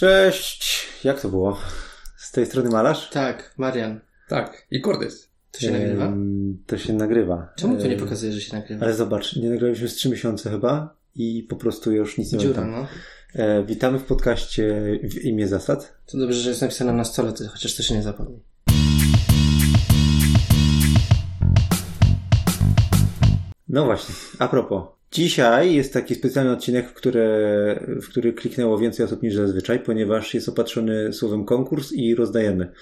Cześć! Jak to było? Z tej strony malarz? Tak, Marian. Tak, i Kordys. To się nagrywa? Em, To się nagrywa. Czemu tu nie pokazuje, że się nagrywa? Ale zobacz, nie nagraliśmy z 3 miesiące chyba i po prostu już nic nie Dziura, pamiętam. no. E, witamy w podcaście w imię zasad. To dobrze, że jest napisane na stole, to chociaż to się nie zapomni. No właśnie, a propos. Dzisiaj jest taki specjalny odcinek, w, które, w który kliknęło więcej osób niż zazwyczaj, ponieważ jest opatrzony słowem konkurs i rozdajemy.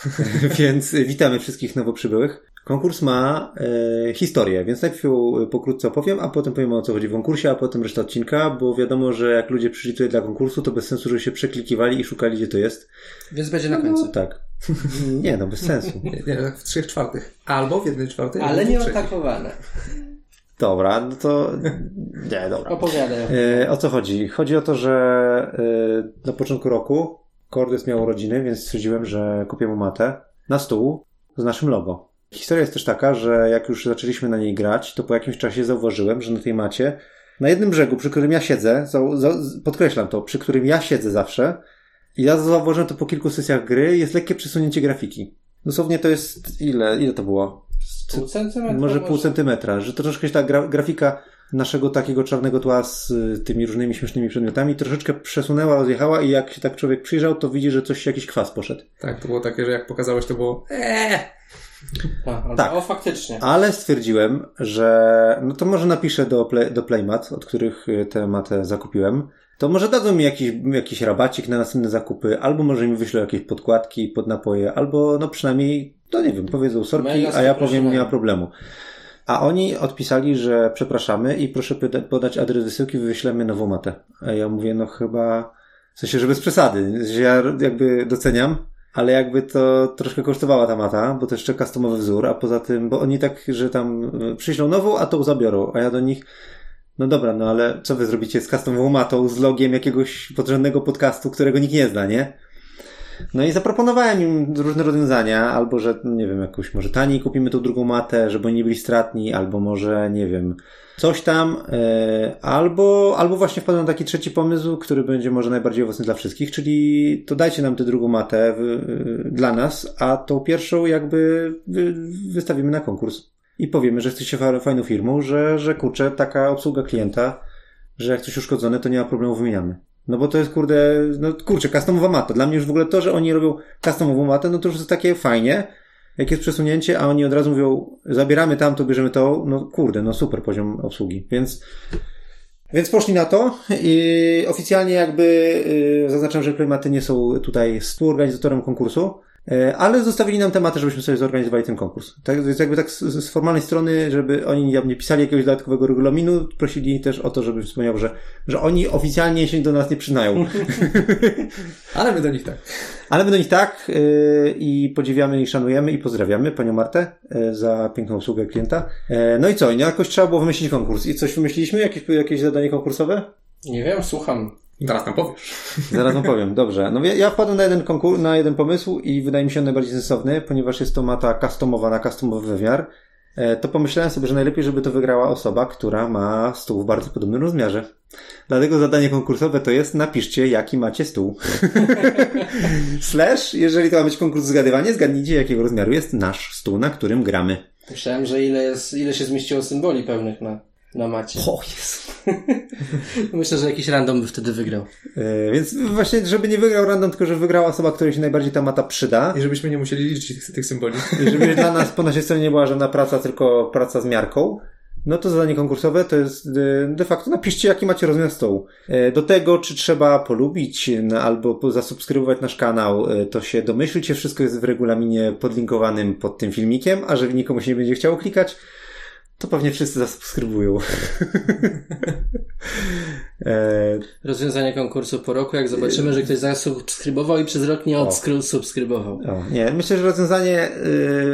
więc witamy wszystkich nowo przybyłych. Konkurs ma e, historię, więc najpierw ją pokrótce opowiem, a potem powiem o co chodzi w konkursie, a potem reszta odcinka, bo wiadomo, że jak ludzie przyszli tutaj dla konkursu, to bez sensu, że się przeklikiwali i szukali, gdzie to jest. Więc będzie na końcu. Tak. Nie, no bez sensu. Nie, nie, w trzech czwartych. Albo w jednej czwartej, Ale nie atakowane. Dobra, no to... Nie, dobra. Opowiadaj. E, o co chodzi? Chodzi o to, że e, na początku roku Cordes miał urodziny, więc stwierdziłem, że kupię mu matę na stół z naszym logo. Historia jest też taka, że jak już zaczęliśmy na niej grać, to po jakimś czasie zauważyłem, że na tej macie, na jednym brzegu, przy którym ja siedzę, podkreślam to, przy którym ja siedzę zawsze, i ja zauważyłem to po kilku sesjach gry, jest lekkie przesunięcie grafiki. Dosłownie to jest ile? Ile to było? Pół centymetra? Może pół centymetra, że troszeczkę się ta gra, grafika naszego takiego czarnego tła z y, tymi różnymi śmiesznymi przedmiotami troszeczkę przesunęła, rozjechała i jak się tak człowiek przyjrzał, to widzi, że coś, jakiś kwas poszedł. Tak, to było takie, że jak pokazałeś, to było eee! Albo- Tak. O, faktycznie. Ale stwierdziłem, że no to może napiszę do, play, do Playmat, od których y, tę matę zakupiłem. To może dadzą mi jakiś, jakiś rabacik na następne zakupy, albo może mi wyślą jakieś podkładki pod napoje, albo no przynajmniej, to nie wiem, powiedzą sorki, a ja powiem, nie ma problemu. A oni odpisali, że przepraszamy i proszę poda- podać adres wysyłki, wyślemy nową matę. A ja mówię, no chyba, w sensie, że bez przesady, że ja jakby doceniam, ale jakby to troszkę kosztowała ta mata, bo to jeszcze customowy wzór, a poza tym, bo oni tak, że tam y, przyślą nową, a tą zabiorą, a ja do nich, no dobra, no ale co wy zrobicie z customową matą, z logiem jakiegoś podrzędnego podcastu, którego nikt nie zna, nie? No i zaproponowałem im różne rozwiązania, albo że, nie wiem, jakoś może taniej kupimy tą drugą matę, żeby nie byli stratni, albo może, nie wiem, coś tam, e, albo, albo właśnie wpadłem na taki trzeci pomysł, który będzie może najbardziej owocny dla wszystkich, czyli to dajcie nam tę drugą matę w, dla nas, a tą pierwszą jakby wy, wystawimy na konkurs. I powiemy, że jesteście fa- fajną firmą, że, że kurczę, taka obsługa klienta, że jak coś uszkodzone, to nie ma problemu, wymieniamy. No bo to jest kurde, no kurczę, customowa mata. Dla mnie już w ogóle to, że oni robią customową matę, no to już jest takie fajnie. Jak jest przesunięcie, a oni od razu mówią, zabieramy tamto, bierzemy to, no kurde, no super poziom obsługi. Więc, więc poszli na to i oficjalnie jakby yy, zaznaczam, że Playmaty nie są tutaj współorganizatorem konkursu, ale zostawili nam tematy, żebyśmy sobie zorganizowali ten konkurs. Tak, więc jakby tak z, z formalnej strony, żeby oni nie pisali jakiegoś dodatkowego regulaminu, prosili też o to, żebym wspomniał, że, że oni oficjalnie się do nas nie przyznają. Ale my do nich tak. Ale my do nich tak yy, i podziwiamy i szanujemy i pozdrawiamy panią Martę yy, za piękną usługę klienta. Yy, no i co? Jakoś trzeba było wymyślić konkurs. I coś wymyśliliśmy? Jakieś, jakieś zadanie konkursowe? Nie wiem, słucham. Zaraz nam powiesz. Zaraz wam powiem. Dobrze. No ja- ja wpadłem na jeden konkurs, na jeden pomysł i wydaje mi się on najbardziej sensowny, ponieważ jest to mata customowa na customowy wymiar. E, To pomyślałem sobie, że najlepiej, żeby to wygrała osoba, która ma stół w bardzo podobnym rozmiarze. Dlatego zadanie konkursowe to jest napiszcie, jaki macie stół. Slash, jeżeli to ma być konkurs zgadywanie, zgadnijcie, jakiego rozmiaru jest nasz stół, na którym gramy. Myślałem, że ile, jest, ile się zmieściło symboli pełnych na, na macie. O, jest. Myślę, że jakiś random by wtedy wygrał. E, Więc właśnie, żeby nie wygrał random, tylko żeby wygrała osoba, której się najbardziej ta mata przyda. I żebyśmy nie musieli liczyć tych, tych symboli. I żeby dla nas po naszej stronie nie była żadna praca, tylko praca z miarką, no to zadanie konkursowe to jest e, de facto napiszcie, jaki macie rozmiar stołu. E, Do tego, czy trzeba polubić no, albo zasubskrybować nasz kanał, to się domyślcie, wszystko jest w regulaminie podlinkowanym pod tym filmikiem, a jeżeli nikomu się nie będzie chciało klikać, to pewnie wszyscy zasubskrybują. e, Rozwiązanie konkursu po roku, jak zobaczymy, że ktoś zasubskrybował i przez rok nie odsubskrybował. O, nie, myślę, że rozwiązanie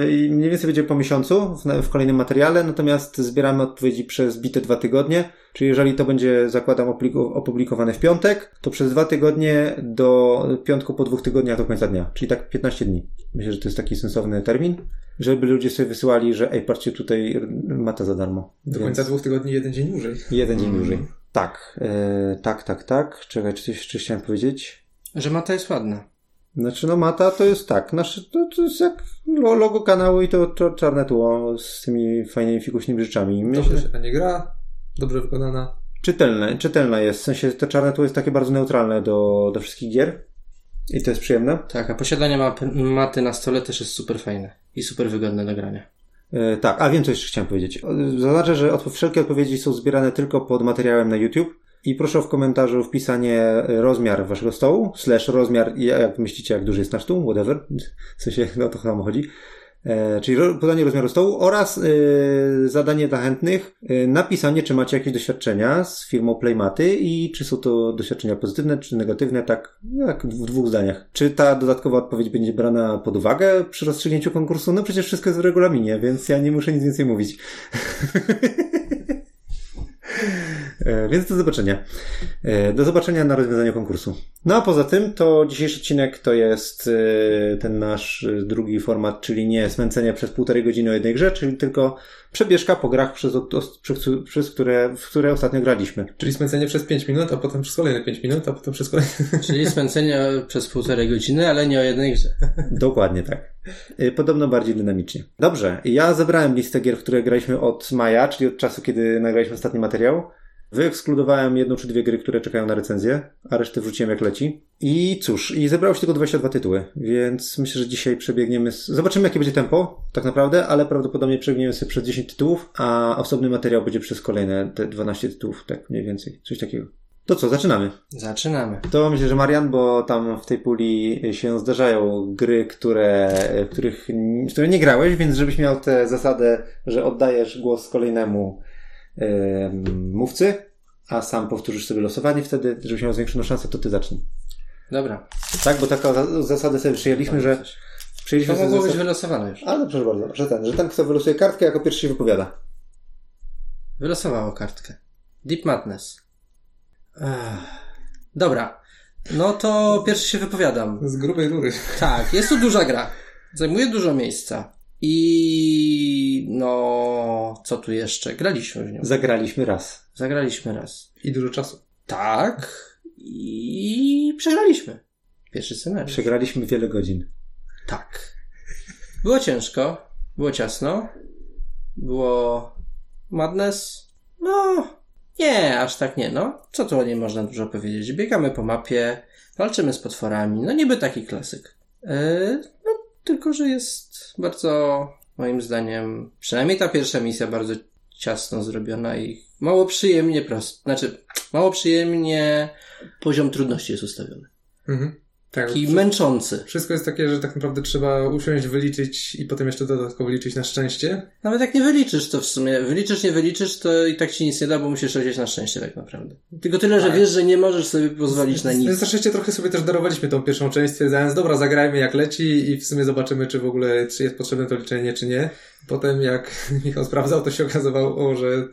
yy, mniej więcej będzie po miesiącu w, w kolejnym materiale, natomiast zbieramy odpowiedzi przez bite dwa tygodnie, czyli jeżeli to będzie, zakładam, opublikowane w piątek, to przez dwa tygodnie do piątku po dwóch tygodniach do końca dnia, czyli tak 15 dni. Myślę, że to jest taki sensowny termin, żeby ludzie sobie wysyłali, że ej, patrzcie, tutaj mata za darmo. Do końca dwóch tygodni jeden dzień dłużej. Jeden dzień dłużej. Tak, yy, tak, tak, tak. Czekaj, czy coś jeszcze chciałem powiedzieć? Że mata jest ładna. Znaczy, no mata to jest tak, nasze, to, to jest jak lo- logo kanału i to, to czarne tło z tymi fajnymi fikuśnymi rzeczami. Dobrze Myślę, się nie gra, dobrze wykonana. czytelne, czytelna jest, w sensie to czarne tło jest takie bardzo neutralne do, do wszystkich gier i to jest przyjemne. Tak, a posiadanie mapy, maty na stole też jest super fajne i super wygodne do grania. E, tak, a wiem co jeszcze chciałem powiedzieć. Zaznaczę, że odpo- wszelkie odpowiedzi są zbierane tylko pod materiałem na YouTube i proszę w komentarzu wpisanie rozmiar waszego stołu, slash rozmiar, i jak myślicie, jak duży jest nasz stół, whatever, w sensie, no to chyba chodzi. E, czyli podanie rozmiaru stołu oraz e, zadanie dla chętnych e, napisanie, czy macie jakieś doświadczenia z firmą Playmaty i czy są to doświadczenia pozytywne, czy negatywne, tak jak w dwóch zdaniach. Czy ta dodatkowa odpowiedź będzie brana pod uwagę przy rozstrzygnięciu konkursu? No przecież wszystko jest w regulaminie, więc ja nie muszę nic więcej mówić. E, Więc do zobaczenia. E, Do zobaczenia na rozwiązaniu konkursu. No a poza tym, to dzisiejszy odcinek to jest e, ten nasz drugi format, czyli nie smęcenie przez półtorej godziny o jednej grze, czyli tylko przebieżka po grach, przez, przez, przez które, w które ostatnio graliśmy. Czyli smęcenie przez 5 minut, a potem przez kolejne 5 minut, a potem przez kolejne... Czyli spędzenie przez półtorej godziny, ale nie o jednej grze. Dokładnie tak. Podobno bardziej dynamicznie. Dobrze, ja zebrałem listę gier, w które graliśmy od maja, czyli od czasu, kiedy nagraliśmy ostatni materiał. Wyekskludowałem jedną czy dwie gry, które czekają na recenzję, a resztę wrzuciłem jak leci. I cóż, i zebrało się tylko 22 tytuły, więc myślę, że dzisiaj przebiegniemy. z- Zobaczymy, jakie będzie tempo, tak naprawdę, ale prawdopodobnie przebiegniemy sobie przez 10 tytułów, a osobny materiał będzie przez kolejne te 12 tytułów, tak mniej więcej, coś takiego. To co, zaczynamy. Zaczynamy. To myślę, że Marian, bo tam w tej puli się zdarzają gry, które, w których, w które nie grałeś, więc żebyś miał tę zasadę, że oddajesz głos kolejnemu em, mówcy, a sam powtórzysz sobie losowanie wtedy, żebyś miał zwiększoną szansę, to ty zacznij. Dobra. Tak, bo taką za- zasadę sobie przyjęliśmy, że To przyjęliśmy sobie mogło być zasadę... wylosowane już. Ale proszę bardzo, że ten, że ten, kto wylosuje kartkę, jako pierwszy się wypowiada. Wylosowało kartkę. Deep Madness. Ech. Dobra. No to pierwszy się wypowiadam. Z grubej rury. Tak, jest to duża gra. Zajmuje dużo miejsca. I no, co tu jeszcze? Graliśmy w nią. Zagraliśmy raz. Zagraliśmy raz. I dużo czasu. Tak. I przegraliśmy. Pierwszy scenariusz. Przegraliśmy wiele godzin. Tak. Było ciężko, było ciasno, było madness. No, nie, aż tak nie, no. Co tu o niej można dużo powiedzieć? Biegamy po mapie, walczymy z potworami, no niby taki klasyk. Yy, no, tylko, że jest bardzo, moim zdaniem, przynajmniej ta pierwsza misja bardzo ciasno zrobiona i mało przyjemnie prosto. Znaczy, mało przyjemnie poziom trudności jest ustawiony. Mhm. Tak. Taki męczący. Wszystko jest takie, że tak naprawdę trzeba usiąść, wyliczyć i potem jeszcze dodatkowo liczyć na szczęście. Nawet jak nie wyliczysz, to w sumie wyliczysz, nie wyliczysz, to i tak ci nic nie da, bo musisz lecieć na szczęście tak naprawdę. Tylko tyle, że Tak. wiesz, że nie możesz sobie pozwolić na Więc nic. na szczęście trochę sobie też darowaliśmy tą pierwszą część, stwierdzając, dobra, zagrajmy jak leci i w sumie zobaczymy, czy w ogóle, czy jest potrzebne to liczenie, czy nie. Potem jak Michał sprawdzał, to się okazywało, że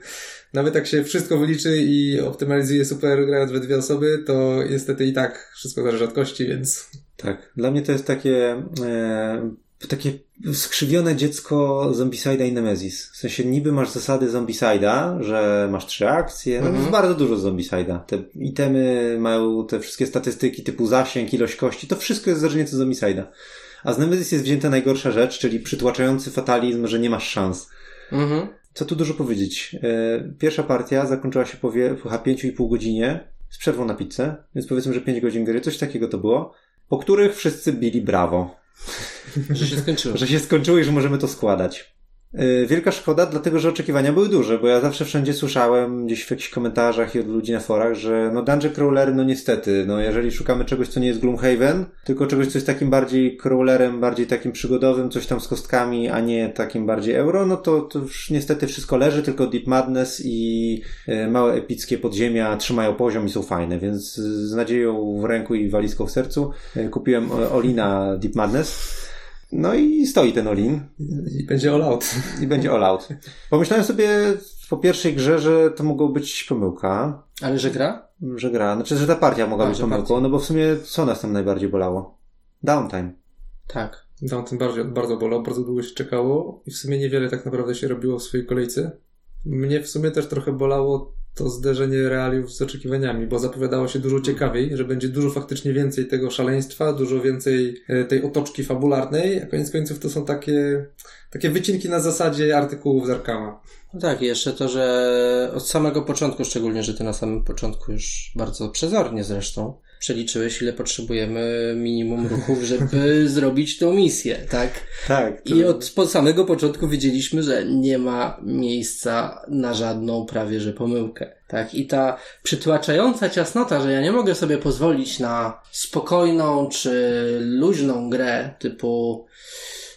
nawet jak się wszystko wyliczy i optymalizuje super grając we dwie osoby, to niestety i tak wszystko zależy od kości, więc Tak. Dla mnie to jest takie, e, takie skrzywione dziecko Zombicide'a i Nemesis. W sensie niby masz zasady Zombicide'a, że masz trzy akcje, no Mhm. jest bardzo dużo Zombicide'a. Te itemy mają te wszystkie statystyki typu zasięg, ilość kości, to wszystko jest zależnie od Zombicide'a. A z Nemesis jest wzięta najgorsza rzecz, czyli przytłaczający fatalizm, że nie masz szans. Mhm. Co tu dużo powiedzieć? E, Pierwsza partia zakończyła się po, chyba 5,5 godzinie z przerwą na pizzę, więc powiedzmy, że 5 godzin gry, coś takiego to było, po których wszyscy bili brawo, Że się skończyło. że się skończyło i że możemy to składać. E, Wielka szkoda, dlatego że oczekiwania były duże, bo ja zawsze wszędzie słyszałem gdzieś w jakichś komentarzach i od ludzi na forach, że no dungeon crawlery, no niestety, no jeżeli szukamy czegoś, co nie jest Gloomhaven, tylko czegoś, co jest takim bardziej crawlerem, bardziej takim przygodowym, coś tam z kostkami, a nie takim bardziej euro, no to, to już niestety wszystko leży, tylko Deep Madness i e, małe epickie podziemia trzymają poziom i są fajne, więc z nadzieją w ręku i walizką w sercu e, kupiłem Olina Deep Madness. No i stoi ten Olin i będzie all out. i będzie all out. Pomyślałem sobie po pierwszej grze, że to mogło być pomyłka, Ale że gra? że gra, znaczy, że ta partia mogła A, być pomyłką, partia. no bo w sumie co nas tam najbardziej bolało? Downtime. Tak. Tym bardziej, bardzo bolał, bardzo długo się czekało i w sumie niewiele tak naprawdę się robiło w swojej kolejce. Mnie w sumie też trochę bolało to zderzenie realiów z oczekiwaniami, bo zapowiadało się dużo ciekawiej, że będzie dużo faktycznie więcej tego szaleństwa, dużo więcej e, tej otoczki fabularnej, a koniec końców to są takie, takie wycinki na zasadzie artykułów z Arkama. No tak, jeszcze to, że od samego początku, szczególnie, że ty na samym początku już bardzo przezornie zresztą, przeliczyłeś, ile potrzebujemy minimum ruchów, żeby zrobić tą misję, tak? Tak. To... I od po samego początku wiedzieliśmy, że nie ma miejsca na żadną prawie że pomyłkę. Tak? I ta przytłaczająca ciasnota, że ja nie mogę sobie pozwolić na spokojną czy luźną grę typu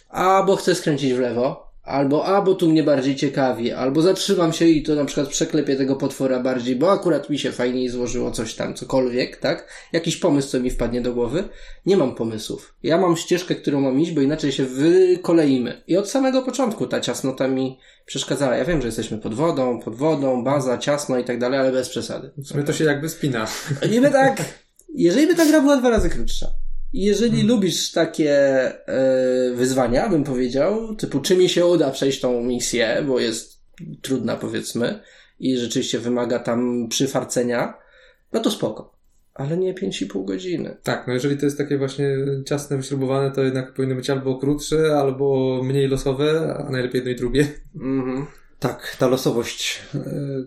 a bo chcę skręcić w lewo, Albo, a, bo tu mnie bardziej ciekawi, albo zatrzymam się i to na przykład przeklepię tego potwora bardziej, bo akurat mi się fajniej złożyło coś tam, cokolwiek, tak? Jakiś pomysł, co mi wpadnie do głowy. Nie mam pomysłów. Ja mam ścieżkę, którą mam iść, bo inaczej się wykoleimy. I od samego początku ta ciasnota mi przeszkadzała. Ja wiem, że jesteśmy pod wodą, pod wodą, baza, ciasno i tak dalej, ale bez przesady. W sumie to się jakby spina. Niby tak, jeżeli by ta gra była dwa razy krótsza, jeżeli hmm. lubisz takie e, wyzwania, bym powiedział, typu czy mi się uda przejść tą misję, bo jest trudna powiedzmy i rzeczywiście wymaga tam przyfarcenia, no to spoko. Ale nie 5,5 godziny. Tak, no jeżeli to jest takie właśnie ciasne, wyśrubowane, to jednak powinno być albo krótsze, albo mniej losowe, a najlepiej jedno i drugie. Mhm. Tak, ta losowość. E,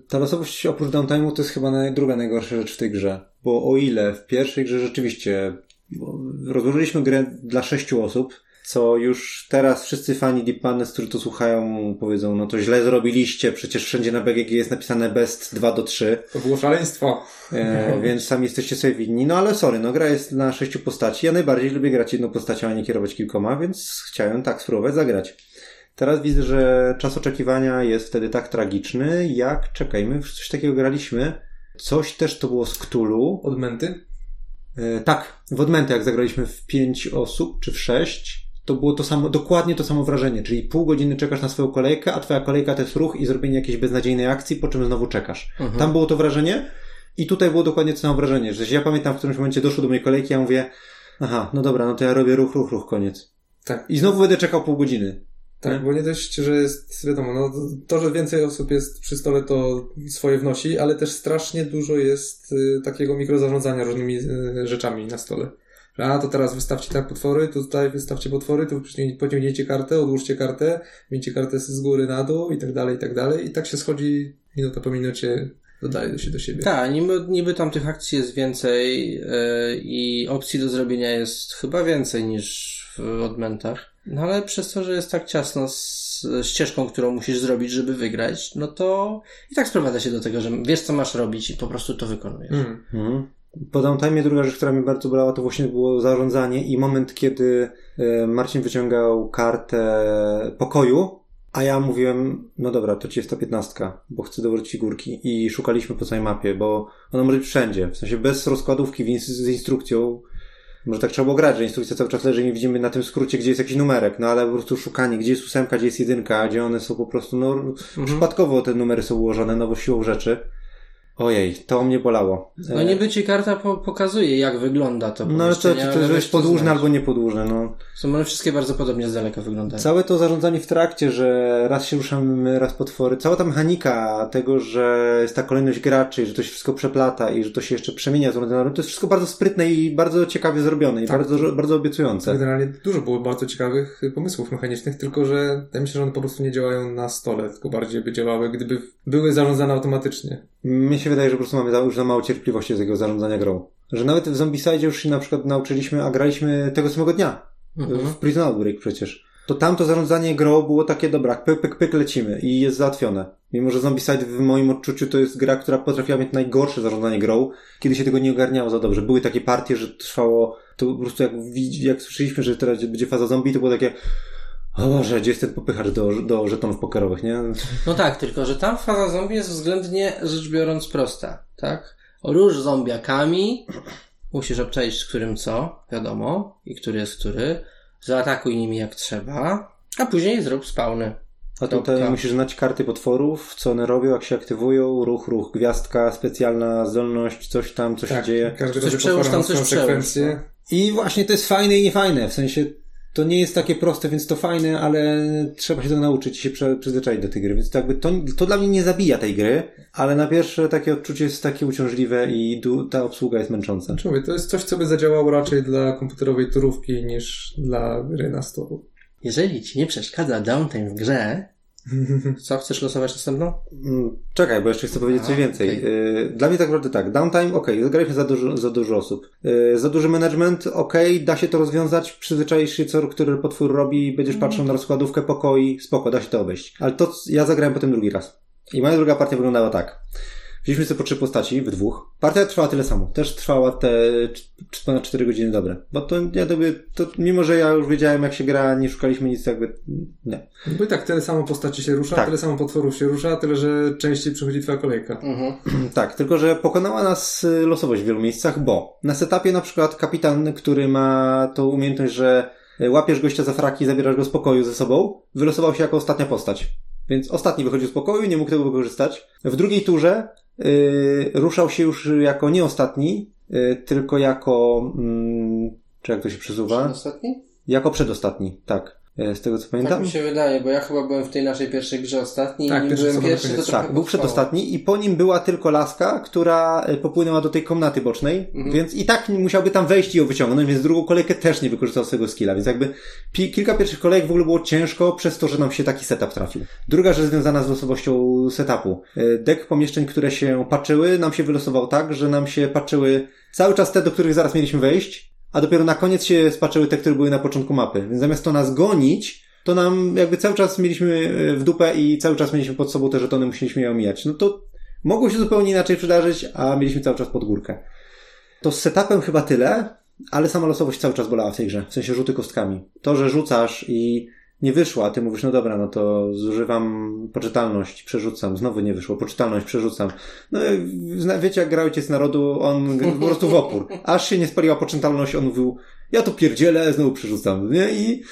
ta losowość oprócz downtime'u to jest chyba druga najgorsza rzecz w tej grze. Bo o ile w pierwszej grze rzeczywiście rozłożyliśmy grę dla sześciu osób, co już teraz wszyscy fani Deep Madness, którzy to słuchają, powiedzą, no to źle zrobiliście, przecież wszędzie na BGG jest napisane best 2 do 3. To było szaleństwo. E, więc sami jesteście sobie winni. No ale sorry, no gra jest na sześciu postaci. Ja najbardziej lubię grać jedną postacią, a nie kierować kilkoma, więc chciałem tak spróbować zagrać. Teraz widzę, że czas oczekiwania jest wtedy tak tragiczny, jak czekajmy, coś takiego graliśmy. Coś też to było z Cthulhu. Odmęty? E, tak, w Odmęty jak zagraliśmy w pięć osób, czy w sześć, to było to samo, dokładnie to samo wrażenie, czyli pół godziny czekasz na swoją kolejkę, a twoja kolejka to jest ruch i zrobienie jakiejś beznadziejnej akcji, po czym znowu czekasz. Mhm. Tam było to wrażenie i tutaj było dokładnie to samo wrażenie, że ja pamiętam w którymś momencie doszło do mojej kolejki, ja mówię, aha, no dobra, no to ja robię ruch, ruch, ruch, koniec. Tak. I znowu będę czekał pół godziny. Tak, bo nie dość, że jest, wiadomo, no, to, że więcej osób jest przy stole, to swoje wnosi, ale też strasznie dużo jest y, takiego mikrozarządzania różnymi y, rzeczami na stole. Że, a, to teraz wystawcie tak potwory, to tutaj wystawcie potwory, tu pociągnięcie kartę, odłóżcie kartę, miejcie kartę z góry na dół i tak dalej, i tak dalej. I tak się schodzi minuta po minucie, dodaje się do siebie. Tak, niby, niby tam tych akcji jest więcej yy, i opcji do zrobienia jest chyba więcej niż w odmętach. No ale przez to, że jest tak ciasno z ścieżką, którą musisz zrobić, żeby wygrać, no to i tak sprowadza się do tego, że wiesz, co masz robić i po prostu to wykonujesz. Mm. Mm. Po downtime druga rzecz, która mnie bardzo bolała, to właśnie było zarządzanie i moment, kiedy e, Marcin wyciągał kartę pokoju, a ja mówiłem, no dobra, to ci jest ta piętnastka, bo chcę dołożyć figurki. I szukaliśmy po całej mapie, bo ona może być wszędzie. W sensie bez rozkładówki z instrukcją może tak trzeba było grać, że instrukcja cały czas leży i nie widzimy na tym skrócie, gdzie jest jakiś numerek, no ale po prostu szukanie, gdzie jest ósemka, gdzie jest jedynka, gdzie one są po prostu, no mhm. przypadkowo te numery są ułożone, no bo siłą rzeczy. Ojej, to mnie bolało. No niby ci karta po pokazuje, jak wygląda to No ale to, to, to, że jest podłużne albo niepodłużne, no. Są one wszystkie bardzo podobnie z daleka wyglądają. Całe to zarządzanie w trakcie, że raz się ruszamy, raz potwory, cała ta mechanika tego, że jest ta kolejność graczy, że to się wszystko przeplata i że to się jeszcze przemienia z rundy na rundę, to jest wszystko bardzo sprytne i bardzo ciekawie zrobione i tak. bardzo, bardzo obiecujące. Generalnie dużo było bardzo ciekawych pomysłów mechanicznych, tylko że ja myślę, że one po prostu nie działają na stole, tylko bardziej by działały, gdyby były zarządzane automatycznie. Mi się wydaje, że po prostu mamy już za mało cierpliwości z tego zarządzania grą. Że nawet w Zombicide już się na przykład nauczyliśmy, a graliśmy tego samego dnia. Mhm. W Prison Outbreak przecież. To tamto zarządzanie grą było takie, dobra, pyk, pyk, pyk, lecimy i jest załatwione. Mimo, że Zombicide w moim odczuciu to jest gra, która potrafiła mieć najgorsze zarządzanie grą, kiedy się tego nie ogarniało za dobrze. Były takie partie, że trwało, to po prostu jak, jak słyszeliśmy, że teraz będzie faza zombie, to było takie, o Boże, gdzie jest ten popychacz do, do żetonów pokerowych, nie? No tak, tylko że tam faza zombie jest względnie rzecz biorąc prosta, tak? Róż zombiakami, musisz obczaić z którym co, wiadomo, i który jest który, zaatakuj nimi jak trzeba, a później zrób spawny. A tutaj musisz znać karty potworów, co one robią, jak się aktywują, ruch, ruch, gwiazdka, specjalna zdolność, coś tam, co tak, się dzieje. Każdy coś przełóż tam, coś przełóż. I właśnie to jest fajne i niefajne, w sensie to nie jest takie proste, więc to fajne, ale trzeba się tego nauczyć i się prze, przyzwyczaić do tej gry. Więc to jakby to, to dla mnie nie zabija tej gry, ale na pierwsze takie odczucie jest takie uciążliwe i du, ta obsługa jest męcząca. Człowiek, to jest coś, co by zadziałało raczej dla komputerowej turówki niż dla gry na stół. Jeżeli ci nie przeszkadza downtime w grze, co, chcesz losować następną? Mm, Czekaj, bo jeszcze chcę powiedzieć A, coś więcej. okej. Y, Dla mnie tak naprawdę tak. Downtime, okej, okay, zagraliśmy za dużo, za dużo osób. Y, Za duży management, okej, da się to rozwiązać, przyzwyczaisz się co, który potwór robi, będziesz Mhm. patrzył na rozkładówkę pokoi, spoko, da się to obejść. Ale to, ja zagrałem potem drugi raz. I moja druga partia wyglądała tak. Wzięliśmy sobie po trzy postaci, w dwóch. Partia trwała tyle samo. Też trwała te ponad 4 godziny dobre. Bo to, ja to, by- to, mimo że ja już wiedziałem jak się gra, nie szukaliśmy nic jakby, nie. Bo i tak tyle samo postaci się rusza, Tak. tyle samo potworów się rusza, tyle że częściej przychodzi twoja kolejka. Mhm. Tak, tylko że pokonała nas y, losowość w wielu miejscach, bo na setupie na przykład kapitan, który ma tą umiejętność, że y, łapiesz gościa za fraki i zabierasz go z pokoju ze sobą, wylosował się jako ostatnia postać. Więc ostatni wychodził z pokoju, nie mógł tego wykorzystać. W drugiej turze ruszał się już jako nie ostatni, y, tylko jako... Mm, czy jak to się przesuwa? Ostatni? Jako przedostatni, tak. Y, Z tego co Tak pamiętam. mi się wydaje, bo ja chyba byłem w tej naszej pierwszej grze ostatni Tak, i nim byłem pierwszy, to koniec. trochę Tak, był przedostatni i po nim była tylko laska, która e, popłynęła do tej komnaty bocznej, Mhm. więc i tak musiałby tam wejść i ją wyciągnąć, więc drugą kolejkę też nie wykorzystał swojego skilla, więc jakby kilka pierwszych kolejek w ogóle było ciężko przez to, że nam się taki setup trafił. Druga rzecz związana z losowością setupu. E, Dek pomieszczeń, które się patrzyły, nam się wylosował tak, że nam się patrzyły cały czas te, do których zaraz mieliśmy wejść, a dopiero na koniec się spaczyły te, które były na początku mapy. Więc zamiast to nas gonić, to nam jakby cały czas mieliśmy e, w dupę i cały czas mieliśmy pod sobą te żetony, musieliśmy je omijać. No to mogło się zupełnie inaczej przydarzyć, a mieliśmy cały czas pod górkę. To z setupem chyba tyle, ale sama losowość cały czas bolała w tej grze. W sensie rzuty kostkami. To, że rzucasz i nie wyszło, a ty mówisz, no dobra, no to zużywam poczytalność, przerzucam, znowu nie wyszło, poczytalność, przerzucam. No wiecie, jak grał Ojciec Narodu, on po prostu w opór. Aż się nie spaliła poczytalność, on mówił, ja to pierdzielę, znowu przerzucam, nie? I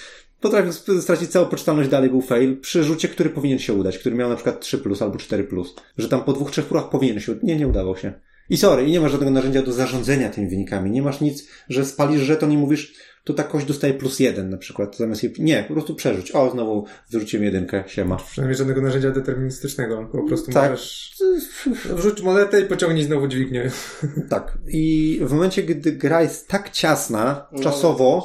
potrafił stracić całą poczytalność, dalej był fail, przy rzucie, który powinien się udać, który miał na przykład 3 plus albo 4 plus. Że tam po dwóch, trzech próbach powinien się. Nie, nie udawał się. I sorry, i nie masz żadnego narzędzia do zarządzania tymi wynikami. Nie masz nic, że spalisz żeton i mówisz, to ta kość dostaje plus jeden na przykład, zamiast jej... Nie, po prostu przerzuć. O, znowu wyrzuciłem jedynkę, siema. Przynajmniej żadnego narzędzia deterministycznego. Po prostu Tak. możesz wrzuć monetę i pociągnij znowu dźwignię. Tak. I w momencie, gdy gra jest tak ciasna, No, czasowo,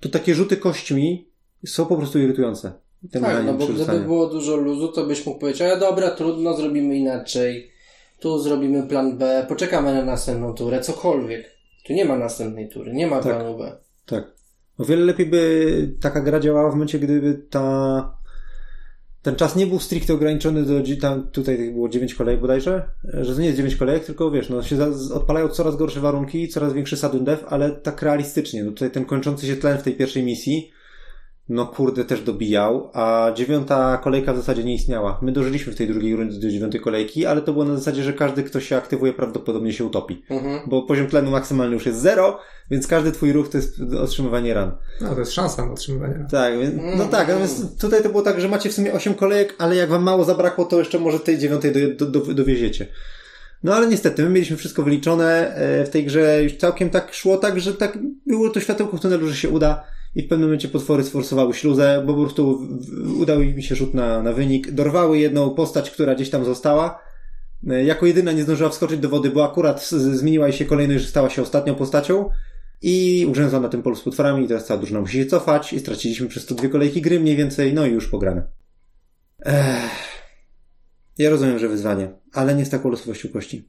to takie rzuty kośćmi są po prostu irytujące. Ten Tak, no bo gdyby było dużo luzu, to byś mógł powiedzieć, a dobra, trudno, zrobimy inaczej. Tu zrobimy plan B, poczekamy na następną turę, cokolwiek. Tu nie ma następnej tury, nie ma Tak. planu B. Tak. O wiele lepiej by taka gra działała w momencie, gdyby ta ten czas nie był stricte ograniczony do tam tutaj tych było 9 kolejek bodajże, że to nie jest 9 kolejek, tylko wiesz, no się odpalają coraz gorsze warunki, coraz większy sudden death, ale tak realistycznie. No tutaj ten kończący się tlen w tej pierwszej misji no kurde też dobijał, a dziewiąta kolejka w zasadzie nie istniała. My dożyliśmy w tej drugiej rundzie do dziewiątej kolejki, ale to było na zasadzie, że każdy, kto się aktywuje, prawdopodobnie się utopi. Mhm. Bo poziom tlenu maksymalny już jest zero, więc każdy twój ruch to jest otrzymywanie ran. No, to jest szansa na otrzymywanie. Tak, więc, no tak, natomiast tutaj to było tak, że macie w sumie 8 kolejek, ale jak wam mało zabrakło, to jeszcze może tej dziewiątej do, do, do, dowieziecie. No ale niestety, my mieliśmy wszystko wyliczone e, w tej grze, już całkiem tak szło tak, że tak było to światełko w tunelu, że się uda i w pewnym momencie potwory sforsowały śluzę, bo po prostu udał mi się rzut na, na wynik. Dorwały jedną postać, która gdzieś tam została. E, Jako jedyna nie zdążyła wskoczyć do wody, bo akurat zmieniła się kolejność, że stała się ostatnią postacią. I ugrzęzła na tym polu z potworami i teraz cała drużyna musi się cofać i straciliśmy przez to dwie kolejki gry mniej więcej, no i już pograne. Ech. Ja rozumiem, że wyzwanie, ale nie z taką losowością kości.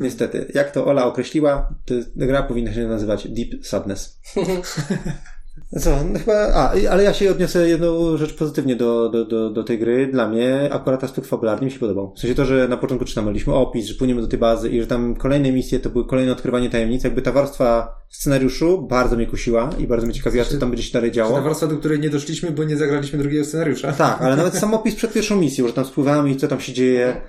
Niestety, jak to Ola określiła, to gra powinna się nazywać Deep Sadness. Co, no chyba, a, ale ja się odniosę jedną rzecz pozytywnie do, do, do, do tej gry. Dla mnie akurat aspekt fabularny mi się podobał. W sensie to, że na początku czytaliśmy opis, że płyniemy do tej bazy i że tam kolejne misje to były kolejne odkrywanie tajemnic. Jakby ta warstwa scenariuszu bardzo mnie kusiła i bardzo mnie ciekawiła, co tam będzie się dalej Ta działo. warstwa, do której nie doszliśmy, bo nie zagraliśmy drugiego scenariusza. Tak, ale nawet sam opis przed pierwszą misją, że tam spływamy i co tam się dzieje.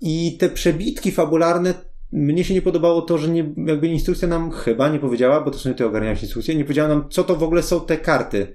I te przebitki fabularne, mnie się nie podobało to, że nie, jakby instrukcja nam chyba nie powiedziała, bo to są ty ogarniałeś instrukcję, nie powiedziała nam, co to w ogóle są te karty.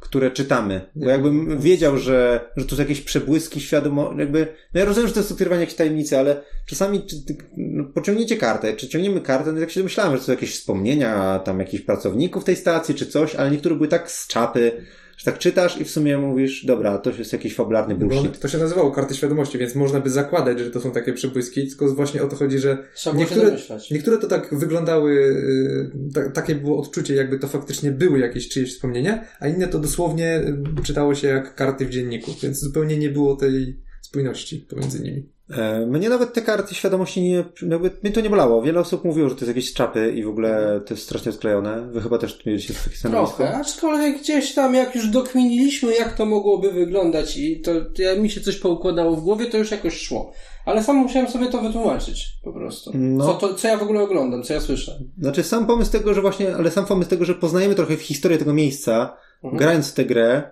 które czytamy. Bo jakbym wiedział, że, że to są jakieś przebłyski świadomo, jakby, no ja rozumiem, że to jest odkrywanie jakiejś tajemnicy, ale czasami czy, no, pociągniecie kartę, czy ciągniemy kartę, no tak się domyślałem, że to są jakieś wspomnienia tam jakichś pracowników tej stacji, czy coś, ale niektóre były tak z czapy, tak czytasz i w sumie mówisz, dobra, to jest jakiś fabularny bullshit. to się nazywało karty świadomości, więc można by zakładać, że to są takie przebłyski, tylko właśnie o to chodzi, że Trzeba niektóre, niektóre to tak wyglądały, y, ta, takie było odczucie, jakby to faktycznie były jakieś czyjeś wspomnienia, a inne to dosłownie y, czytało się jak karty w dzienniku, więc zupełnie nie było tej spójności pomiędzy nimi. E, Mnie nawet te karty świadomości nie, jakby, mnie to nie bolało. Wiele osób mówiło, że to jest jakieś czapy i w ogóle to jest strasznie sklejone. Wy chyba też mieliście takie stanowisko. Trochę, aczkolwiek gdzieś tam jak już dokminiliśmy, jak to mogłoby wyglądać i to, jak mi się coś poukładało w głowie, to już jakoś szło. Ale sam musiałem sobie to wytłumaczyć po prostu. No. Co, to, co ja w ogóle oglądam, co ja słyszę. Znaczy sam pomysł tego, że właśnie, ale sam pomysł tego, że poznajemy trochę historię tego miejsca, Mhm. grając w tę grę,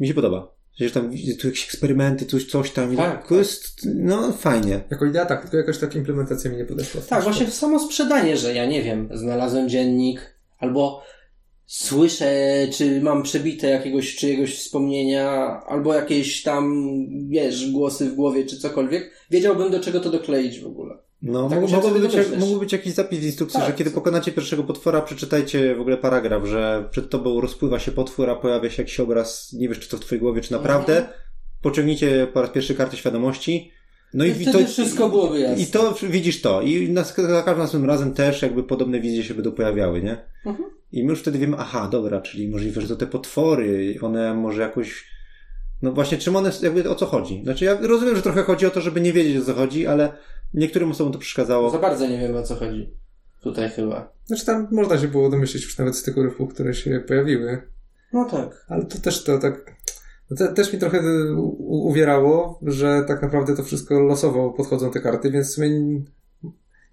mi się podoba. Że tam tu jakieś eksperymenty, coś, coś tam. i Tak, to jest, no fajnie. Jako idea tak, tylko jakaś taka implementacja mi nie podeszła. Tak, właśnie sposób. samo sprzedanie, że ja nie wiem, znalazłem dziennik, albo słyszę, czy mam przebite jakiegoś czyjegoś wspomnienia, albo jakieś tam, wiesz, głosy w głowie, czy cokolwiek, wiedziałbym do czego to dokleić w ogóle. No, Tak sobie być, domyśleć. mógłby być jakiś zapis w instrukcji, Tak. że kiedy pokonacie pierwszego potwora, przeczytajcie w ogóle paragraf, że przed tobą rozpływa się potwór, a pojawia się jakiś obraz, nie wiesz czy to w twojej głowie, czy naprawdę. Mhm. Pociągnijcie po raz pierwszy kartę świadomości. No i, I wtedy wszystko byłoby jasne. I to widzisz to. I na, za każdym następnym razem też jakby podobne wizje się będą pojawiały, nie? Mhm. I my już wtedy wiemy, aha, dobra, czyli możliwe, że to te potwory, one może jakoś. No właśnie, czym one, jakby o co chodzi? Znaczy, ja rozumiem, że trochę chodzi o to, żeby nie wiedzieć o co chodzi, ale niektórym osobom to przeszkadzało. Za bardzo nie wiem o co chodzi. Tutaj chyba. Znaczy tam można się było domyślić już nawet z tych urywków, które się pojawiły. No tak. Ale to też to tak. no Te, też mi trochę uwierało, że tak naprawdę to wszystko losowo podchodzą te karty, więc w sumie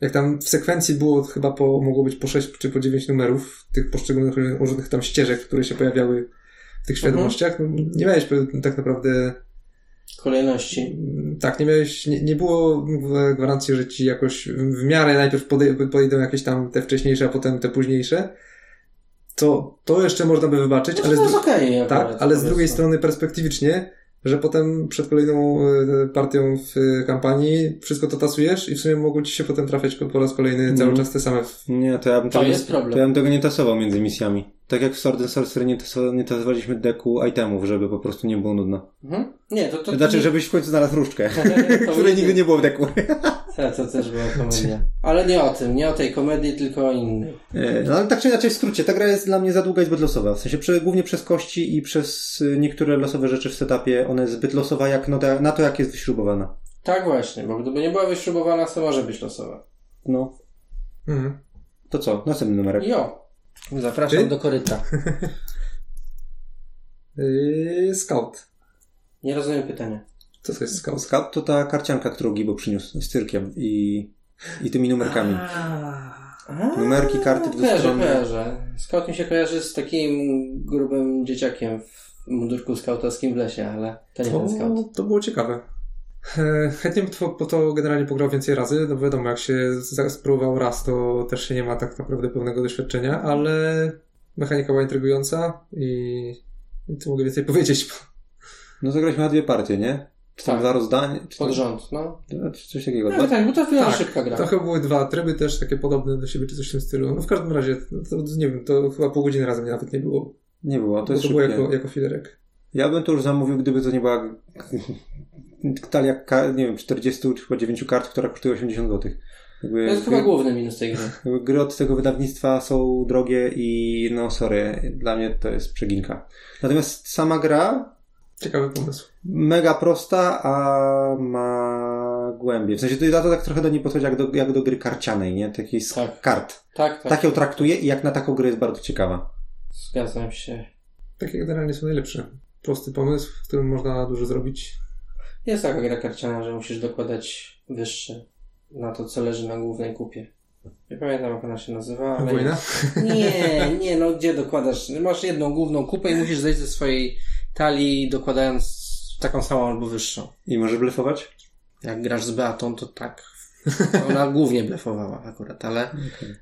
jak tam w sekwencji było chyba po, mogło być po 6 czy po 9 numerów tych poszczególnych różnych tam ścieżek, które się pojawiały w tych świadomościach, no, nie miałeś tak naprawdę Kolejności. Tak, nie miałeś, nie, nie było gwarancji, że ci jakoś w miarę najpierw podej- podejdą jakieś tam te wcześniejsze, a potem te późniejsze. To, to jeszcze można by wybaczyć, No ale to z, okej. tak, ale z drugiej strony perspektywicznie, że potem przed kolejną e, partią w e, kampanii wszystko to tasujesz i w sumie mogą ci się potem trafiać po raz kolejny Mhm. cały czas te same. w- Nie, to ja bym To tego, jest problem. To ja bym tego nie tasował między misjami. Tak jak w Sword and Sorcery nie, nie tasowaliśmy deku itemów, żeby po prostu nie było nudno. Mhm. Nie, to... to, to znaczy, nie... żebyś w końcu znalazł różdżkę, To której nigdy nie było w deku. Ta, to też była komedia. Ale nie o tym, nie o tej komedii, tylko o innej. E, No ale tak czy inaczej w skrócie, ta gra jest dla mnie za długa i zbyt losowa. W sensie prze, głównie przez kości i przez y, niektóre losowe rzeczy w setupie, ona jest zbyt losowa jak no, na to, jak jest wyśrubowana. Tak właśnie, bo gdyby nie była wyśrubowana, to może być losowa. No, Mhm. to co? Następny numerek. Jo. Zapraszam Ty? do koryta. Yy, Scout. Nie rozumiem pytania. Co to jest Scout? Scout to ta karcianka, którą Gibo przyniósł z cyrkiem i, i tymi numerkami. A, Numerki, karty dwustronne. kojarzę. Scout mi się kojarzy z takim grubym dzieciakiem w mundurku skautowskim w lesie, ale to nie ten scout. To, to było ciekawe. E, Chętnie bym to, po to generalnie pograł więcej razy, no bo wiadomo, jak się spróbował raz, to też się nie ma tak naprawdę pełnego doświadczenia, ale mechanika była intrygująca i, i co mogę więcej powiedzieć. No zagraliśmy na dwie partie, nie? Czy tam Tak. dwa rozdania? Czy Pod rząd, no. czy coś takiego. No Dwa, tak, bo to była Tak, szybka gra. To chyba były dwa tryby też takie podobne do siebie, czy coś w tym stylu. No w każdym razie, to, nie wiem, to chyba pół godziny razem nawet nie było. nie było, to To, jest to było szybkie. jako, jako filerek. Ja bym to już zamówił, gdyby to nie była talia, nie wiem, 40 czy chyba 9 kart, która kosztuje 80 zł. Jakby, To jest chyba główny minus tej gry. gry od tego wydawnictwa są drogie i no sorry, dla mnie to jest przeginka. Natomiast sama gra Ciekawy pomysł. mega prosta, a ma głębie. W sensie to ja to tak trochę do niej podchodzi jak do, jak do gry karcianej, nie? Takiej z Tak. kart. Tak, tak. Tak ją traktuję i jak na taką grę jest bardzo ciekawa. Zgadzam się. Takie generalnie są najlepsze. Prosty pomysł, w którym można dużo zrobić. Jest taka gra karciana, że musisz dokładać wyższe na to, co leży na głównej kupie. Nie pamiętam, jak ona się nazywa, ale... Wojna? Nie, nie, no gdzie dokładasz? Masz jedną główną kupę i musisz zejść ze swojej talii, dokładając taką samą albo wyższą. I może blefować? Jak grasz z Beatą, to tak. Ona głównie blefowała akurat, ale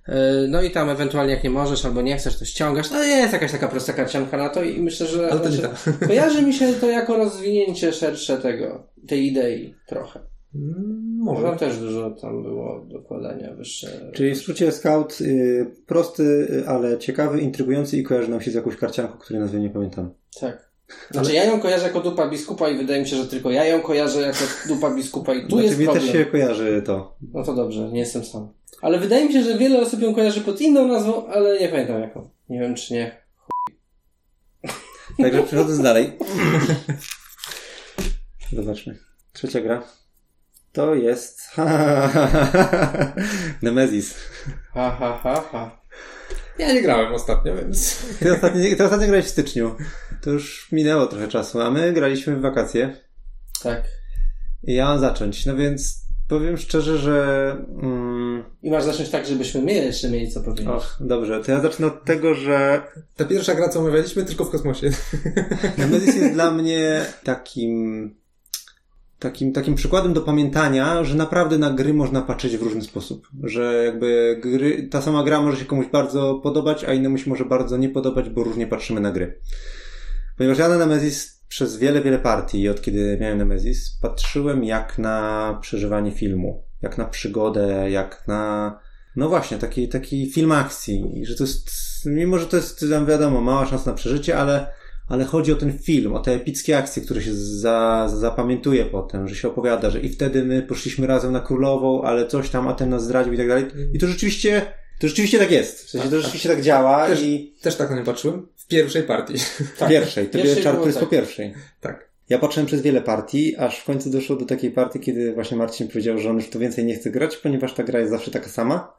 yy, no i tam ewentualnie jak nie możesz albo nie chcesz, to ściągasz. No jest jakaś taka prosta karcianka na to i myślę, że, Ale to nie tak. kojarzy mi się to jako rozwinięcie szersze tego, tej idei trochę. Mm, Może Może. też dużo tam było dokładania wyższe. Czyli w skrócie Scout y, prosty, y, ale ciekawy, intrygujący i kojarzy nam się z jakąś karcianką, której nazwy nie pamiętam. Tak. Znaczy ja ją kojarzę jako dupa biskupa i wydaje mi się, że tylko ja ją kojarzę jako dupa biskupa i tu znaczy, jest mi problem. też się kojarzy to. No to dobrze, nie jestem sam. Ale wydaje mi się, że wiele osób ją kojarzy pod inną nazwą, ale nie pamiętam jaką. Nie wiem czy nie. Także przechodząc dalej. Zobaczmy. Trzecia gra. To jest Nemesis. Ha, ha, ha, ha. Ja nie grałem ostatnio, więc... Ty ostatnio, ty ostatnio grałeś w styczniu. To już minęło trochę czasu, a my graliśmy w wakacje. Tak. I ja mam zacząć. No więc powiem szczerze, że... Mm, I masz zacząć tak, żebyśmy my jeszcze mieli co powiedzieć. och, dobrze. To ja zacznę od tego, że Ta pierwsza gra, co omawialiśmy, tylko w kosmosie. Nemesis jest dla mnie takim, takim, takim przykładem do pamiętania, że naprawdę na gry można patrzeć w różny sposób. Że jakby gry, ta sama gra może się komuś bardzo podobać, a innemu się może bardzo nie podobać, bo różnie patrzymy na gry. Ponieważ ja na Nemesis przez wiele, wiele partii, od kiedy miałem Nemesis, patrzyłem jak na przeżywanie filmu, jak na przygodę, jak na, no właśnie, taki, taki film akcji. Że to jest, mimo że to jest, wiadomo, mała szansa na przeżycie, ale, ale chodzi o ten film, o te epickie akcje, które się za, zapamiętuje potem, że się opowiada, że i wtedy my poszliśmy razem na królową, ale coś tam, a ten nas zdradził i tak dalej. I to rzeczywiście, to rzeczywiście tak jest. W sensie to rzeczywiście tak działa Też- i Też tak na nie patrzyłem. W pierwszej partii. w pierwszej, to Pierwszej pierwszej czar było to jest tak. po pierwszej. tak. Ja patrzyłem przez wiele partii, aż w końcu doszło do takiej partii, kiedy właśnie Marcin powiedział, że on już to więcej nie chce grać, ponieważ ta gra jest zawsze taka sama.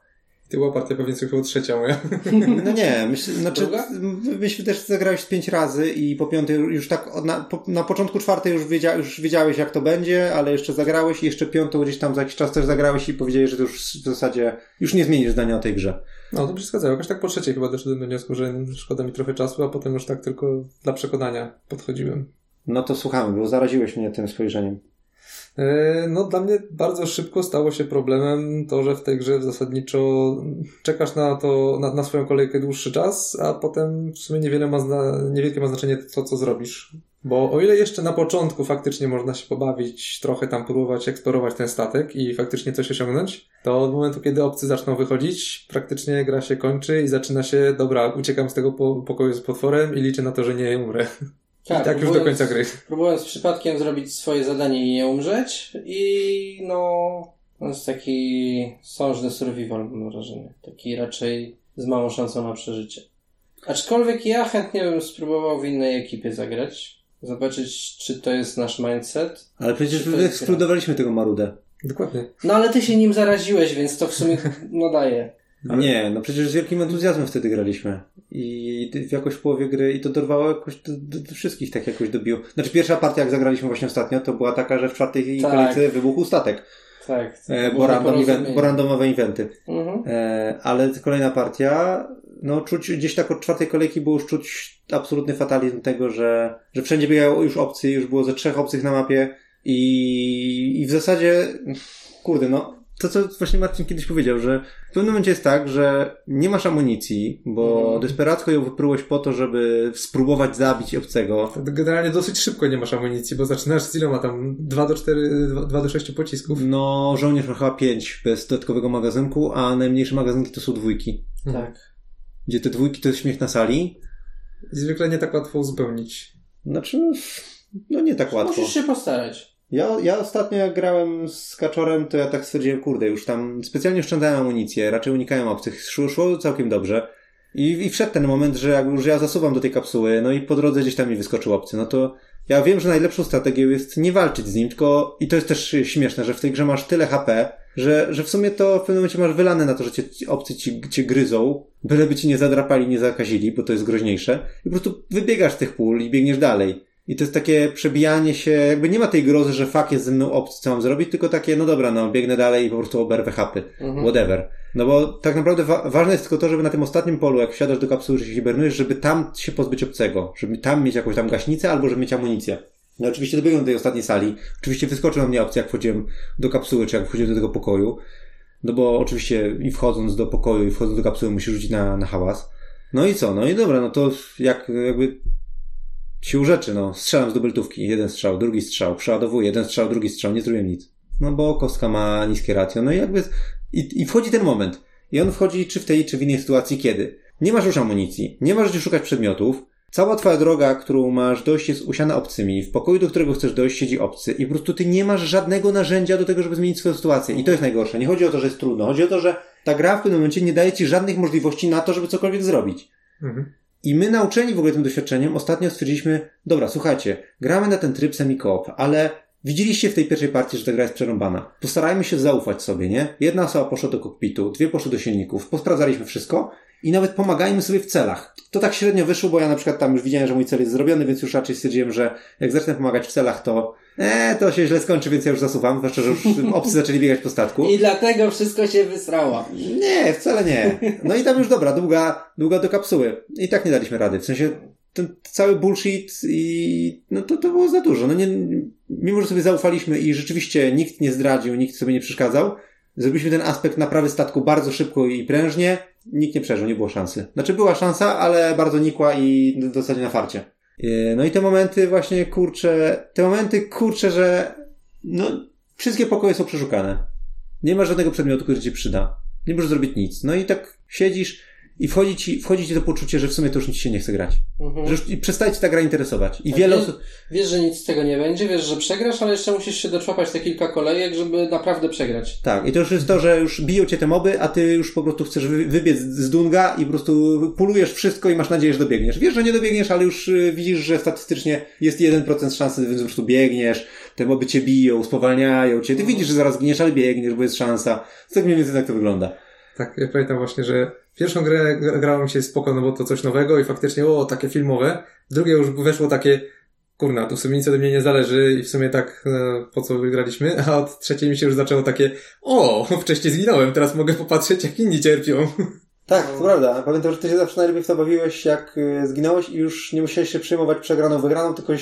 Ty była partia pewnie chyba trzecia moja. No nie, myśl, znaczy, Druga? my- myśmy też zagrałeś z pięć razy i po piątej już tak, na, po, na początku czwartej już, wiedzia, już wiedziałeś jak to będzie, ale jeszcze zagrałeś i jeszcze piątą gdzieś tam za jakiś czas też zagrałeś i powiedziałeś, że to już w zasadzie już nie zmienisz zdania o tej grze. No to przeszkadzało. Jakoś tak po trzeciej chyba doszedłem do wniosku, że szkoda mi trochę czasu, a potem już tak tylko dla przekonania podchodziłem. No to słuchamy, bo zaraziłeś mnie tym spojrzeniem. E, No, dla mnie bardzo szybko stało się problemem to, że w tej grze zasadniczo czekasz na to, na, na swoją kolejkę dłuższy czas, a potem w sumie niewiele ma zna, niewielkie ma znaczenie to, co zrobisz. Bo o ile jeszcze na początku faktycznie można się pobawić, trochę tam próbować eksplorować ten statek i faktycznie coś osiągnąć, to od momentu, kiedy obcy zaczną wychodzić, praktycznie gra się kończy i zaczyna się, dobra, uciekam z tego po, pokoju z potworem i liczę na to, że nie umrę. I tak już do próbując- końca gry. Próbując przypadkiem zrobić swoje zadanie i nie umrzeć i no to jest taki sążny survival mam wrażenie. Taki raczej z małą szansą na przeżycie. Aczkolwiek ja chętnie bym spróbował w innej ekipie zagrać. Zobaczyć, czy to jest nasz mindset. Ale przecież wyekskludowaliśmy tego Marudę. Dokładnie. No ale ty się nim zaraziłeś, więc to w sumie no daje. Nie, no przecież z wielkim entuzjazmem wtedy graliśmy. I w jakoś w połowie gry i to dorwało jakoś do, do, do wszystkich tak jakoś dobiło. Znaczy pierwsza partia, jak zagraliśmy właśnie ostatnio, to była taka, że w czwartej Tak. kolejce wybuchł statek. Tak. E, było bo, random event, bo randomowe eventy. Mhm. E, ale kolejna partia, no czuć, gdzieś tak od czwartej kolejki było już czuć absolutny fatalizm tego, że, że wszędzie biegają już opcje, już było ze trzech obcych na mapie i, i w zasadzie, kurde, no, to co właśnie Marcin kiedyś powiedział, że w pewnym momencie jest tak, że nie masz amunicji, bo Mhm. desperacko ją wyprułeś po to, żeby spróbować zabić obcego. Generalnie dosyć szybko nie masz amunicji, bo zaczynasz z iloma tam 2 do 4, 2 do 6 pocisków. No, żołnierz ma chyba pięć bez dodatkowego magazynku, a najmniejsze magazynki to są dwójki. Tak. Gdzie te dwójki to jest śmiech na sali. I zwykle nie tak łatwo uzupełnić. Znaczy, no nie tak łatwo. Musisz się postarać. Ja, ja ostatnio jak grałem z Kaczorem, to ja tak stwierdziłem, kurde, już tam specjalnie oszczędzałem amunicję, raczej unikałem obcych. Szło, szło całkiem dobrze. I, I wszedł ten moment, że jak już ja zasuwam do tej kapsuły, no i po drodze gdzieś tam mi wyskoczył obcy, no to ja wiem, że najlepszą strategią jest nie walczyć z nim, tylko i to jest też śmieszne, że w tej grze masz tyle HP, że, że w sumie to w pewnym momencie masz wylane na to, że cię ci obcy ci, cię gryzą, byleby ci nie zadrapali, nie zakazili, bo to jest groźniejsze. I po prostu wybiegasz z tych pól i biegniesz dalej. I to jest takie przebijanie się, jakby nie ma tej grozy, że fak jest ze mną obcy, co mam zrobić, tylko takie, no dobra, no biegnę dalej i po prostu oberwę hapy. Mhm. Whatever. No bo tak naprawdę wa- ważne jest tylko to, żeby na tym ostatnim polu, jak wsiadasz do kapsuły, że się hibernujesz, żeby tam się pozbyć obcego. Żeby tam mieć jakąś tam gaśnicę albo żeby mieć amunicję. No oczywiście dobiegłem do tej ostatniej sali. Oczywiście wyskoczyła na mnie opcja, jak wchodziłem do kapsuły, czy jak wchodziłem do tego pokoju. No bo oczywiście i wchodząc do pokoju, i wchodząc do kapsuły musisz rzucić na, na hałas. No i co? No i dobra, no to jak jakby sił rzeczy, no. Strzelam z dubeltówki. Jeden strzał, drugi strzał. Przeładowuję. Jeden strzał, drugi strzał. Nie zrobiłem nic. No bo kostka ma niskie ratio. No i jakby... I, I wchodzi ten moment. I on wchodzi czy w tej, czy w innej sytuacji. Kiedy? Nie masz już amunicji. Nie masz gdzie szukać przedmiotów. Cała twoja droga, którą masz dojść jest usiana obcymi. W pokoju, do którego chcesz dojść, siedzi obcy. I po prostu ty nie masz żadnego narzędzia do tego, żeby zmienić swoją sytuację. I to jest najgorsze. Nie chodzi o to, że jest trudno. Chodzi o to, że ta gra w pewnym momencie nie daje ci żadnych możliwości na to, żeby cokolwiek zrobić. Mhm. I my nauczeni w ogóle tym doświadczeniem ostatnio stwierdziliśmy, dobra, słuchajcie, gramy na ten tryb semi-coop, ale widzieliście w tej pierwszej partii, że ta gra jest przerąbana. Postarajmy się zaufać sobie, nie? Jedna osoba poszła do kokpitu, dwie poszły do silników, posprawdzaliśmy wszystko i nawet pomagajmy sobie w celach. To tak średnio wyszło, bo ja na przykład tam już widziałem, że mój cel jest zrobiony, więc już raczej stwierdziłem, że jak zacznę pomagać w celach, to e, to się źle skończy, więc ja już zasuwam, zwłaszcza, że już obcy zaczęli biegać po statku. I dlatego wszystko się wysrało. Nie, wcale nie. No i tam już dobra, długa, długa do kapsuły. I tak nie daliśmy rady. W sensie ten cały bullshit i no to, to było za dużo. No nie, mimo, że sobie zaufaliśmy i rzeczywiście nikt nie zdradził, nikt sobie nie przeszkadzał, zrobiliśmy ten aspekt naprawy statku bardzo szybko i prężnie. Nikt nie przeżył, nie było szansy. Znaczy była szansa, ale bardzo nikła i zasadzie na farcie. E, No i te momenty właśnie, kurcze, te momenty, kurcze, że no, wszystkie pokoje są przeszukane. Nie ma żadnego przedmiotu, który ci przyda. Nie możesz zrobić nic. No i tak siedzisz i wchodzi ci, wchodzi ci to poczucie, że w sumie to już nic się nie chce grać. Mhm. Że już i przestaje ci ta gra interesować. I wiele wie- osób... Wiesz, że nic z tego nie będzie, wiesz, że przegrasz, ale jeszcze musisz się doczłapać te kilka kolejek, żeby naprawdę przegrać. Tak, i to już jest to, że już biją cię te moby, a ty już po prostu chcesz wy- wybiec z Dunga i po prostu pulujesz wszystko i masz nadzieję, że dobiegniesz. Wiesz, że nie dobiegniesz, ale już y, widzisz, że statystycznie jest 1% szansy, więc po prostu biegniesz, te moby cię biją, spowalniają cię. Ty widzisz, że zaraz giniesz, ale biegniesz, bo jest szansa. Tak mniej więcej tak to wygląda. Tak, ja pamiętam właśnie, że pierwszą grę gra- grałem się spoko, no bo to coś nowego i faktycznie, o, takie filmowe. W drugie już weszło takie, kurna, tu w sumie nic ode mnie nie zależy i w sumie tak, e, po co wygraliśmy, a od trzeciej mi się już zaczęło takie, o, wcześniej zginąłem, teraz mogę popatrzeć, jak inni cierpią. Tak, to prawda. Pamiętam, że ty się zawsze najlepiej w to bawiłeś, jak y, zginąłeś i już nie musiałeś się przejmować przegraną, wygraną, tylko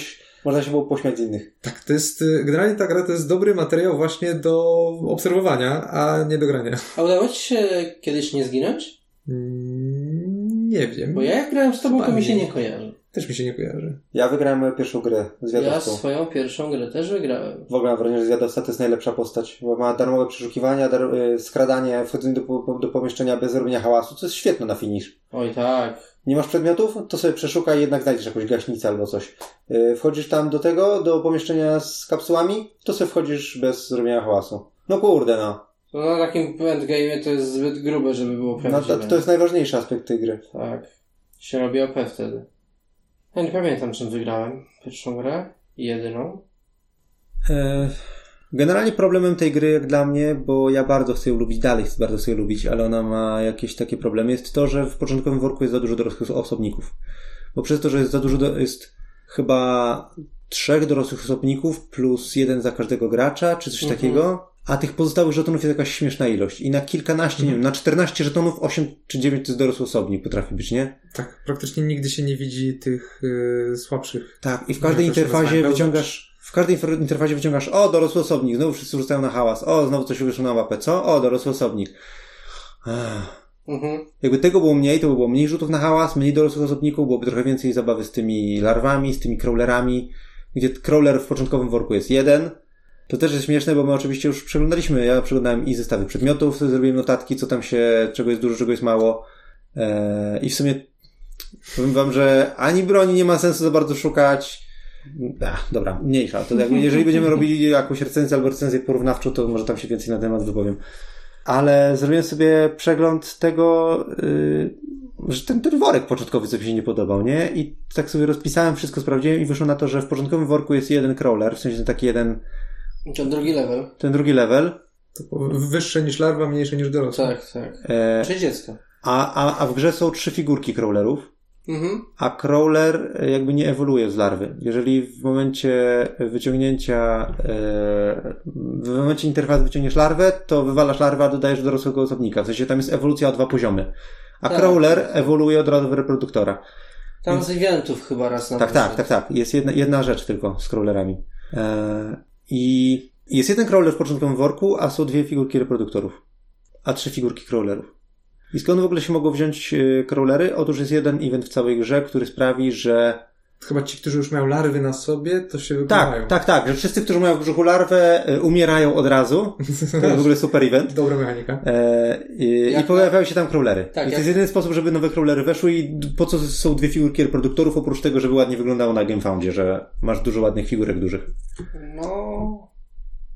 można się było pośmiać z innych. Tak, to jest, e, generalnie ta gra to jest dobry materiał właśnie do obserwowania, a nie do grania. A udało ci się kiedyś nie zginąć? Mm, Nie wiem. Bo ja jak grałem z tobą, to mi się nie. kojarzy. Też mi się nie kojarzy. Ja wygrałem moją pierwszą grę Ja zwiadowską. swoją pierwszą grę też wygrałem. W ogóle mam wrażenie, że zwiadowca to jest najlepsza postać, bo ma darmowe przeszukiwania, dar, y, skradanie, wchodzenie do, do pomieszczenia bez robienia hałasu, co jest świetne na finish. Oj tak. Nie masz przedmiotów? To sobie przeszukaj, jednak znajdziesz jakąś gaśnicę albo coś. Y, Wchodzisz tam do tego, do pomieszczenia z kapsułami, to sobie wchodzisz bez robienia hałasu. No kurde, no. To na takim endgame'ie to jest zbyt grube, żeby było no prawdziwe. to, to jest najważniejszy aspekt tej gry. Tak. Się robi OP wtedy. Ja nie pamiętam, czym wygrałem pierwszą grę. i Jedyną. E, Generalnie problemem tej gry, jak dla mnie, bo ja bardzo chcę ją lubić, dalej chcę bardzo chcę ją lubić, ale ona ma jakieś takie problemy, jest to, że w początkowym worku jest za dużo dorosłych osobników. Bo przez to, że jest za dużo, do, jest chyba trzech dorosłych osobników plus jeden za każdego gracza, czy coś Mhm. takiego, a tych pozostałych żetonów jest jakaś śmieszna ilość. I na kilkanaście, nie wiem, na 14 żetonów 8 czy 9 to jest dorosły osobnik potrafi być, nie? Tak, praktycznie nigdy się nie widzi tych y, słabszych. Tak, i w każdej interfazie wyciągasz, w każdej interfazie wyciągasz, o, dorosły osobnik, znowu wszyscy rzucają na hałas, o, znowu coś wyszło na mapę, co? O, dorosły osobnik. Mhm. Jakby tego było mniej, to by było mniej rzutów na hałas, mniej dorosłych osobników, byłoby trochę więcej zabawy z tymi larwami, z tymi crawlerami, gdzie crawler w początkowym worku jest jeden. To też jest śmieszne, bo my oczywiście już przeglądaliśmy, ja przeglądałem i zestawy przedmiotów, zrobiłem notatki, co tam się, czego jest dużo, czego jest mało. Eee, I w sumie powiem wam, że ani broni nie ma sensu za bardzo szukać. Ach, dobra, mniejsza. To jakby, jeżeli będziemy robili jakąś recenzję albo recenzję porównawczą, to może tam się więcej na temat wypowiem. Ale zrobiłem sobie przegląd tego, yy, że ten, ten worek początkowy, co mi się nie podobał, nie? I tak sobie rozpisałem, wszystko sprawdziłem i wyszło na to, że w początkowym worku jest jeden crawler, w sensie taki jeden, To drugi level. ten drugi level, wyższe niż larwa, mniejsze niż dorosła. Tak, tak. e, Czy dziecko. a, a, a w grze są trzy figurki crawlerów. Mhm. a crawler e, jakby nie ewoluuje z larwy. Jeżeli w momencie wyciągnięcia, e, w momencie interfejsu wyciągniesz larwę, to wywalasz larwę, a dodajesz dorosłego osobnika. W sensie tam jest ewolucja o dwa poziomy. A Tak. crawler ewoluuje od razu w reproduktora. Tam z eventów chyba raz na Tak, tak, tak, tak. Jest jedna, jedna rzecz tylko z crawlerami. E, I jest jeden crawler w początkowym worku, a są dwie figurki reproduktorów. A trzy figurki crawlerów. I skąd w ogóle się mogą wziąć e, crawlery? Otóż jest jeden event w całej grze, który sprawi, że Chyba ci, którzy już mają larwy na sobie, to się wypływają. tak, tak, tak, że wszyscy, którzy mają w brzuchu larwę, e, umierają od razu. To jest w ogóle super event. Dobra mechanika. E, i, Jak I pojawiają się tam crawlery. Tak, I to jak- jest jedyny sposób, żeby nowe crawlery weszły i po co są dwie figurki reproduktorów, oprócz tego, żeby ładnie wyglądało na GameFoundzie, że masz dużo ładnych figurek dużych. No.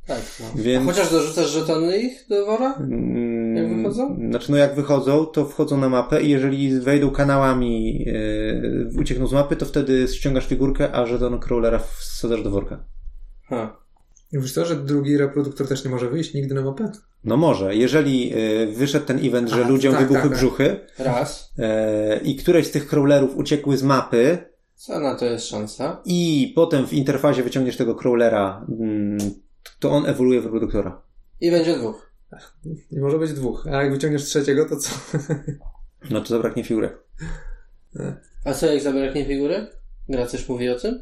Tak, no. Więc- A chociaż dorzucasz żetony ich do wora? Mm, Jak wychodzą? Znaczy, no jak wychodzą, to wchodzą na mapę i jeżeli wejdą kanałami, yy, uciekną z mapy, to wtedy ściągasz figurkę, a żeton crawlera wsadzasz do worka. Ha. I wiesz co, że drugi reproduktor też nie może wyjść nigdy na mapę? No może, jeżeli yy, wyszedł ten event, że A, ludziom tak, wybuchły tak, tak. brzuchy Raz. yy, i któreś z tych crawlerów uciekły z mapy Co na to jest szansa? i potem w interfazie wyciągniesz tego crawlera, mm, to on ewoluuje w reproduktora. I będzie dwóch. Nie może być dwóch. A jak wyciągniesz trzeciego, to co? No to zabraknie figurek. A co jak zabraknie figury? Gra coś mówi o tym?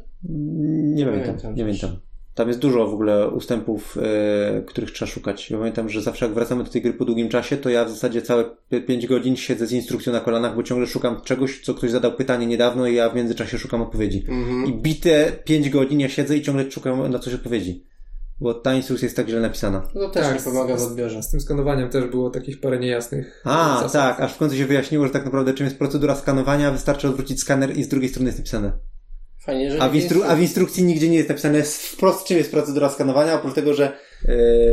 Nie pamiętam, pamiętam nie też. pamiętam. Tam jest dużo w ogóle ustępów, e, których trzeba szukać. Ja pamiętam, że zawsze jak wracamy do tej gry po długim czasie, to ja w zasadzie całe 5 godzin siedzę z instrukcją na kolanach, bo ciągle szukam czegoś, co ktoś zadał pytanie niedawno i ja w międzyczasie szukam odpowiedzi. Mhm. I bite 5 godzin ja siedzę i ciągle szukam na coś odpowiedzi. Bo ta instrukcja jest tak źle napisana. No to też Tak, nie pomaga w z- odbiorze. Z tym skanowaniem też było takich parę niejasnych A, zasad. tak, aż w końcu się wyjaśniło, że tak naprawdę czym jest procedura skanowania, wystarczy odwrócić skaner i z drugiej strony jest napisane. Fajnie, że A w, nie instru- a w instrukcji nigdzie nie jest napisane wprost, czym jest procedura skanowania, oprócz tego, że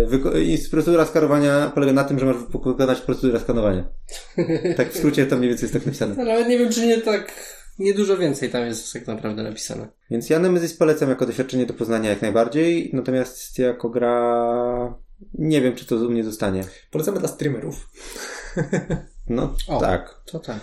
wyko- jest- procedura skanowania polega na tym, że masz wykonać procedurę skanowania. Tak w skrócie to mniej więcej jest tak napisane. No, nawet nie wiem, czy nie tak... Nie dużo więcej tam jest tak naprawdę napisane. Więc ja Nemesis polecam jako doświadczenie do poznania jak najbardziej, natomiast jako gra nie wiem, czy to u mnie zostanie. Polecamy dla streamerów. No O. tak. To tak.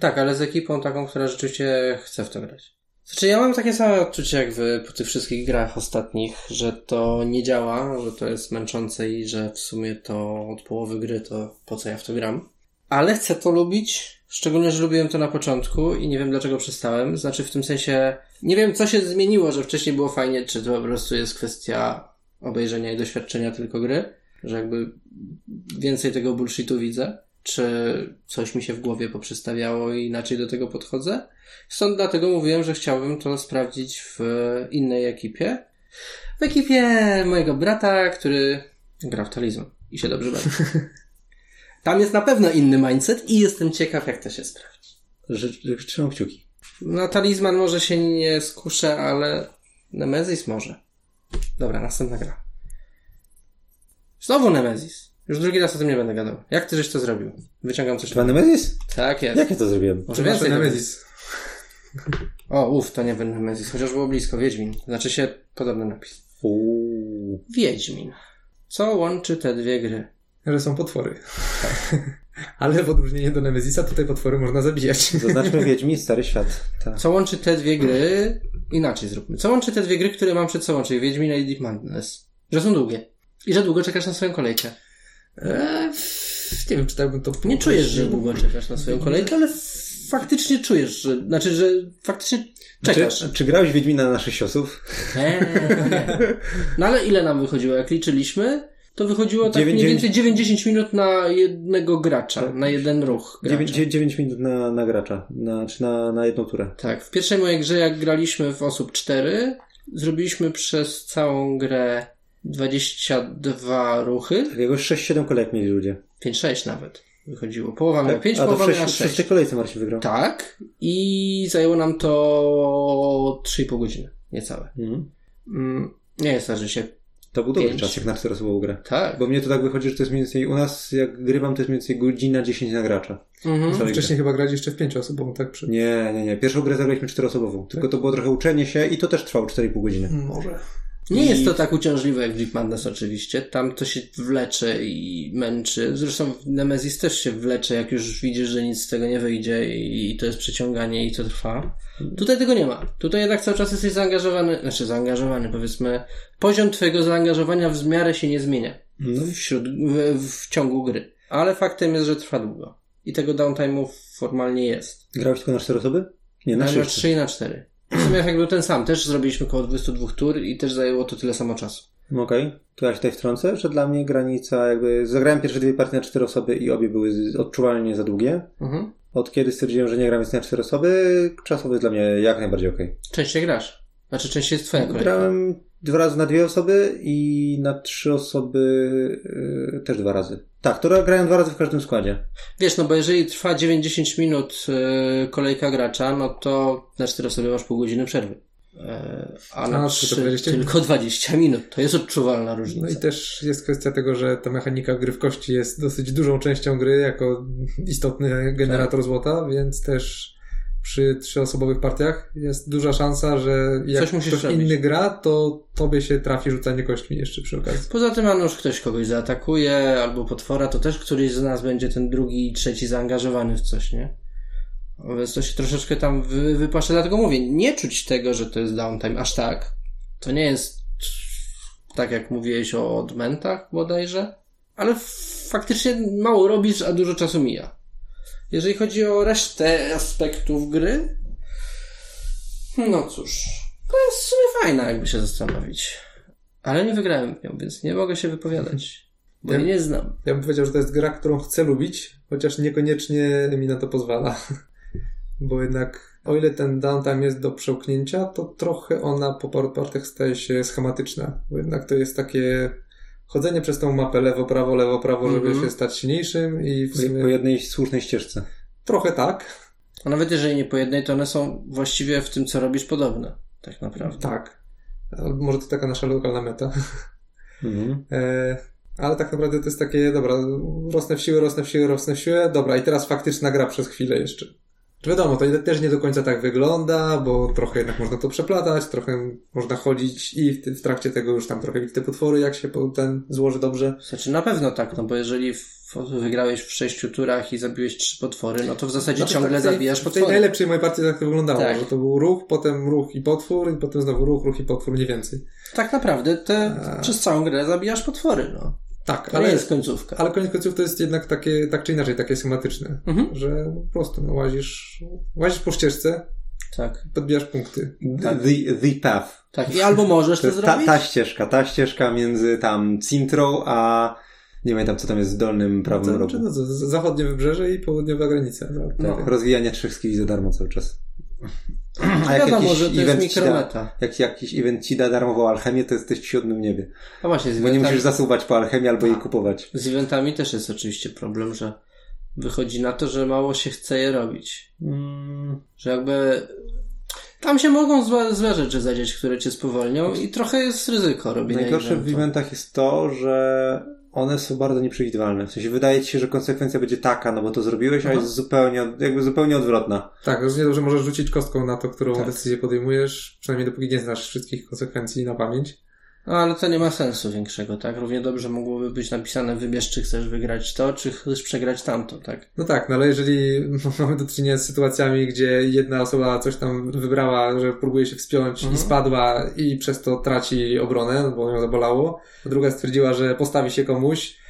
Tak, ale z ekipą taką, która rzeczywiście chce w to grać. Znaczy, ja mam takie same odczucie jak wy po tych wszystkich grach ostatnich, że to nie działa, że to jest męczące i że w sumie to od połowy gry to po co ja w to gram. Ale chcę to lubić, szczególnie, że lubiłem to na początku i nie wiem dlaczego przestałem. Znaczy, w tym sensie, nie wiem co się zmieniło, że wcześniej było fajnie, czy to po prostu jest kwestia obejrzenia i doświadczenia tylko gry, że jakby więcej tego bullshitu widzę, czy coś mi się w głowie poprzestawiało i inaczej do tego podchodzę. Stąd dlatego mówiłem, że chciałbym to sprawdzić w innej ekipie. W ekipie mojego brata, który gra w talizman i się dobrze bawi. Tam jest na pewno inny mindset i jestem ciekaw, jak to się sprawdzi. Że, że trzymam kciuki. Na talizman może się nie skuszę, ale Nemezis może. Dobra, następna gra. Znowu Nemezis. Już drugi raz o tym nie będę gadał. Jak ty żeś to zrobił? Wyciągam coś. Dwa Nemesis? Tak jest. Jak ja to zrobiłem? Może więcej. tego. Nemesis. O, uff, to nie był Nemezis, chociaż było blisko. Wiedźmin. Znaczy się podobny napis. Uuu. Wiedźmin. Co łączy te dwie gry? Że są potwory. Ale w odróżnieniu do Nemezisa tutaj potwory można zabijać. Zaznaczmy Wiedźmin, Stary Świat. Tak. Co łączy te dwie gry? Inaczej zróbmy. Co łączy te dwie gry, które mam przed sobą, czyli Wiedźmina i Deep Madness? Że są długie. I że długo czekasz na swoją kolejkę. Eee, nie wiem, czy tak bym to Nie czujesz, że długo czekasz na swoją kolejkę, ale faktycznie czujesz, że, znaczy, że faktycznie czekasz. Czy, czy grałeś Wiedźmina na naszych ciosów? Nie, nie. No ale ile nam wychodziło? Jak liczyliśmy, to wychodziło tak Dziewięć- mniej więcej 90 minut na jednego gracza, na jeden ruch gracza. 9, 9 minut na, na gracza, na, czy na, na jedną turę. Tak, w pierwszej mojej grze, jak graliśmy w osób 4, zrobiliśmy przez całą grę 22 ruchy, Jakiegoś 6-7 kolejek mieli ludzie. 5-6 nawet wychodziło. Połowa miała 5, A to połowa miała sześć- w 6. szóstej kolejce Marcin wygrał. Tak, i zajęło nam to 3,5 godziny, niecałe. Mhm. Mm, nie jest tak, że się... To był dobry Pięć. czas jak na czteroosobową grę. Tak. Bo mnie to tak wychodzi, że to jest mniej więcej, u nas jak grywam, to jest mniej więcej godzina 10 na gracza. Mhm. Wcześniej chyba grać jeszcze w pięcioosobową, tak? Przy... Nie, nie, nie. Pierwszą grę zagraliśmy czteroosobową. Tylko to było trochę uczenie się i to też trwało 4,5 godziny. Może. Nie I- jest to tak uciążliwe jak w Deep Madness oczywiście. Tam to się wlecze i męczy. Zresztą w Nemesis też się wlecze, jak już widzisz, że nic z tego nie wyjdzie i to jest przeciąganie i to trwa. Tutaj tego nie ma. Tutaj jednak cały czas jesteś zaangażowany, znaczy zaangażowany, powiedzmy. Poziom twojego zaangażowania w miarę się nie zmienia No. wśród, w, w ciągu gry. Ale faktem jest, że trwa długo. I tego downtime'u formalnie jest. Grałeś tylko na cztery osoby? Nie, na na, na szyszce. 3 i na 4. Sumie efekt był ten sam. Też zrobiliśmy około 22 tur i też zajęło to tyle samo czasu. Okej, to ja się tutaj wtrącę, że dla mnie granica jakby... Zagrałem pierwsze dwie partie na cztery osoby i obie były odczuwalnie za długie. Mhm. Od kiedy stwierdziłem, że nie gram więcej na cztery osoby, czasowy jest dla mnie jak najbardziej okej. Częściej grasz. Znaczy częściej jest twoja kolejka. Grałem dwa razy na dwie osoby i na trzy osoby yy, też dwa razy. Tak, to grałem dwa razy w każdym składzie. Wiesz, no bo jeżeli trwa 9-10 minut yy, kolejka gracza, no to na 4 osoby masz pół godziny przerwy. Yy, a na A, 3 to 20 minut. tylko 20 minut. To jest odczuwalna różnica. No i też jest kwestia tego, że ta mechanika gry w kości jest dosyć dużą częścią gry jako istotny generator Tak. złota, więc też przy trzyosobowych partiach jest duża szansa, że jak Coś ktoś robić. inny gra, to tobie się trafi rzucanie kośćmi jeszcze przy okazji. Poza tym, a nuż ktoś kogoś zaatakuje, albo potwora, to też któryś z nas będzie ten drugi i trzeci zaangażowany w coś, nie? Więc to się troszeczkę tam wy, wypłaszcza. Dlatego mówię, nie czuć tego, że to jest downtime aż tak. To nie jest tak jak mówiłeś o odmentach bodajże, ale faktycznie mało robisz, a dużo czasu mija. Jeżeli chodzi o resztę aspektów gry, no cóż, to jest w sumie fajna, jakby się zastanowić. Ale nie wygrałem w nią, więc nie mogę się wypowiadać. Bo Ja- nie znam. Ja bym powiedział, że to jest gra, którą chcę lubić, chociaż niekoniecznie mi na to pozwala. Bo jednak, o ile ten downtime jest do przełknięcia, to trochę ona po paru partiach staje się schematyczna. Bo jednak to jest takie chodzenie przez tą mapę lewo, prawo, lewo, prawo, żeby Mhm. się stać silniejszym i w Po sumie jednej słusznej ścieżce. trochę tak. A nawet jeżeli nie po jednej, to one są właściwie w tym, co robisz, podobne. Tak naprawdę. Tak. Może to taka nasza lokalna meta. Mhm. E, ale tak naprawdę to jest takie, dobra, rosnę w siłę, rosnę w siłę, rosnę w siłę, dobra, i teraz faktyczna gra przez chwilę jeszcze. Wiadomo, to też nie do końca tak wygląda, bo trochę jednak można to przeplatać, trochę można chodzić i w, w trakcie tego już tam trochę widzieć te potwory, jak się ten złoży dobrze. Znaczy na pewno tak, no bo jeżeli wygrałeś w sześciu turach i zabiłeś trzy potwory, no to w zasadzie Znaczy, ciągle tak tej- zabijasz W tej potwory. najlepszej mojej partii tak to wyglądało, Tak. że to był ruch, potem ruch i potwór, i potem znowu ruch, ruch i potwór, mniej więcej. Tak naprawdę te, A. przez całą grę zabijasz potwory, no. Tak, To ale, jest końcówka. ale koniec końców to jest jednak takie, tak czy inaczej, takie schematyczne, Mhm. że po prostu no, łazisz, łazisz po ścieżce, Tak, podbijasz punkty. The, the path. tak. I albo możesz To to, jest ta, zrobić, ta ścieżka, ta ścieżka między tam Cintrą, a nie pamiętam co tam jest w dolnym prawym To, rogu. no, zachodnie wybrzeże i południowa granica. No, No. Tak, rozwijanie trzech skilli za darmo cały czas. A wiadomo, że to jest event da, mikrometa. jak jakiś event ci da darmową alchemię, to jesteś w siódmym niebie. A właśnie, z Bo nie eventami, musisz zasuwać po alchemii albo jej kupować. z eventami też jest oczywiście problem, że wychodzi na to, że mało się chce je robić. Mm, Że jakby tam się mogą złe, złe rzeczy zadzieć, które cię spowolnią i trochę jest ryzyko robienia Najgorsze w eventu. eventach jest to, że one są bardzo nieprzewidywalne. W sensie wydaje ci się, że konsekwencja będzie taka, no bo to zrobiłeś, a jest zupełnie, jakby zupełnie odwrotna. Tak, równie dobrze możesz rzucić kostką na to, którą Tak. decyzję podejmujesz, przynajmniej dopóki nie znasz wszystkich konsekwencji na pamięć. No ale to nie ma sensu większego, tak? Równie dobrze mogłoby być napisane wybierz, czy chcesz wygrać to, czy chcesz przegrać tamto, tak? No tak, no ale jeżeli mamy do czynienia z sytuacjami, gdzie jedna osoba coś tam wybrała, że próbuje się wspiąć Mhm. i spadła i przez to traci obronę, bo ją zabolało, a druga stwierdziła, że postawi się komuś,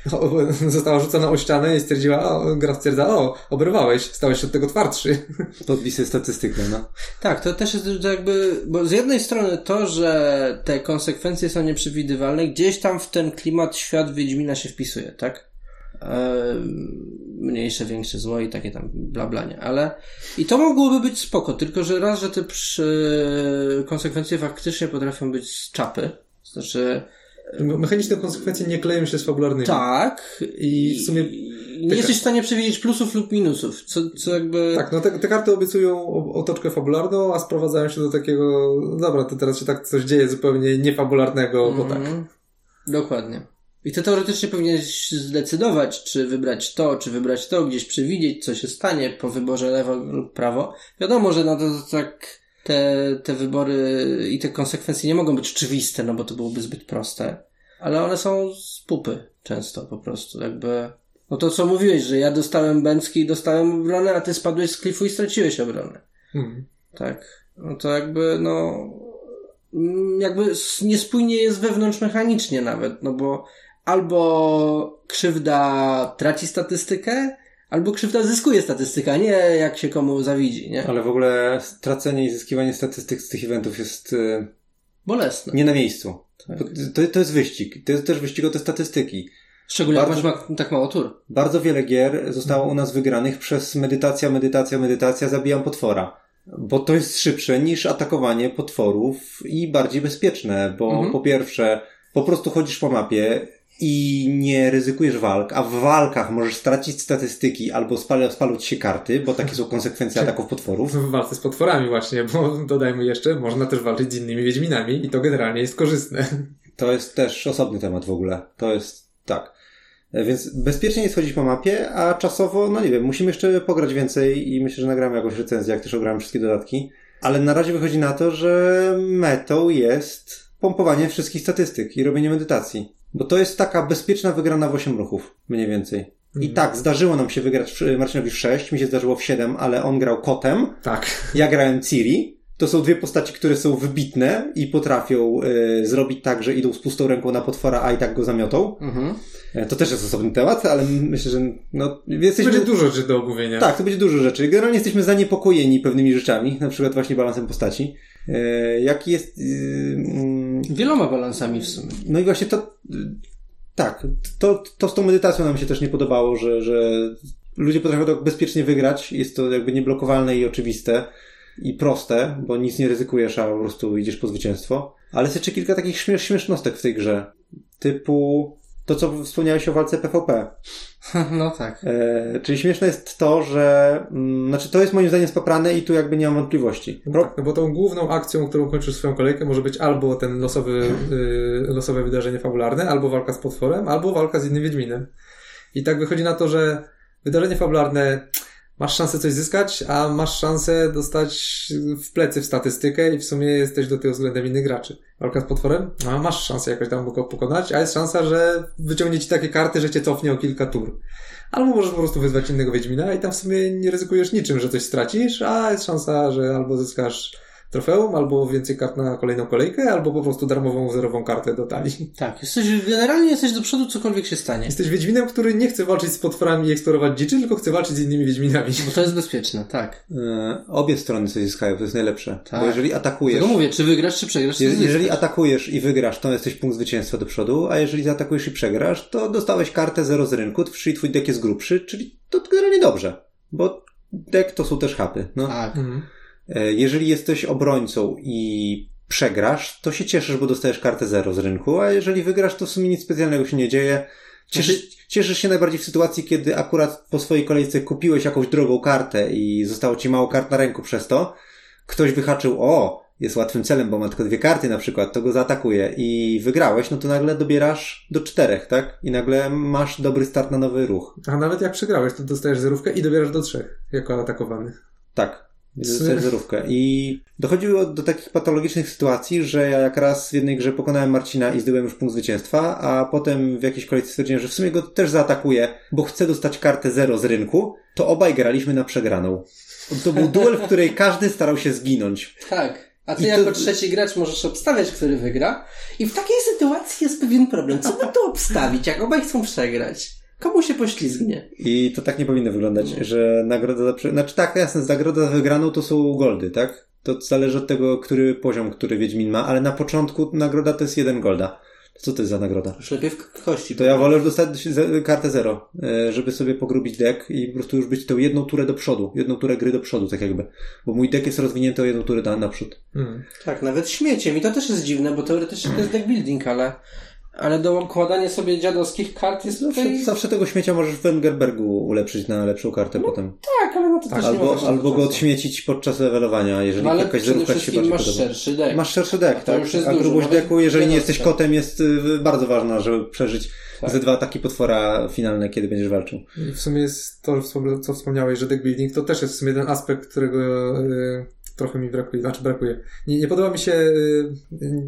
została rzucona o ścianę i stwierdziła, o, gra stwierdza, o, oberwałeś, stałeś się od tego twardszy. Podpisy statystyką, no. Tak, to też jest że jakby, bo z jednej strony to, że te konsekwencje są nieprzewidywalne, gdzieś tam w ten klimat świat Wiedźmina się wpisuje, tak? Ehm, mniejsze, większe zło i takie tam blablanie, ale i to mogłoby być spoko, tylko że raz, że te przy... konsekwencje faktycznie potrafią być z czapy, znaczy Mechaniczne konsekwencje nie kleją się z fabularnymi. tak I w sumie nie jesteś w stanie przewidzieć plusów lub minusów, co, co jakby Tak, no te, te karty obiecują otoczkę fabularną, a sprowadzają się do takiego, no dobra, to teraz się tak coś dzieje zupełnie niefabularnego, bo tak. Mhm. Dokładnie. I ty teoretycznie powinieneś zdecydować, czy wybrać to, czy wybrać to, gdzieś przewidzieć, co się stanie po wyborze lewo lub prawo. Wiadomo, że no to tak te, te wybory i te konsekwencje nie mogą być oczywiste, no bo to byłoby zbyt proste. Ale one są z pupy często po prostu, jakby... No to co mówiłeś, że ja dostałem bęcki i dostałem obronę, a ty spadłeś z klifu i straciłeś obronę. Hmm. Tak. No to jakby, no. Jakby niespójnie jest wewnątrz mechanicznie nawet, no bo albo krzywda traci statystykę, Albo krzywda zyskuje statystyka, nie jak się komu zawidzi, nie? Ale w ogóle stracenie i zyskiwanie statystyk z tych eventów jest y, Bolesne. nie na miejscu. Tak. To, to jest wyścig. To jest też wyścig o te statystyki. Szczególnie jak Bardzo- masz ma, tak mało tur. Bardzo wiele gier zostało u nas wygranych przez medytacja, medytacja, medytacja, zabijam potwora. Bo to jest szybsze niż atakowanie potworów i bardziej bezpieczne, bo Mhm. po pierwsze, po prostu chodzisz po mapie i nie ryzykujesz walk, a w walkach możesz stracić statystyki albo spal- spalą ci się karty, bo takie są konsekwencje ataków potworów. W walce z potworami właśnie, bo dodajmy jeszcze, można też walczyć z innymi Wiedźminami i to generalnie jest korzystne. To jest też osobny temat w ogóle. To jest tak. Więc bezpiecznie jest chodzić po mapie, a czasowo, no nie wiem, musimy jeszcze pograć więcej i myślę, że nagramy jakąś recenzję, jak też ograłem wszystkie dodatki. Ale na razie wychodzi na to, że metą jest pompowanie wszystkich statystyk i robienie medytacji. Bo to jest taka bezpieczna wygrana w 8 ruchów, mniej więcej. I tak, zdarzyło nam się wygrać Marcinowi w 6, mi się zdarzyło w 7, ale on grał kotem, Tak. ja grałem Ciri. To są dwie postaci, które są wybitne i potrafią e, zrobić tak, że idą z pustą ręką na potwora, a i tak go zamiotą. Mhm. E, to też jest osobny temat, ale myślę, że no, jesteśmy... Będzie dużo rzeczy do omówienia. Tak, to będzie dużo rzeczy. Generalnie jesteśmy zaniepokojeni pewnymi rzeczami, na przykład właśnie balansem postaci. E, jaki jest... e, mm, Wieloma balansami w sumie. no i właśnie to... Tak, to, to z tą medytacją nam się też nie podobało, że, że ludzie potrafią tak bezpiecznie wygrać. Jest to jakby nieblokowalne i oczywiste i proste, bo nic nie ryzykujesz, a po prostu idziesz po zwycięstwo. Ale jest jeszcze kilka takich śmiesz, śmiesznostek w tej grze. Typu to, co wspomniałeś o walce PvP. No tak. E, czyli śmieszne jest to, że... Mm, znaczy to jest moim zdaniem spaprane i tu jakby nie mam wątpliwości. No Pro, tak, no bo tą główną akcją, którą kończysz swoją kolejkę, może być albo ten losowy, y, losowe wydarzenie fabularne, albo walka z potworem, albo walka z innym Wiedźminem. I tak wychodzi na to, że wydarzenie fabularne masz szansę coś zyskać, a masz szansę dostać w plecy w statystykę i w sumie jesteś do tego względem innych graczy. Walka z potworem? A masz szansę jakoś tam go pokonać, a jest szansa, że wyciągnie ci takie karty, że cię cofnie o kilka tur. Albo możesz po prostu wyzwać innego Wiedźmina i tam w sumie nie ryzykujesz niczym, że coś stracisz, a jest szansa, że albo zyskasz trofeum, albo więcej kart na kolejną kolejkę, albo po prostu darmową zerową kartę do talii. Tak, jesteś, generalnie jesteś do przodu, cokolwiek się stanie. Jesteś Wiedźminem, który nie chce walczyć z potworami i eksplorować dziczy, tylko chce walczyć z innymi Wiedźminami. Bo to jest bezpieczne, tak. e, obie strony coś zyskają, to jest najlepsze. Tak. Bo jeżeli atakujesz... Tego mówię, czy wygrasz, czy przegrasz, to Je-. Jeżeli atakujesz i wygrasz, to jesteś punkt zwycięstwa do przodu, a jeżeli zaatakujesz i przegrasz, to dostałeś kartę zero z rynku, czyli twój deck jest grubszy, czyli to generalnie dobrze. Bo deck to są też hapy. No. Tak. Mhm. E, Jeżeli jesteś obrońcą i przegrasz, to się cieszysz, bo dostajesz kartę zero z rynku, a jeżeli wygrasz, to w sumie nic specjalnego się nie dzieje. Cieszysz, cieszysz się najbardziej w sytuacji, kiedy akurat po swojej kolejce kupiłeś jakąś drogą kartę i zostało ci mało kart na ręku przez to. Ktoś wyhaczył, o, jest łatwym celem, bo ma tylko dwie karty na przykład, to go zaatakuje i wygrałeś, no to nagle dobierasz do czterech, tak? I nagle masz dobry start na nowy ruch. A nawet jak przegrałeś, to dostajesz zerówkę i dobierasz do trzech, jako atakowany. Tak. Zerówkę. I dochodziło do takich patologicznych sytuacji, że ja jak raz w jednej grze pokonałem Marcina i zdobyłem już punkt zwycięstwa, a potem w jakiejś kolejce stwierdziłem, że w sumie go też zaatakuję, bo chcę dostać kartę zero z rynku, to obaj graliśmy na przegraną. To był duel, w której każdy starał się zginąć. Tak. A ty I to- jako trzeci gracz możesz obstawiać, który wygra. I w takiej sytuacji jest pewien problem. Co by tu obstawić, jak obaj chcą przegrać? Komu się poślizgnie? I to tak nie powinno wyglądać, że nagroda za... Znaczy tak, jasne, nagroda za wygraną to są goldy, tak? To zależy od tego, który poziom, który Wiedźmin ma, ale na początku nagroda to jest jeden golda. Co to jest za nagroda? Już lepiej w kości. To ja wolę już dostać kartę zero, e, żeby sobie pogrubić deck i po prostu już być tą jedną turę do przodu, jedną turę gry do przodu, tak jakby. Bo mój deck jest rozwinięty o jedną turę na, naprzód. Mhm. Tak, nawet śmieciem. I to też jest dziwne, bo teoretycznie to jest deck building, ale, ale dokładanie sobie dziadowskich kart jest Zawsze, tutaj... zawsze tego śmiecia możesz w Wengerbergu ulepszyć na lepszą kartę potem. Tak, ale no to też nie ma Albo, też albo go odśmiecić podczas levelowania, jeżeli No jakaś zerówka się bardziej masz podoba. szerszy deck. Masz szerszy deck, A to tak? już jest A dużo, grubość nawet decku, jeżeli nie jesteś kotem, jest y, bardzo ważna, żeby przeżyć Tak. ze dwa ataki potwora finalne, kiedy będziesz walczył. I w sumie jest to, co wspomniałeś, że deck building to też jest w sumie ten aspekt, którego y, trochę mi brakuje, znaczy brakuje. Nie, nie podoba mi się, y,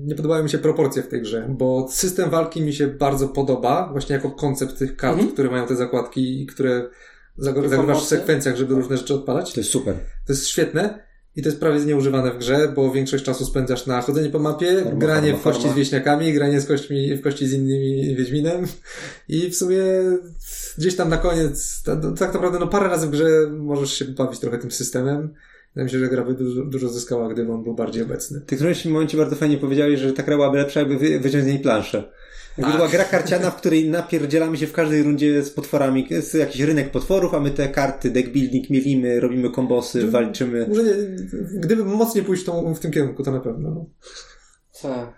nie podobają mi się proporcje w tej grze, bo system walki mi się bardzo podoba, właśnie jako koncept tych kart, Mhm. które mają te zakładki i które zagrywasz w sekwencjach, żeby różne rzeczy odpalać. To jest super. To jest świetne, I to jest prawie nieużywane w grze, bo większość czasu spędzasz na chodzenie po mapie, Farma, granie farma, w kości farma. z wieśniakami, granie z kośćmi, w kości z innymi Wiedźminem i w sumie gdzieś tam na koniec, ta- tak naprawdę no parę razy w grze możesz się bawić trochę tym systemem. Wydaje mi się, że gra by dużo, dużo zyskała, gdyby on był bardziej obecny. Ty w którymś momencie bardzo fajnie powiedziałeś, że ta gra byłaby lepsza, jakby wy, wyciąć z niej planszę. Jakby była gra karciana, w której napierdzielamy się w każdej rundzie z potworami. Jest jakiś rynek potworów, a my te karty, deck building mielimy, robimy kombosy, walczymy. Może nie, gdyby mocniej pójść tą, w tym kierunku, to na pewno. No. Tak.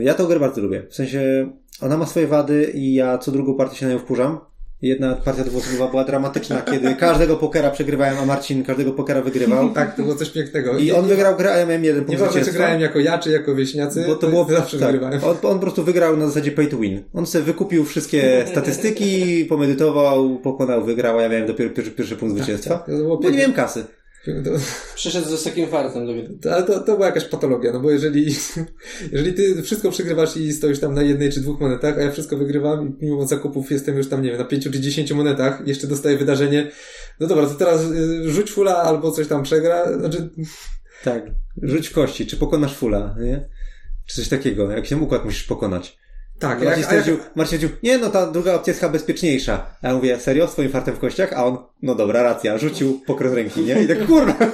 Ja tę grę bardzo lubię. W sensie, ona ma swoje wady i ja co drugą partię się na nią wkurzam. Jedna partia dwuosobowa była dramatyczna, kiedy każdego pokera przegrywałem, a Marcin każdego pokera wygrywał. Tak, to było coś pięknego. I on wygrał grę, a ja miałem jeden punkt Nieważne, czy grałem jako ja, czy jako wieśniacy, Bo to było zawsze tak, wygrywałem. on, on po prostu wygrał na zasadzie pay to win. On sobie wykupił wszystkie statystyki, pomedytował, pokonał, wygrał, a ja miałem dopiero pierwszy, pierwszy punkt zwycięstwa. Tak, było Bo nie piękne. miałem kasy. To, Przyszedł z wysokim fartem do gry. to, ale to, to była jakaś patologia, no bo jeżeli, jeżeli ty wszystko przegrywasz i stoisz tam na jednej czy dwóch monetach, a ja wszystko wygrywam i mimo zakupów jestem już tam, nie wiem, na pięciu czy dziesięciu monetach, jeszcze dostaję wydarzenie, no dobra, to teraz y, rzuć fula albo coś tam przegra, znaczy, Tak. Rzuć kości, czy pokonasz fula, nie? Czy coś takiego. Jakiś tam układ musisz pokonać. Tak, Marcin jak, a jak, stwierdził, Marcin stwierdził, nie no, ta druga opcja jest chyba bezpieczniejsza. A ja mówię, serio? Swoim fartem w kościach? A on, no dobra, racja, rzucił pokrot ręki, nie? I tak, kurwa!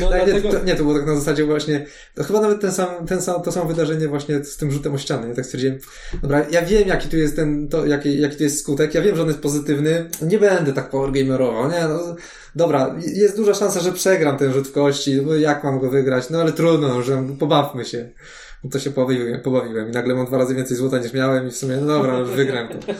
No tak, dlatego... nie, to, nie, to było tak na zasadzie właśnie, to chyba nawet ten sam, ten sam, to samo wydarzenie właśnie z tym rzutem o ścianę. Ja tak stwierdziłem, dobra, ja wiem jaki tu jest ten, to, jaki, jaki tu jest skutek, ja wiem, że on jest pozytywny, nie będę tak powergamerował, nie, no, dobra, jest duża szansa, że przegram ten rzut w kości, bo jak mam go wygrać, no ale trudno, że pobawmy się. No to się pobawiłem, pobawiłem i nagle mam dwa razy więcej złota niż miałem i w sumie, no dobra, już wygram to.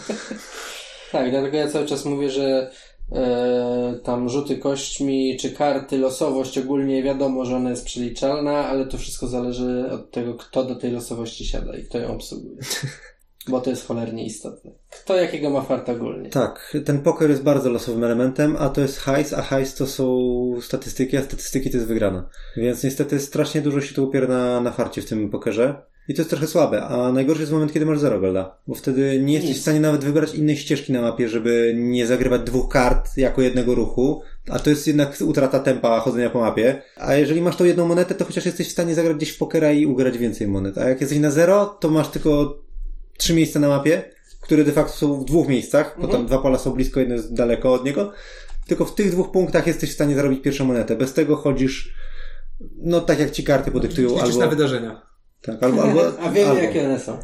Tak, dlatego ja cały czas mówię, że e, tam rzuty kośćmi czy karty, losowość ogólnie wiadomo, że ona jest przeliczalna, ale to wszystko zależy od tego, kto do tej losowości siada i kto ją obsługuje. Bo to jest cholernie istotne. Kto jakiego ma farta ogólnie. Tak, ten poker jest bardzo losowym elementem, a to jest hajs, a hajs to są statystyki, a statystyki to jest wygrana. Więc niestety strasznie dużo się tu upiera na, na farcie w tym pokerze. I to jest trochę słabe, a najgorszy jest moment, kiedy masz zero golda, bo wtedy nie jesteś Nic. w stanie nawet wybrać innej ścieżki na mapie, żeby nie zagrywać dwóch kart jako jednego ruchu, a to jest jednak utrata tempa chodzenia po mapie. A jeżeli masz tą jedną monetę, to chociaż jesteś w stanie zagrać gdzieś w pokera i ugrać więcej monet. A jak jesteś na zero, to masz tylko trzy miejsca na mapie, które de facto są w dwóch miejscach, bo tam dwa pola są blisko, jedno jest daleko od niego. Tylko w tych dwóch punktach jesteś w stanie zarobić pierwszą monetę. Bez tego chodzisz, no tak jak ci karty podyktują, Liczysz albo, na wydarzenia. tak, albo, albo, A wiemy albo. jakie one są.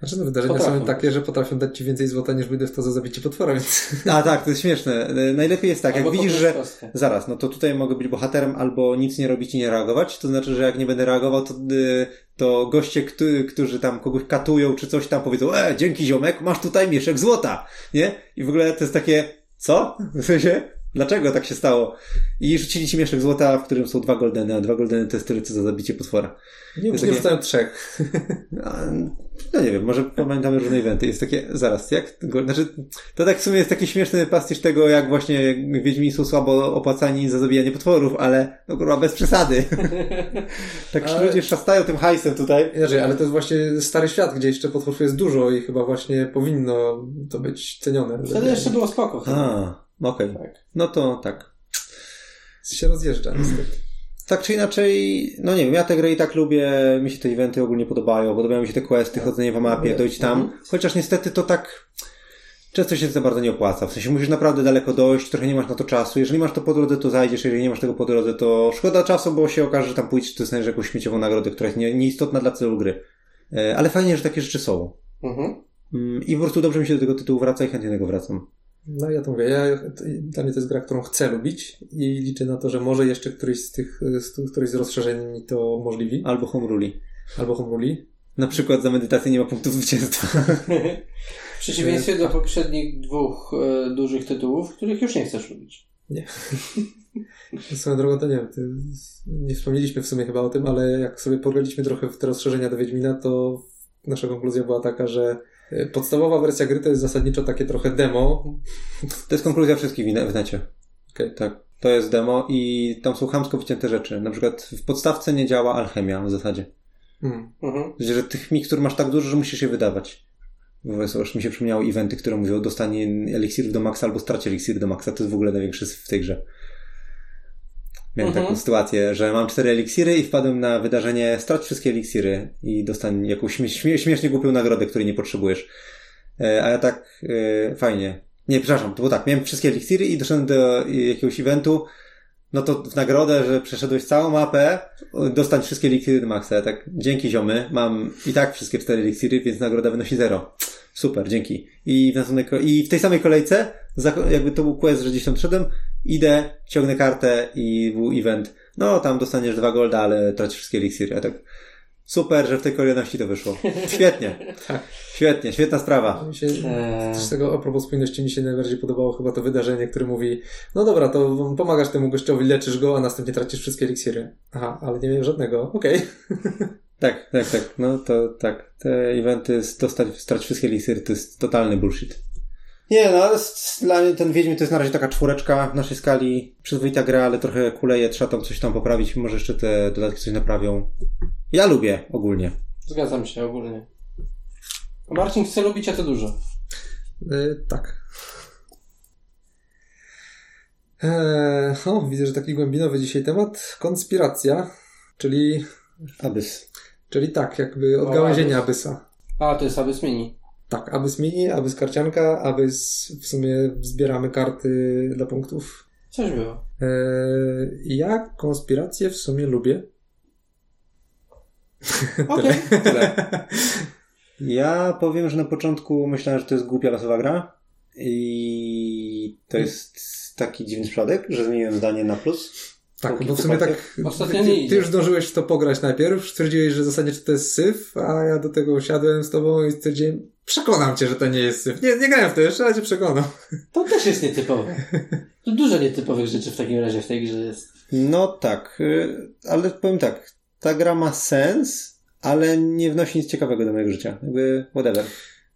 Znaczy, no wydarzenia Potrafią. są takie, że potrafią dać ci więcej złota niż wyjdę w to za zabicie potwora, więc... A tak, to jest śmieszne. E, Najlepiej jest tak, jak Albo widzisz, pokryć że zaraz, no to tutaj mogę być bohaterem albo nic nie robić i nie reagować, to znaczy, że jak nie będę reagował, to, y, to goście, którzy, tam kogoś katują czy coś tam powiedzą, e, dzięki ziomek, masz tutaj mieszek złota, nie? I w ogóle to jest takie, co? W sensie, dlaczego tak się stało? I rzucili ci mieszek złota, w którym są dwa goldeny, a dwa goldeny to jest tyle, co za zabicie potwora. Nie, nie takie- trzech. No nie wiem, może pamiętamy różne eventy. Jest takie, zaraz, jak, go, znaczy, to tak w sumie jest taki śmieszny pastisz tego, jak właśnie Wiedźmini są słabo opłacani za zabijanie potworów, ale no kurwa, bez przesady. tak Ale- ludzie szastają tym hajsem tutaj. Inaczej, ale to jest właśnie stary świat, gdzie jeszcze potworów jest dużo i chyba właśnie powinno to być cenione. Wtedy jeszcze było spoko. chyba. A, okej. Tak. No to tak. się rozjeżdża niestety. Tak czy inaczej, no nie wiem, ja tę grę i tak lubię, mi się te eventy ogólnie podobają, podobają mi się te questy, chodzenie po mapie, dojść tam, chociaż niestety to tak często się za bardzo nie opłaca, w sensie musisz naprawdę daleko dojść, trochę nie masz na to czasu, jeżeli masz to po drodze, to zajdziesz, jeżeli nie masz tego po drodze, to szkoda czasu, bo się okaże, że tam pójdziesz, to znajdziesz jakąś śmieciową nagrodę, która jest nie, nieistotna dla celu gry. E, Ale fajnie, że takie rzeczy są. Mhm. Mm, I po prostu dobrze mi się do tego tytułu wraca i chętnie do niego wracam. No ja to mówię, ja, dla mnie to jest gra, którą chcę lubić i liczę na to, że może jeszcze któryś z tych, z, tych- któryś z rozszerzeń mi to umożliwi. Albo Home Ruli. Albo Home Ruli. Na przykład za medytację nie ma punktów zwycięstwa. W przeciwieństwie do poprzednich dwóch e, dużych tytułów, których już nie chcesz lubić. Swoją drogą to nie wiem, ty, nie wspomnieliśmy w sumie chyba o tym, ale jak sobie pograliśmy trochę w te rozszerzenia do Wiedźmina, to nasza konkluzja była taka, że e, podstawowa wersja gry to jest zasadniczo takie trochę demo. To jest konkluzja wszystkich w ne- w necie. Okej. Tak. To jest demo i tam są chamsko wycięte rzeczy. Na przykład w podstawce nie działa alchemia w zasadzie. Hmm. Mhm. Sensie, że tych mikstur masz tak dużo, że musisz je wydawać. Aż mi się przypomniały eventy, które mówią dostanie eliksir do maxa albo straci eliksir do maxa. To jest w ogóle największy w tej grze. Miałem Mhm. taką sytuację, że mam cztery eliksiry i wpadłem na wydarzenie strać wszystkie eliksiry i dostań jakąś śmie- śmie- śmiesznie głupią nagrodę, której nie potrzebujesz. E, a ja tak, e, fajnie. Nie, przepraszam, to było tak, miałem wszystkie eliksiry i doszedłem do jakiegoś eventu, no to w nagrodę, że przeszedłeś całą mapę, dostań wszystkie eliksiry do maksa. Ja tak, dzięki ziomy, mam i tak wszystkie cztery eliksiry, więc nagroda wynosi zero. Super, dzięki. I w, następnej, I w tej samej kolejce, jakby to był quest, że gdzieś tam szedłem, idę, ciągnę kartę i był event. No, tam dostaniesz dwa golda, ale tracisz wszystkie eliksiry. Ja tak, super, że w tej kolejności to wyszło. Świetnie. Tak. Świetnie, świetna sprawa. Mi się, Eee. z tego a propos spójności mi się najbardziej podobało chyba to wydarzenie, które mówi, no dobra, to pomagasz temu gościowi, leczysz go, a następnie tracisz wszystkie eliksiry. Aha, ale nie miałem żadnego. Okej. Tak, tak, tak. No to tak. Te eventy dostać, strać wszystkie eliksiry to jest totalny bullshit. Nie, no dla mnie ten Wiedźmin to jest na razie taka czwóreczka w naszej skali. Przyzwoita gra, ale trochę kuleje, trzeba tam coś tam poprawić, może jeszcze te dodatki coś naprawią. Ja lubię ogólnie. Zgadzam się ogólnie. Marcin chce lubić, a to dużo. Yy, tak. Eee, o, widzę, że taki głębinowy dzisiaj temat. Konspiracja, czyli, Abys. czyli tak, jakby odgałęzienie Abysa. A, to jest Abyss Mini. Tak, Abys mini, Abys karcianka, Abys w sumie zbieramy karty dla punktów. Coś było. Eee, ja konspirację w sumie lubię. Okej. Tyle. Ja powiem, że na początku myślałem, że to jest głupia losowa gra. I to jest taki dziwny przypadek, że zmieniłem zdanie na plus. Tak, bo w sumie tak. Ostatnio ty, nie ty, ty już zdążyłeś w to pograć najpierw, stwierdziłeś, że w zasadzie to jest syf, a ja do tego siadłem z tobą i stwierdziłem, przekonam cię, że to nie jest syf. Nie, nie grałem w to jeszcze, ale cię przekonam. To też jest nietypowe. Tu dużo nietypowych rzeczy w takim razie w tej grze jest. No tak, y, ale powiem tak, ta gra ma sens, ale nie wnosi nic ciekawego do mojego życia. Jakby whatever.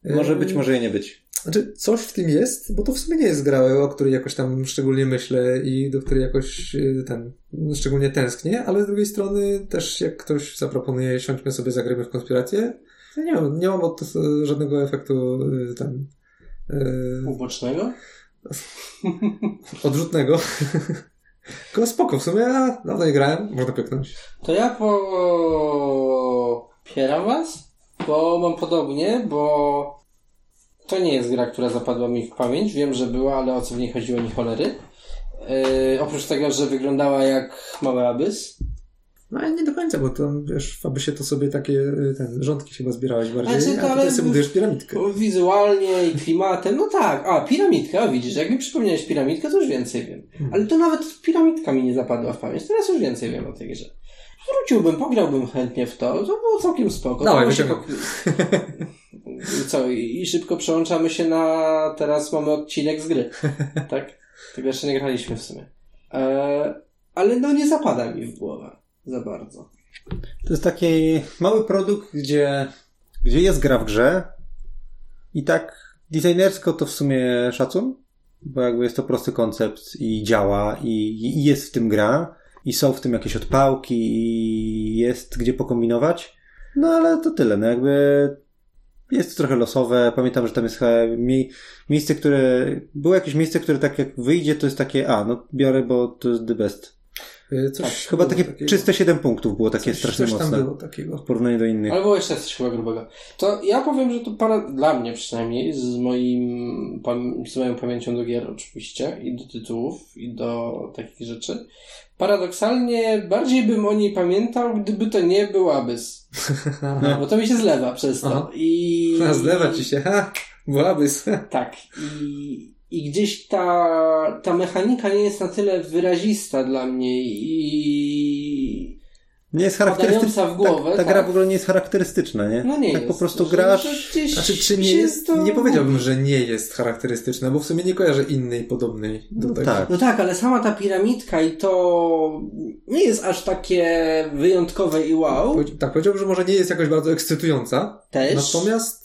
Może być, Eee, może nie być. Znaczy, coś w tym jest, bo to w sumie nie jest gra, o której jakoś tam szczególnie myślę i do której jakoś y, ten, szczególnie tęsknię, ale z drugiej strony też jak ktoś zaproponuje, siądźmy sobie, zagramy w konspirację, to nie mam, nie mam od to żadnego efektu y, ten y, Ubocznego? odrzutnego. Tylko spoko, w sumie a, dawno nie grałem, można pyknąć. To ja popieram was, bo mam podobnie, bo to nie jest gra, która zapadła mi w pamięć. Wiem, że była, ale o co w niej chodziło, ni cholery. Yy, oprócz tego, że wyglądała jak mały abys. No ale nie do końca, bo to wiesz, aby się to sobie takie y, ten, rządki chyba zbierałeś bardziej, Znaczy, to a tutaj ale- sobie budujesz piramidkę. Wizualnie i klimatem, no tak. A, piramidka, o, widzisz, jak mi przypomniałeś piramidkę, to już więcej wiem. Hmm. Ale to nawet piramidka mi nie zapadła w pamięć. Teraz już więcej wiem o tej grze. Wróciłbym, pograłbym chętnie w to. To było całkiem spoko. Dawaj, wyciągam. I co? I i szybko przełączamy się na... Teraz mamy odcinek z gry. tak? Tego jeszcze nie graliśmy w sumie. E, ale no nie zapada mi w głowę. Za bardzo. To jest taki mały produkt, gdzie, gdzie jest gra w grze i tak designersko to w sumie szacun, bo jakby jest to prosty koncept i działa i, i jest w tym gra i są w tym jakieś odpałki i jest gdzie pokombinować. No ale to tyle, no jakby jest trochę losowe. Pamiętam, że tam jest mie- miejsce, które, było jakieś miejsce, które tak jak wyjdzie, to jest takie, a, no biorę, bo to jest the best. Y, Coś Tak, Chyba takie takiego. czyste 7 punktów było takie coś, strasznie coś tam mocne. było takiego. W porównaniu do innych. Ale było jeszcze coś chyba grubego. To ja powiem, że to para, dla mnie przynajmniej, z, moim, z moją pamięcią do gier oczywiście, i do tytułów, i do takich rzeczy. Paradoksalnie bardziej bym o niej pamiętał, gdyby to nie był Abyss. Aha. Bo to mi się zlewa przez to. Aha. I... A, Zlewa ci się, ha! Byłaby. Tak. I, i gdzieś ta, ta mechanika nie jest na tyle wyrazista dla mnie i Nie jest charakterystyczna. W głowę, Ta, ta tak. gra w ogóle nie jest charakterystyczna, nie? no nie tak jest. po prostu że- grasz. że gdzieś Znaczy, czy nie jest, to nie powiedziałbym, że nie jest charakterystyczna, bo w sumie nie kojarzę innej podobnej do No tego. tak. No tak, ale sama ta piramidka i to nie jest aż takie wyjątkowe i wow. Tak, powiedziałbym, że może nie jest jakoś bardzo ekscytująca, Też. natomiast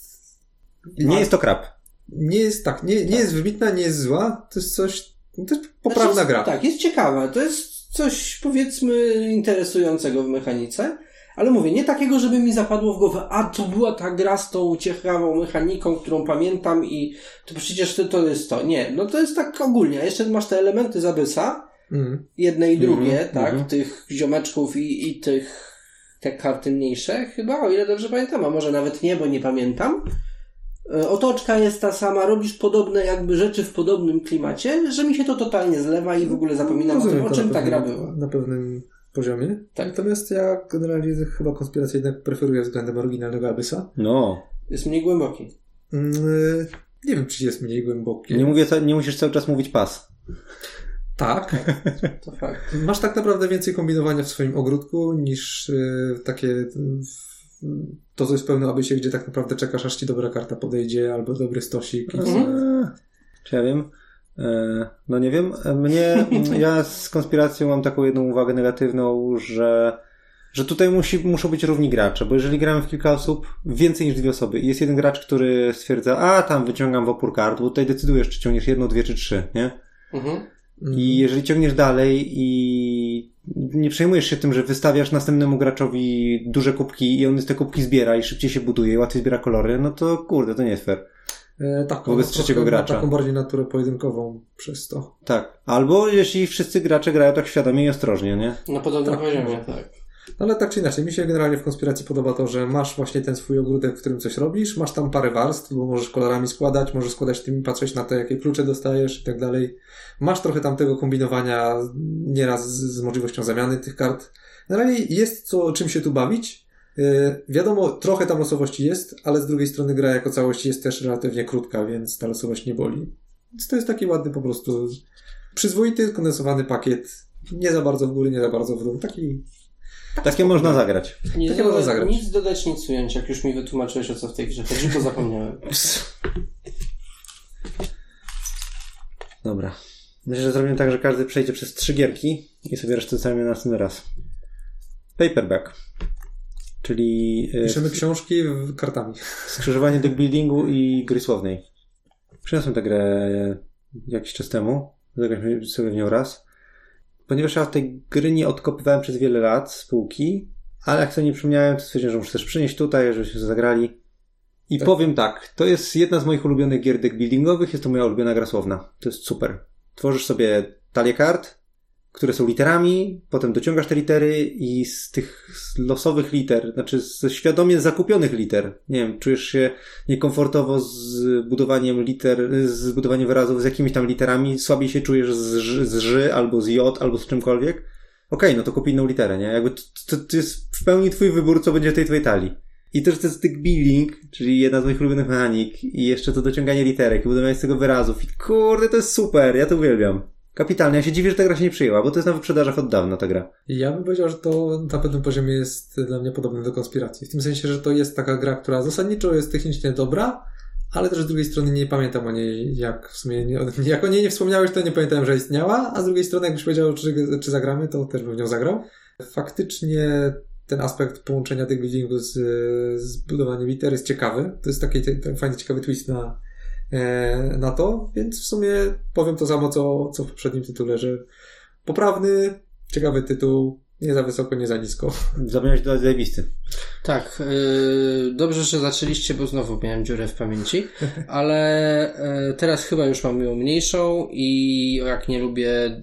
Nie jest to krab. Nie jest tak, nie, nie Tak. jest wybitna, nie jest zła, to jest coś, to jest poprawna Znaczy, gra. Tak, jest ciekawa. To jest coś, powiedzmy, interesującego w mechanice. Ale mówię, nie takiego, żeby mi zapadło w głowę, a to była ta gra z tą ciekawą mechaniką, którą pamiętam i to przecież to, to jest to. Nie, no to jest tak ogólnie. A jeszcze masz te elementy z Abyssa, Mm. jedne i drugie, Mhm, tak? mhm. Tych ziomeczków i, i tych te karty mniejsze, chyba, o ile dobrze pamiętam, a może nawet nie, bo nie pamiętam. E, Otoczka jest ta sama, robisz podobne jakby rzeczy w podobnym klimacie, że mi się to totalnie zlewa i w ogóle zapominam o tym, o czym ta gra była. Na pewnym poziomie. Tak. Natomiast ja generalnie chyba konspirację jednak preferuję względem oryginalnego Abyssa. No. Jest mniej głęboki. Mm, nie wiem, czy jest mniej głęboki. Nie, mówię, nie musisz cały czas mówić pas. Tak. To fakt. Masz tak naprawdę więcej kombinowania w swoim ogródku niż y, takie to, co jest pełne Abyssie, gdzie tak naprawdę czekasz, aż ci dobra karta podejdzie, albo dobry stosik. I Mhm. Czy ja wiem? Eee, No nie wiem. E, Mnie, ja z konspiracją mam taką jedną uwagę negatywną, że, że tutaj musi, muszą być równi gracze, bo jeżeli gramy w kilka osób, więcej niż dwie osoby i jest jeden gracz, który stwierdza, a tam wyciągam w opór kart, bo tutaj decydujesz, czy ciągniesz jedną, dwie czy trzy, nie? Mhm. I jeżeli ciągniesz dalej i nie przejmujesz się tym, że wystawiasz następnemu graczowi duże kubki i on z te kubki zbiera i szybciej się buduje i łatwiej zbiera kolory, no to kurde, to nie jest fair. E, tak, Wobec trzeciego gracza. taką bardziej naturę pojedynkową przez to. Tak. Albo jeśli wszyscy gracze grają tak świadomie i ostrożnie, nie? Na podobnym Tak. poziomie, tak. No ale tak czy inaczej, mi się generalnie w konspiracji podoba to, że masz właśnie ten swój ogródek, w którym coś robisz, masz tam parę warstw, bo możesz kolorami składać, możesz składać tymi, patrzeć na to, jakie klucze dostajesz i tak dalej. Masz trochę tam tego kombinowania, nieraz z, z możliwością zamiany tych kart. Generalnie jest co, czym się tu bawić. Yy, wiadomo, trochę tam losowości jest, ale z drugiej strony gra jako całość jest też relatywnie krótka, więc ta losowość nie boli. Więc to jest taki ładny po prostu przyzwoity, kondensowany pakiet. Nie za bardzo w góry, nie za bardzo w dół. Taki Takie można zagrać. Nie Takie można zagrać. Nic dodać, nic ująć, jak już mi wytłumaczyłeś o co w tej grze chodzi, bo zapomniałem. Dobra. Myślę, że zrobimy tak, że każdy przejdzie przez trzy gierki i sobie resztę zostawimy na następny raz. Paperback. Czyli e, Piszemy książki w- kartami. skrzyżowanie deckbuildingu i gry słownej. Przyniosłem tę grę jakiś czas temu. Zagraliśmy sobie w nią raz. Ponieważ ja tej gry nie odkopywałem przez wiele lat z półki, ale jak sobie nie przypomniałem, to stwierdziłem, że muszę też przynieść tutaj, żebyśmy zagrali. I Tak. powiem tak, to jest jedna z moich ulubionych gier deckbuildingowych, jest to moja ulubiona gra słowna. To jest super. Tworzysz sobie talię kart, które są literami, potem dociągasz te litery i z tych losowych liter, znaczy ze świadomie zakupionych liter, nie wiem, czujesz się niekomfortowo z budowaniem liter, z budowaniem wyrazów z jakimiś tam literami, słabiej się czujesz z, z ży, albo z j, albo z czymkolwiek. Okej, no to kup inną literę, nie? Jakby to, to, to jest w pełni twój wybór, co będzie w tej twojej talii. I też to jest deck building, czyli jedna z moich ulubionych mechanik i jeszcze to dociąganie literek i budowanie z tego wyrazów i kurde, to jest super, ja to uwielbiam. Kapitalnie, ja się dziwię, że ta gra się nie przyjęła, bo to jest na wyprzedażach od dawna ta gra. Ja bym powiedział, że to na pewnym poziomie jest dla mnie podobne do konspiracji. W tym sensie, że to jest taka gra, która zasadniczo jest technicznie dobra, ale też z drugiej strony nie pamiętam o niej, jak w sumie, nie, jak o niej nie wspomniałeś, to nie pamiętałem, że istniała, a z drugiej strony jakbyś powiedział, czy, czy zagramy, to też bym w nią zagrał. Faktycznie ten aspekt połączenia tego buildingu z, z budowaniem liter jest ciekawy. To jest taki ten fajny, ciekawy twist na, na to, więc w sumie powiem to samo, co, co w poprzednim tytule, że poprawny, ciekawy tytuł, nie za wysoko, nie za nisko. Zapomniałeś dodać zajebisty. Tak, yy, dobrze, że zaczęliście, bo znowu miałem dziurę w pamięci, ale yy, teraz chyba już mam ją mniejszą i jak nie lubię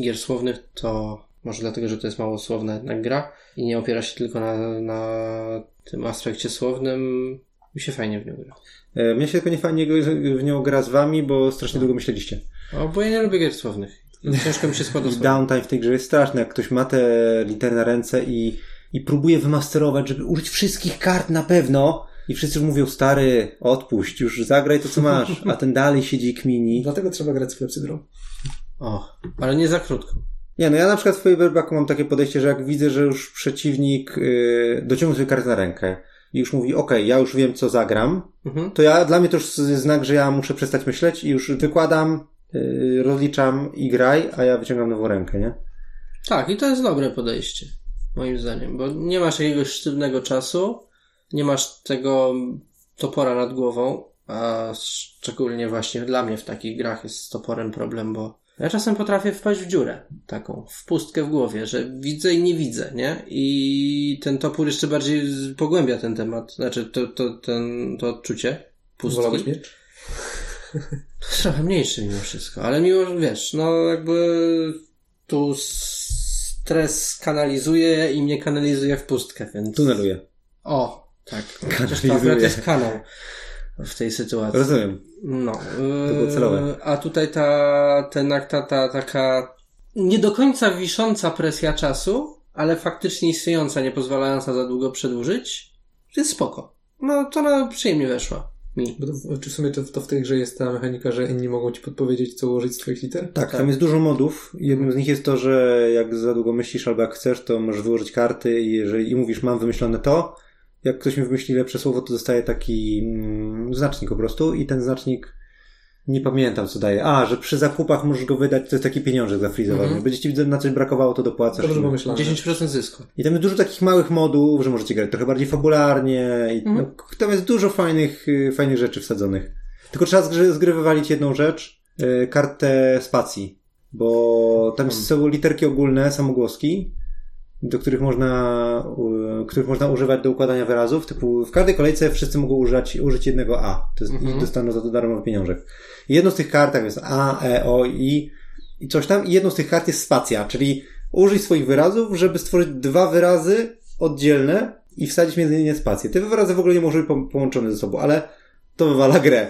gier słownych, to może dlatego, że to jest mało słowna jednak gra i nie opiera się tylko na, na tym aspekcie słownym, mi się fajnie w nią gra. E, Mnie się tylko nie fajnie w nią gra z wami, bo strasznie długo myśleliście. O, bo ja nie lubię gier słownych. Ciężko mi się składa I downtime w tej grze jest straszny, jak ktoś ma te litery na ręce i, i próbuje wymasterować, żeby użyć wszystkich kart na pewno i wszyscy już mówią, stary, odpuść, już zagraj to, co masz, a ten dalej siedzi i kmini. Dlatego trzeba grać z klepsydrą. O, ale nie za krótko. Nie, no ja na przykład w Faberbacku mam takie podejście, że jak widzę, że już przeciwnik yy, dociągnął sobie kartę na rękę i już mówi, okej, ja już wiem, co zagram, Mhm. to ja, dla mnie to już znak, że ja muszę przestać myśleć i już wykładam, yy, rozliczam i graj, a ja wyciągam nową rękę, nie? Tak, i to jest dobre podejście, moim zdaniem, bo nie masz jakiegoś sztywnego czasu, nie masz tego topora nad głową, a szczególnie właśnie dla mnie w takich grach jest z toporem problem, bo ja czasem potrafię wpaść w dziurę taką, w pustkę w głowie, że widzę i nie widzę, nie? I ten topór jeszcze bardziej pogłębia ten temat, znaczy to, to, ten, to odczucie pustki. Wolałbyś? To jest trochę mniejszy mimo wszystko, ale mimo, wiesz, no jakby prostu stres kanalizuje i mnie kanalizuje w pustkę, więc... Tuneluje. O, tak. Chociaż to Kanalizuje. akurat jest kanał w tej sytuacji. Rozumiem. No. To było celowe. yy, A tutaj ta, ten, ta, ta taka nie do końca wisząca presja czasu, ale faktycznie istniejąca, nie pozwalająca za długo przedłużyć, jest spoko. No, to na przyjemnie weszła mi. Bo to, czy w sumie to, to w tej grze jest ta mechanika, że inni mogą ci podpowiedzieć, co ułożyć z twoich liter? Tak, tam jest dużo modów. Jednym z nich jest to, że jak za długo myślisz albo jak chcesz, to możesz wyłożyć karty i jeżeli i mówisz, mam wymyślone to, jak ktoś mi wymyśli lepsze słowo, to dostaje taki mm, znacznik po prostu i ten znacznik nie pamiętam co daje. A, że przy zakupach możesz go wydać, to jest taki pieniążek zafrizowany. Mhm. Będzie ci na coś brakowało, to dopłacasz. Dobrze pomyślane. 10% zysku. I tam jest dużo takich małych modów, że możecie grać trochę bardziej fabularnie i Mhm. no, tam jest dużo fajnych, y, fajnych rzeczy wsadzonych. Tylko trzeba z gry, wywalić jedną rzecz, y, kartę spacji, bo tam Mhm. są literki ogólne, samogłoski, do których można, których można używać do układania wyrazów, typu w każdej kolejce wszyscy mogą użyć, użyć jednego A, to jest, Mhm. dostaną za to darmowy pieniążek. I jedną z tych kart tak jest A, E, O, I i coś tam i jedną z tych kart jest spacja, czyli użyj swoich wyrazów, żeby stworzyć dwa wyrazy oddzielne i wsadzić między innymi spację. Te wyrazy w ogóle nie mogą być po- połączone ze sobą, ale to wywala grę.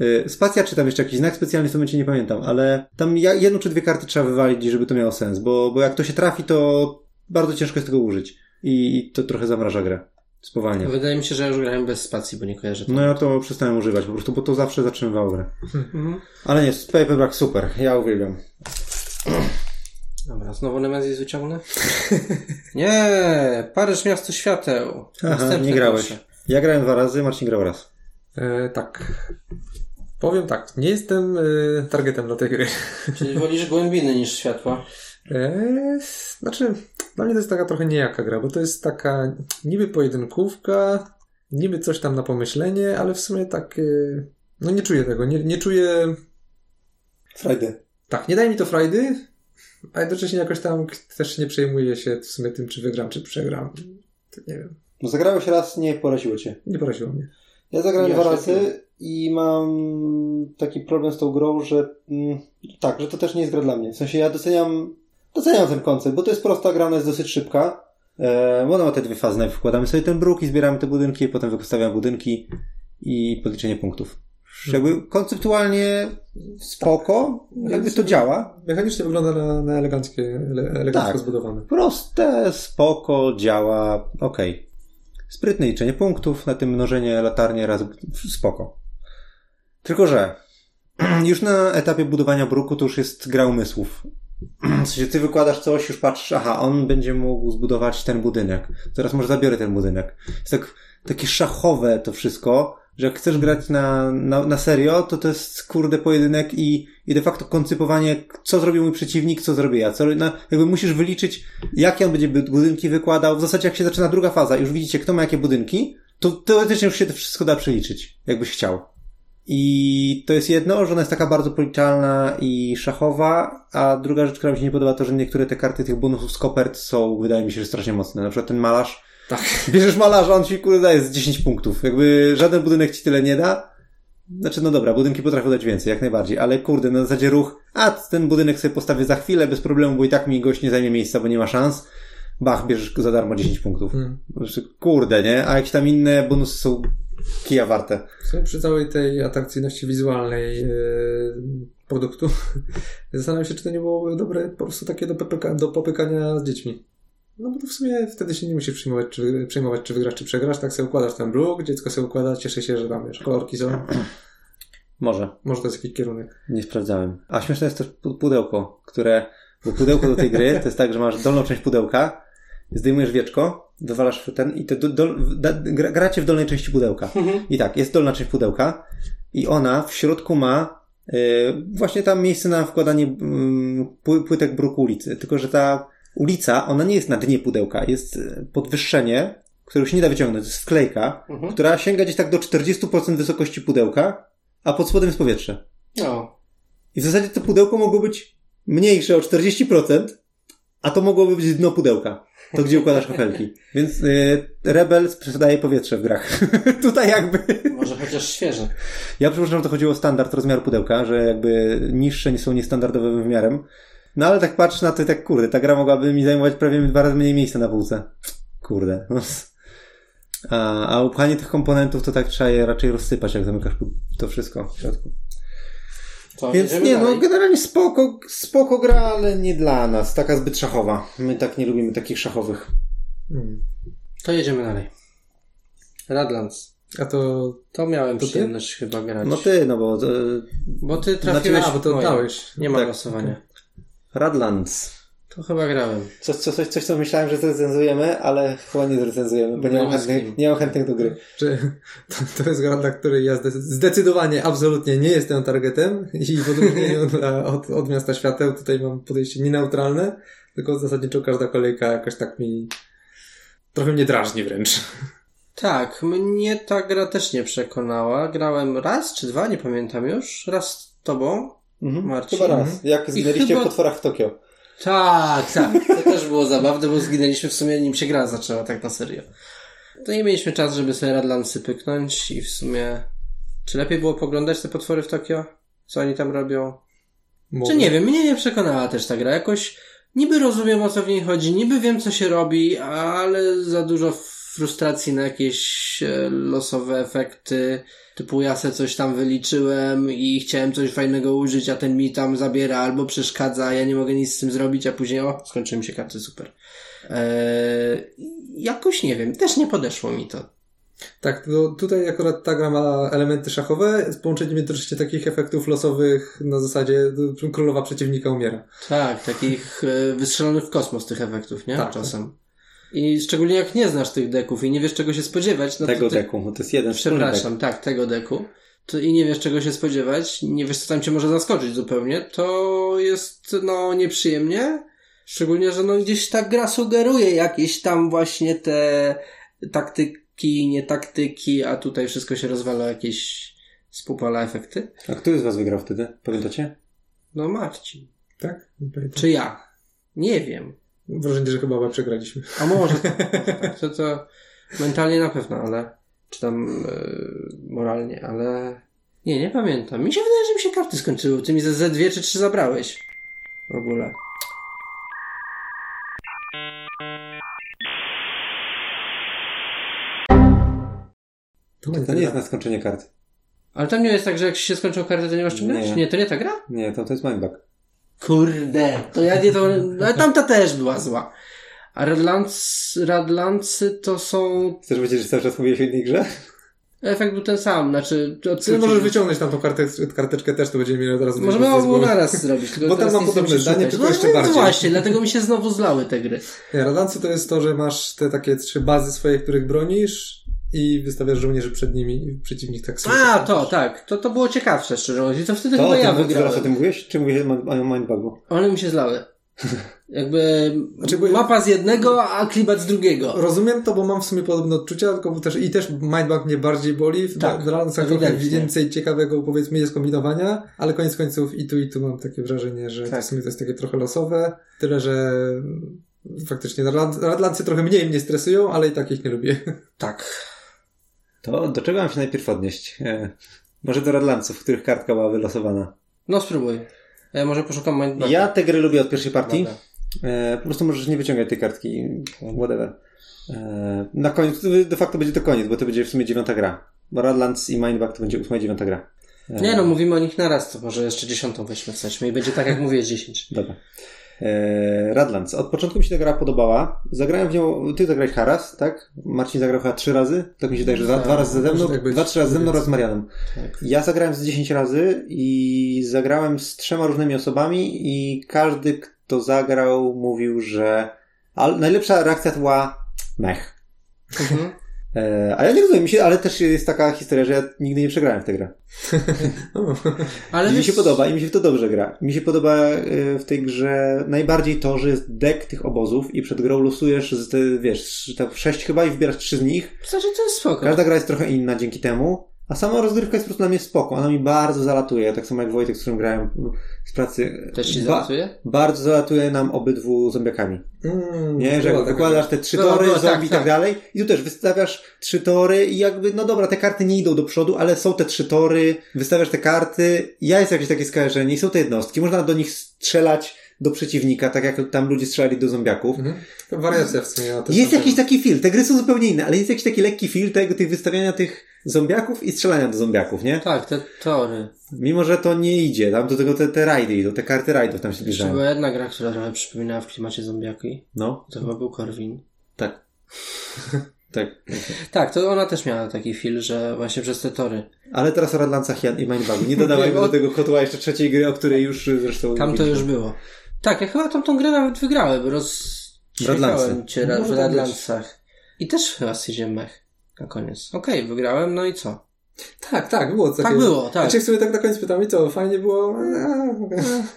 Y, Spacja, czy tam jeszcze jakiś znak specjalny, w tym momencie nie pamiętam, ale tam jedną czy dwie karty trzeba wywalić, żeby to miało sens, bo, bo jak to się trafi, to bardzo ciężko jest tego użyć. I, i to trochę zamraża grę. Spowalnia. Wydaje mi się, że ja już grałem bez spacji, bo nie kojarzę. No ja to przestałem używać po prostu, bo to zawsze zatrzymywało grę. Mhm. Ale nie, Paperback super, ja uwielbiam. Dobra, znowu Nemesis wyciągnę? nie! Paryż Miasto Świateł. Aha, nie grałeś. proszę. Ja grałem dwa razy, Marcin grał raz. E, tak. Powiem tak, nie jestem e, targetem dla tej gry. Czyli wolisz głębiny niż światła. E, znaczy, dla mnie to jest taka trochę niejaka gra, bo to jest taka niby pojedynkówka, niby coś tam na pomyślenie, ale w sumie tak, no nie czuję tego, nie, nie czuję, Friday. tak, nie daje mi to frajdy, a jednocześnie jakoś tam też nie przejmuję się w sumie tym, czy wygram, czy przegram. To nie wiem, No zagrałeś raz, nie poraziło cię. nie poraziło mnie. Ja zagrałem Ja dwa razy i mam taki problem z tą grą, że mm, tak, że to też nie jest gra dla mnie. W sensie ja doceniam, doceniam ten koncept, bo to jest prosta gra, ona jest dosyć szybka. E, ona ma te dwie fazy. Najpierw wkładamy sobie ten bruk i zbieramy te budynki, potem wystawiamy budynki i podliczenie punktów. Jakby konceptualnie spoko, jakby to działa. Mechanicznie wygląda na, na eleganckie, ele, elegancko Tak. zbudowane. Proste, spoko, działa, okej. Sprytne liczenie punktów, na tym mnożenie latarnie raz, spoko. Tylko, że już na etapie budowania bruku to już jest gra umysłów. W sensie ty wykładasz coś, już patrzysz, aha, on będzie mógł zbudować ten budynek. Teraz może zabiorę ten budynek. Jest tak, takie szachowe to wszystko, że jak chcesz grać na, na, na serio, to to jest kurde pojedynek i, i de facto koncypowanie, co zrobił mój przeciwnik, co zrobię ja. Co, na, jakby musisz wyliczyć, jakie on będzie bu- budynki wykładał. W zasadzie jak się zaczyna druga faza już widzicie, kto ma jakie budynki, to teoretycznie już się to wszystko da przeliczyć, jakbyś chciał. I to jest jedno, że ona jest taka bardzo policzalna i szachowa, a druga rzecz, która mi się nie podoba, to, że niektóre te karty tych bonusów z kopert są, wydaje mi się, że strasznie mocne. Na przykład ten malarz. Tak. Bierzesz malarza, on ci kurde daje z 10 punktów. Jakby żaden budynek ci tyle nie da. Znaczy, no dobra, budynki potrafią dać więcej, jak najbardziej, ale kurde, na zasadzie ruch, a ten budynek sobie postawię za chwilę, bez problemu, bo i tak mi gość nie zajmie miejsca, bo nie ma szans. Bach, bierzesz za darmo 10 punktów. Hmm. Znaczy, Kurde, nie? A jakieś tam inne bonusy są kija warte. Przy całej tej atrakcyjności wizualnej e, produktu zastanawiam się, czy to nie byłoby dobre po prostu takie do, popyka, do popykania z dziećmi. No bo to w sumie wtedy się nie musisz przejmować, czy, przejmować, czy wygrasz, czy przegrasz. Tak sobie układasz ten bruk, dziecko sobie układa, cieszy się, że tam wiesz, kolorki są. Może. Może to jest jakiś kierunek. Nie sprawdzałem. A śmieszne jest też pu- pudełko, które, bo pudełko do tej gry to jest tak, że masz dolną część pudełka, zdejmujesz wieczko, dowalasz w ten i te do, do, da, gra, gracie w dolnej części pudełka. I tak, jest dolna część pudełka i ona w środku ma y, właśnie tam miejsce na wkładanie pły, płytek bruku ulicy. Tylko, że ta ulica, ona nie jest na dnie pudełka, jest y, podwyższenie, którego się nie da wyciągnąć, to jest wklejka, Mhm. która sięga gdzieś tak do 40% wysokości pudełka, a pod spodem jest powietrze. No. I w zasadzie to pudełko mogło być mniejsze o 40%, a to mogłoby być dno pudełka. To gdzie układasz kafelki. Więc y, Rebel sprzedaje powietrze w grach. Tutaj jakby... Może chociaż świeże. Ja przypuszczam, że to chodziło o standard rozmiaru pudełka, że jakby niższe nie są niestandardowych wymiarem. No ale tak patrz na to i tak, kurde, ta gra mogłaby mi zajmować prawie dwa razy mniej miejsca na półce. Kurde. No. A, a upchanie tych komponentów to tak trzeba je raczej rozsypać, jak zamykasz to wszystko w środku. To Więc nie, no dalej. generalnie spoko, spoko gra, ale nie dla nas. Taka zbyt szachowa. My tak nie lubimy takich szachowych. Mm. To jedziemy dalej. Radlands. A to... To miałem To ty? przyjemność chyba grać. No ty, no bo e, Bo ty trafiłeś A, bo to oddałeś. Nie ma Tak. losowania. Radlands. To chyba grałem. Coś, coś, coś, coś, co myślałem, że zrecenzujemy, ale chyba nie zrecenzujemy, bo nie mam No, chętnych, z kim? nie mam chętnych do gry. Że to, to jest gra, dla której ja zdecy- zdecydowanie, absolutnie nie jestem targetem i w odróżnieniu od, od Miasta Świateł tutaj mam podejście nieneutralne, tylko zasadniczo każda kolejka jakoś tak mi trochę mnie drażni wręcz. Tak, mnie ta gra też nie przekonała. Grałem raz czy dwa, nie pamiętam już. Raz z tobą. Mhm. Marcin. Chyba raz. Jak zginęliście chyba- w potworach w Tokio. Tak, tak. To też było zabawne, bo zginęliśmy w sumie nim się gra zaczęła tak na serio. To nie mieliśmy czasu, żeby sobie Radlandsy pyknąć i w sumie... Czy lepiej było poglądać te potwory w Tokio? Co oni tam robią? Może. Czy nie wiem, mnie nie przekonała też ta gra. Jakoś niby rozumiem o co w niej chodzi, niby wiem co się robi, ale za dużo frustracji na jakieś e, losowe efekty. Typu ja se coś tam wyliczyłem i chciałem coś fajnego użyć, a ten mi tam zabiera albo przeszkadza, ja nie mogę nic z tym zrobić, a później o, skończyły mi się karty, super. Eee, jakoś nie wiem, też nie podeszło mi to. Tak, to tutaj akurat ta gra ma elementy szachowe z połączeniem jednocześnie takich efektów losowych na zasadzie królowa przeciwnika umiera. Tak, takich e, wystrzelonych w kosmos tych efektów, nie? Tak. Czasem. I szczególnie jak nie znasz tych deków i nie wiesz czego się spodziewać, no tego to ty... deku, to jest jeden Przepraszam, tak, tego deku. To i nie wiesz czego się spodziewać, nie wiesz co tam cię może zaskoczyć zupełnie, to jest no nieprzyjemnie. Szczególnie, że no gdzieś ta gra sugeruje jakieś tam właśnie te taktyki, nie taktyki, a tutaj wszystko się rozwala jakieś spupala efekty. dek. A który z was wygrał wtedy? Pamiętacie? No Marcin. Tak? Czy ja? Nie wiem. Wrażenie, że chyba oba przegraliśmy. A może tak, może tak. To, to mentalnie na pewno, ale czy tam e, moralnie, ale nie, nie pamiętam. Mi się wydaje, że mi się karty skończyły. Ty mi ze, ze dwie czy trzy zabrałeś. W ogóle. To, To nie jest na skończenie kart. Ale tam nie jest tak, że jak się skończą karty, to nie masz czym Nie. grać? Nie, to nie ta gra? Nie, to, to jest mindbug. Kurde, to ja nie to... Ale tamta też była zła. A Radlands, Radlandsy to są... Chcesz powiedzieć, że cały czas mówiłeś o innej grze? Efekt był ten sam, znaczy... Ty odskrócić- możesz wyciągnąć tam tą kartę, karteczkę też, to będziemy mieli od razu Możemy głowy. naraz zrobić. Tylko Bo tam mam podobne zdanie, tylko no, jeszcze no bardziej. właśnie, dlatego mi się znowu zlały te gry. Nie, Radancy to jest to, że masz te takie trzy bazy swoje, których bronisz i wystawiasz żołnierzy przed nimi i przeciwnik tak sobie. A, to, tak. To, to było ciekawsze, szczerze mówiąc. I to wtedy To chyba ja tym, teraz o wygrałem. tym mówiłeś? Czy mówiłeś o mindbugu? One mi się zlały. Jakby Znaczy, mapa z jednego, a klimat z drugiego. Rozumiem to, bo mam w sumie podobne odczucia, tylko też i też Mindbug mnie bardziej boli. W Tak, w Radance'ach trochę więcej ciekawego powiedzmy jest kombinowania, ale koniec końców i tu i tu mam takie wrażenie, że Tak. w sumie to jest takie trochę losowe. Tyle, że faktycznie Radlan- Radlancy trochę mniej mnie stresują, ale i tak ich nie lubię. Tak. To do czego mam się najpierw odnieść? E, może do Radlanców, których kartka była wylosowana. No spróbuj. Ja może poszukam Mindbuga. Ja te gry lubię od pierwszej partii. E, po prostu możesz nie wyciągać tej kartki. Whatever. E, na koniec, de facto będzie to koniec, bo to będzie w sumie dziewiąta gra. Bo Radlands i Mindbug to będzie ósma i dziewiąta gra. E, Nie no, mówimy o nich naraz, to może jeszcze dziesiątą weźmy wstać. I będzie tak, jak mówię, 10. Dobra. E, Radlands. Od początku mi się ta gra podobała. Zagrałem w nią, ty zagrałeś Haras, tak? Marcin zagrał chyba trzy razy. Tak mi się wydaje, że dwa, dwa razy ze mną, tak dwa, trzy razy ze mną oraz z Marianem. Tak. Ja zagrałem z 10 razy i zagrałem z trzema różnymi osobami i każdy, kto zagrał, mówił, że ale najlepsza reakcja to była mech. Mhm. E, a ja nie rozumiem, mi się, ale też jest taka historia, że ja nigdy nie przegrałem w tę grę. Ale mi się podoba i mi się w to dobrze gra. Mi się podoba e, w tej grze najbardziej to, że jest deck tych obozów i przed grą losujesz, z wiesz, tam sześć chyba i wybierasz trzy z nich. Znaczy, to jest spoko. Każda gra jest trochę inna dzięki temu. A sama rozgrywka jest po prostu dla mnie spoko. Ona mi bardzo zalatuje, tak samo jak Wojtek, z którym grałem z pracy. Też ci Ba- zalatuje? Bardzo zalatuje nam obydwu zombiakami. Mm, Nie, że jak wykładasz te trzy tory, była, zombie tak, i tak tak. dalej. I tu też wystawiasz trzy tory i jakby, no dobra, te karty nie idą do przodu, ale są te trzy tory, wystawiasz te karty. Ja jest jakieś takie skojarzenie i są te jednostki. Można do nich strzelać do przeciwnika, tak jak tam ludzie strzelali do zombiaków. Mhm. To wariacja w sumie. na te Jest jakiś taki feel, te gry są zupełnie inne, ale jest jakiś taki lekki feel tego, tych wystawiania tych zombiaków i strzelania do zombiaków, nie? Tak, te tory. Mimo, że to nie idzie, tam do tego te, te rajdy idą, te karty rajdów tam się zbliżają. była jedna gra, która trochę przypominała w klimacie zombiaki. No, To chyba był Corwin. tak. tak. Tak, to ona też miała taki feel, że właśnie przez te tory. Ale teraz o Radlancach i Mindbugu. Nie dodawajmy do tego kotła jeszcze trzeciej gry, o której już zresztą Tam to już było. Tak, ja chyba tam tą grę nawet wygrałem, Radlancy. cię ra- No, w Radlancach. I też chyba zjeździłem mech na koniec. Okej, wygrałem, no i co? Tak, tak, było takie... Tak było, tak. Znaczy w sumie tak na koniec pytam i co, fajnie było?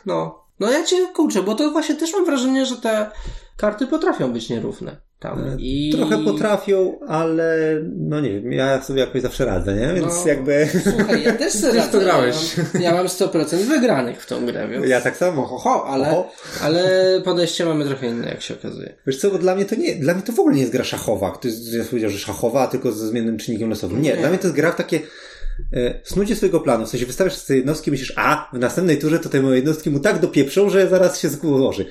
No. No ja cię kurczę, bo to właśnie też mam wrażenie, że te karty potrafią być nierówne tam. E, I... Trochę potrafią, ale no nie wiem, ja sobie jakoś zawsze radzę, nie? Więc No. jakby Słuchaj, ja też sobie radzę. grałeś. Ja mam, ja mam 100% wygranych w tą grę, więc... ja tak samo. Ho, ho, ale, ale podejście mamy trochę inne, jak się okazuje. Wiesz co, bo dla mnie to nie, dla mnie to w ogóle nie jest gra szachowa. Ktoś ja powiedział, że szachowa, tylko ze zmiennym czynnikiem losowym. Nie, Nie. dla mnie to jest gra w takie e, snucie swojego planu. W sensie wystawiasz sobie jednostki, myślisz, a w następnej turze to te moje jednostki mu tak dopieprzą, że zaraz się złoży.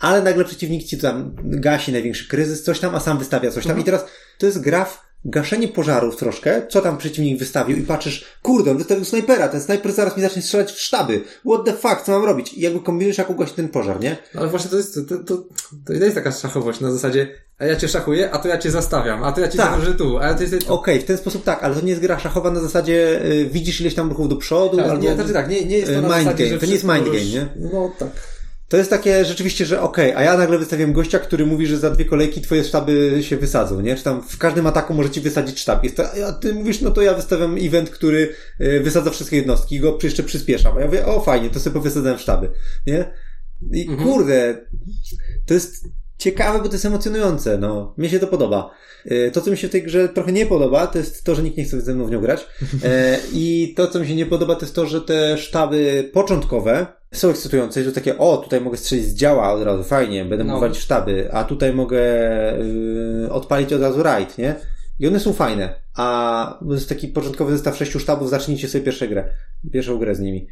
Ale nagle przeciwnik ci tam gasi największy kryzys, coś tam, a sam wystawia coś tam. I teraz to jest gra w gaszenie pożarów troszkę, co tam przeciwnik wystawił i patrzysz, kurde, on wystawił snajpera, ten snajper zaraz mi zacznie strzelać w sztaby. What the fuck, co mam robić? I jakby kombinujesz, jak ugasić ten pożar, nie? Ale właśnie to jest, to, to, to jest taka szachowość na zasadzie, a ja cię szachuję, a to ja cię zastawiam, a to ja cię Tak. tu, a ja to jest... Okej, w ten sposób tak, ale to nie jest gra szachowa na zasadzie y, widzisz ileś tam ruchów do przodu, Tak, albo... nie, znaczy tak, nie, nie jest to e, na mind zasadzie, game. To nie jest mind game, No tak. To jest takie rzeczywiście, że okej, a ja nagle wystawiam gościa, który mówi, że za dwie kolejki twoje sztaby się wysadzą, nie? Czy tam w każdym ataku może ci wysadzić sztab. Jest to, a ty mówisz, no to ja wystawiam event, który y, wysadza wszystkie jednostki i go jeszcze przyspieszam. A ja mówię, o fajnie, to sobie powysadzałem sztaby, nie? I Mhm. kurde, to jest ciekawe, bo to jest emocjonujące, no. Mnie się to podoba. Y, To, co mi się w tej grze trochę nie podoba, to jest to, że nikt nie chce ze mną w nią grać. E, I to, co mi się nie podoba, to jest to, że te sztaby początkowe są ekscytujące, że takie, o, tutaj mogę strzelić z działa od razu, fajnie, będę No. walić sztaby, a tutaj mogę y, odpalić od razu raid, nie? I one są fajne. A to jest taki początkowy zestaw sześciu sztabów, zacznijcie sobie pierwszą grę. Pierwszą grę z nimi.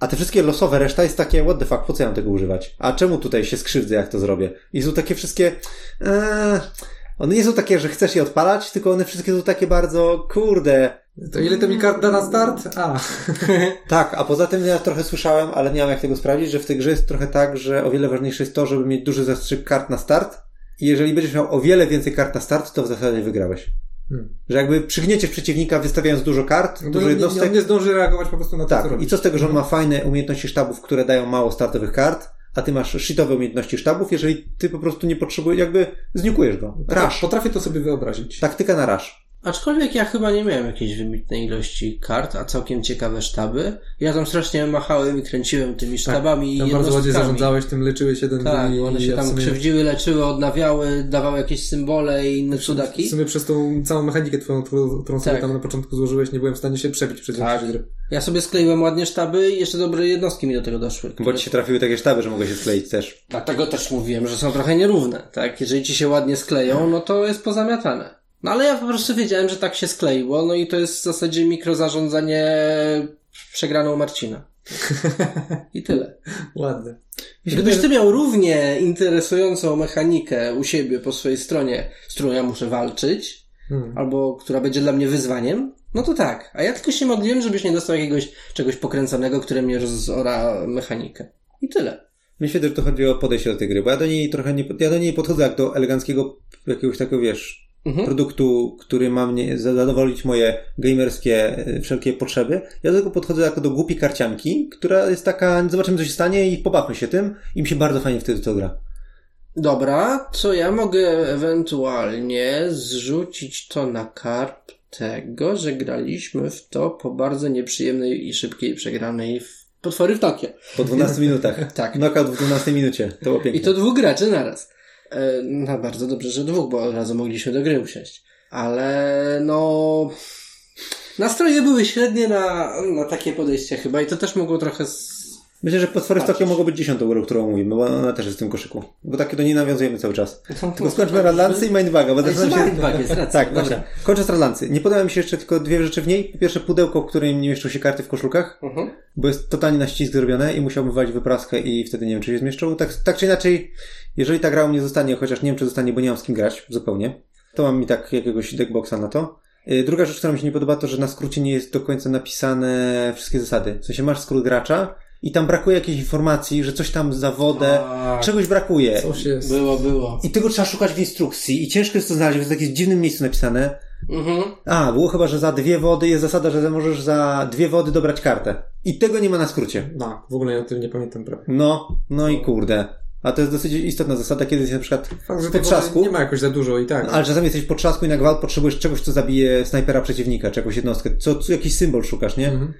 A te wszystkie losowe, reszta jest takie, what the fuck, po co ja mam tego używać? A czemu tutaj się skrzywdzę, jak to zrobię? I są takie wszystkie, eee, one nie są takie, że chcesz je odpalać, tylko one wszystkie są takie bardzo, kurde. To ile to mi kart da na start? A. Tak, a poza tym ja trochę słyszałem, ale nie mam jak tego sprawdzić, że w tej grze jest trochę tak, że o wiele ważniejsze jest to, żeby mieć duży zastrzyk kart na start. I jeżeli będziesz miał o wiele więcej kart na start, to w zasadzie wygrałeś. Hmm. Że jakby przygnieciesz przeciwnika wystawiając dużo kart, Bo dużo on, nie, jednostek. on nie zdąży reagować po prostu na to, co Tak, robi. i co z tego, że on ma fajne umiejętności sztabów, które dają mało startowych kart, a ty masz shitowe umiejętności sztabów, jeżeli ty po prostu nie potrzebujesz, jakby znikujesz go. Rasz. Potrafię to sobie wyobrazić. Taktyka na rasz. Aczkolwiek ja chyba nie miałem jakiejś wybitnej ilości kart, a całkiem ciekawe sztaby. Ja tam strasznie machałem i kręciłem tymi sztabami i Tam bardzo ładnie zarządzałeś tym, leczyłeś jeden Tak, drugi one i się w tam sumie- krzywdziły, leczyły, odnawiały, dawały jakieś symbole i inne W cudaki. sumie przez tą całą mechanikę twoją, którą, którą sobie Tak. tam na początku złożyłeś, nie byłem w stanie się przebić przez Tak. gry. Ja sobie skleiłem ładnie sztaby i jeszcze dobre jednostki mi do tego doszły. Bo ci się trafiły takie sztaby, że mogę się skleić też. Dlatego też mówiłem, że są trochę nierówne, tak? Jeżeli ci się ładnie skleją, no to jest pozamiatane. No ale ja po prostu wiedziałem, że tak się skleiło, no i to jest w zasadzie mikrozarządzanie przegraną Marcina. I tyle. Ładne. Gdybyś ty miał równie interesującą mechanikę u siebie po swojej stronie, z którą ja muszę walczyć, Hmm. albo która będzie dla mnie wyzwaniem, no to tak. A ja tylko się modliłem, żebyś nie dostał jakiegoś czegoś pokręconego, które mnie rozora mechanikę. I tyle. Myślę, że to chodzi o podejście do tej gry, bo ja do niej trochę nie, ja do niej podchodzę jak do eleganckiego jakiegoś takiego, wiesz, Mhm. produktu, który ma mnie zadowolić moje gamerskie e, wszelkie potrzeby. Ja do tego podchodzę jako do głupiej karcianki, która jest taka, zobaczymy co się stanie i pobawmy się tym i mi się bardzo fajnie wtedy to gra. Dobra, co ja mogę ewentualnie zrzucić to na karp tego, że graliśmy w to po bardzo nieprzyjemnej i szybkiej przegranej w potwory w Tokio. Po 12 minutach. Tak. Knockout w 12 minucie. To było pięknie. I to dwóch graczy naraz. E, no bardzo dobrze, że dwóch, bo od razu mogliśmy do gry usiąść. Ale no... Nastroje były średnie na, na takie podejście chyba i to też mogło trochę z, Myślę, że potwory z Tokio mogą być dziesiątą grą, którą mówimy, bo ona też jest w tym koszyku. Bo tak do niej nawiązujemy cały czas. Tylko skończmy Radlancy i Mindbaga, bo się... Mindbag jest, racja. Tak, dobra. Kończę z Radlancy. Nie podoba mi się jeszcze tylko dwie rzeczy w niej. Po pierwsze pudełko, w którym nie mieszczą się karty w koszulkach, Mhm. bo jest totalnie na ścisk zrobione i musiałbym wywalić wypraskę i wtedy nie wiem, czy się zmieszczą. Tak, tak czy inaczej, jeżeli ta gra u mnie zostanie, chociaż nie wiem, czy zostanie, bo nie mam z kim grać zupełnie, to mam mi tak jakiegoś deckboxa na to. Y, Druga rzecz, która mi się nie podoba, to że na skrócie nie jest do końca napisane wszystkie zasady. W sensie masz skrót gracza i tam brakuje jakiejś informacji, że coś tam za wodę, Tak. czegoś brakuje. Coś jest. Było, było. I tego trzeba szukać w instrukcji i ciężko jest to znaleźć, bo jest w takim dziwnym miejscu napisane. Mhm. A, było chyba, że za dwie wody jest zasada, że możesz za dwie wody dobrać kartę. I tego nie ma na skrócie. No, w ogóle o tym nie pamiętam prawie. No, no i kurde. A to jest dosyć istotna zasada, kiedy jest na przykład Fakt, że potrzasku, nie ma jakoś za dużo i tak. ale czasami jesteś w potrzasku i na gwałt potrzebujesz czegoś, co zabije snajpera przeciwnika, czy jakąś jednostkę, co, co jakiś symbol szukasz, nie? Mhm.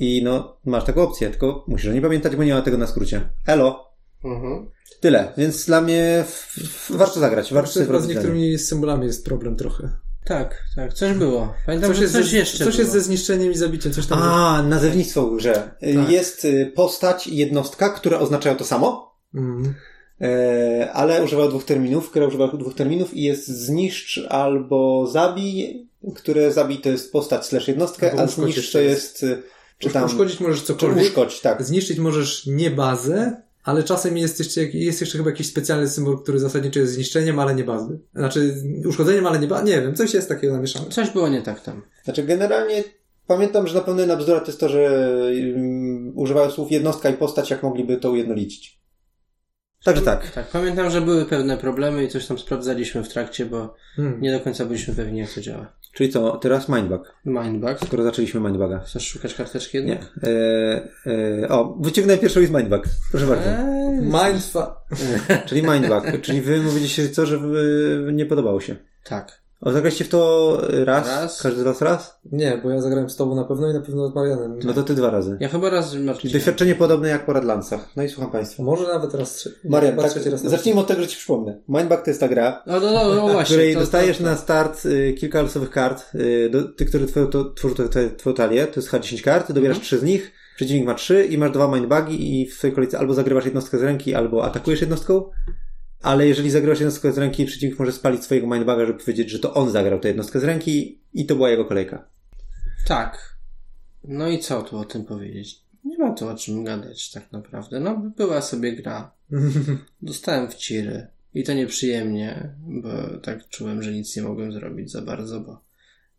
I no, masz taką opcję, tylko musisz o niej pamiętać, bo nie ma tego na skrócie. Elo. Mhm. Tyle, więc dla mnie w, w, warto zagrać, warto sobie Z niektórymi symbolami jest problem trochę. Tak, tak, coś było. Pamiętam, Coś że jest, coś ze, jeszcze coś było. jest ze zniszczeniem i zabiciem, coś tam. A, nazewnictwo w grze. Tak. Jest y, postać i jednostka, które oznaczają to samo, Mhm. e, ale używa dwóch terminów, które używa dwóch terminów i jest zniszcz albo zabij, które zabij to jest postać slash jednostka, Albo a zniszcz to jest. jest, y, czy tam, Uszkodzić możesz czy cokolwiek. uszkodź, tak. Zniszczyć możesz nie bazę, ale czasem jest jeszcze, jest jeszcze chyba jakiś specjalny symbol, który zasadniczo jest zniszczeniem, ale nie bazy. Znaczy, uszkodzeniem, ale nie bazy. Nie wiem, coś jest takiego namieszane. Coś było nie tak tam. Znaczy generalnie pamiętam, że na pewno jedna bzdura to jest to, że um, używają słów jednostka i postać, jak mogliby to ujednolicić. Także tak. Tak, pamiętam, że były pewne problemy i coś tam sprawdzaliśmy w trakcie, bo Hmm. nie do końca byliśmy pewni, jak to działa. Czyli co, teraz Mindbug. Mindbug. Skoro zaczęliśmy Mindbuga. Chcesz szukać karteczki Nie. jednak? E, e, o, wyciągnę pierwszą i z Mindbug. Proszę bardzo. Eee, Mindfa... Czyli Mindbug. Czyli wy mówiliście co, że nie podobało się. tak. O, zagraliście w to raz? Raz. Każdy z was raz? Nie, bo ja zagrałem z tobą na pewno i na pewno z Marianem. No to ty dwa razy. Ja chyba raz Czyli martwiłem. doświadczenie podobne jak po Radlancach. No i słucham państwa. Może nawet raz trzy. Marian, Chyba tak, raz zacznijmy od tego, że ci przypomnę. Mindbug to jest ta gra, No, no, no, no w właśnie. której to- dostajesz to- na start y, kilka losowych kart. Y, do, ty, które twoją, to, tworzą twoją, twoją, twoją talię, to jest H10 kart, dobierasz Mhm. trzy z nich, przeciwnik ma trzy i masz dwa mindbugi i w swojej kolejce albo zagrywasz jednostkę z ręki, albo atakujesz jednostką. Ale jeżeli zagrywasz jednostkę z ręki, przeciwnik może spalić swojego mindbuga, żeby powiedzieć, że to on zagrał tę jednostkę z ręki i to była jego kolejka. Tak. No i co tu o tym powiedzieć? Nie ma tu o czym gadać tak naprawdę. No, była sobie gra. Dostałem w ciry. I to nieprzyjemnie, bo tak czułem, że nic nie mogłem zrobić za bardzo, bo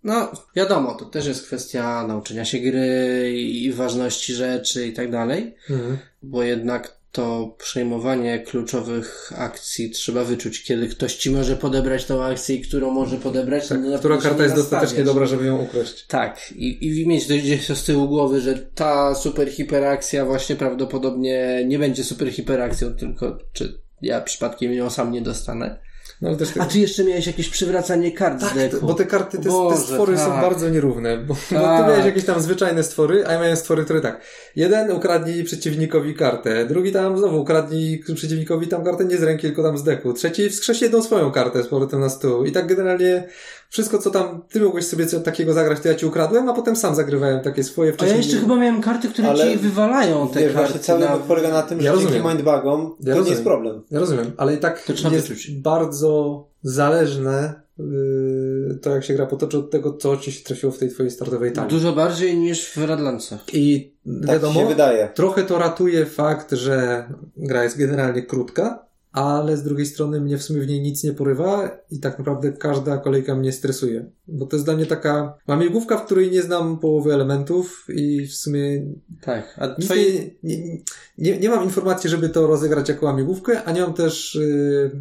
no, wiadomo, to też jest kwestia nauczenia się gry i ważności rzeczy i tak dalej, Mhm. bo jednak to przejmowanie kluczowych akcji trzeba wyczuć, kiedy ktoś ci może podebrać tą akcję i którą może podebrać. Tak, no, która karta jest dostatecznie dobra, żeby ją ukraść. Tak, i, i mieć gdzieś z tyłu głowy, że ta super hiperakcja właśnie prawdopodobnie nie będzie super hiperakcją, tylko czy ja przypadkiem ją sam nie dostanę. No też A ty jeszcze miałeś jakieś przywracanie kart z Tak, deku. bo te karty, te, te Boże, stwory są tak. bardzo nierówne. Bo, bo ty Tak. miałeś jakieś tam zwyczajne stwory, a ja miałem stwory, które tak. Jeden ukradnij przeciwnikowi kartę, drugi tam znowu ukradnij przeciwnikowi tam kartę nie z ręki, tylko tam z deku. Trzeci wskrzesi jedną swoją kartę z powrotem na stół. I tak generalnie wszystko, co tam ty mogłeś sobie takiego zagrać, to ja ci ukradłem, a potem sam zagrywałem takie swoje A ja wcześniej. jeszcze chyba miałem karty, które Ale ci wywalają te Wiesz, karty. właśnie cały na... polega na tym, że Ja dzięki rozumiem. mindbugom to Ja nie rozumiem. jest problem. Ja rozumiem, ale i tak To trzeba jest wyczuć. bardzo zależne yy, to, jak się gra potoczy od tego, co ci się trafiło w tej twojej startowej talii. Dużo bardziej niż w Radlancach. I Tak wiadomo, się wydaje. Trochę to ratuje fakt, że gra jest generalnie krótka, ale z drugiej strony mnie w sumie w niej nic nie porywa i tak naprawdę każda kolejka mnie stresuje. Bo to jest dla mnie taka łamigłówka, w której nie znam połowy elementów i w sumie Tak. A nic twoje... nie, nie, nie, nie mam informacji, żeby to rozegrać jako łamigłówkę, a nie mam też... Yy,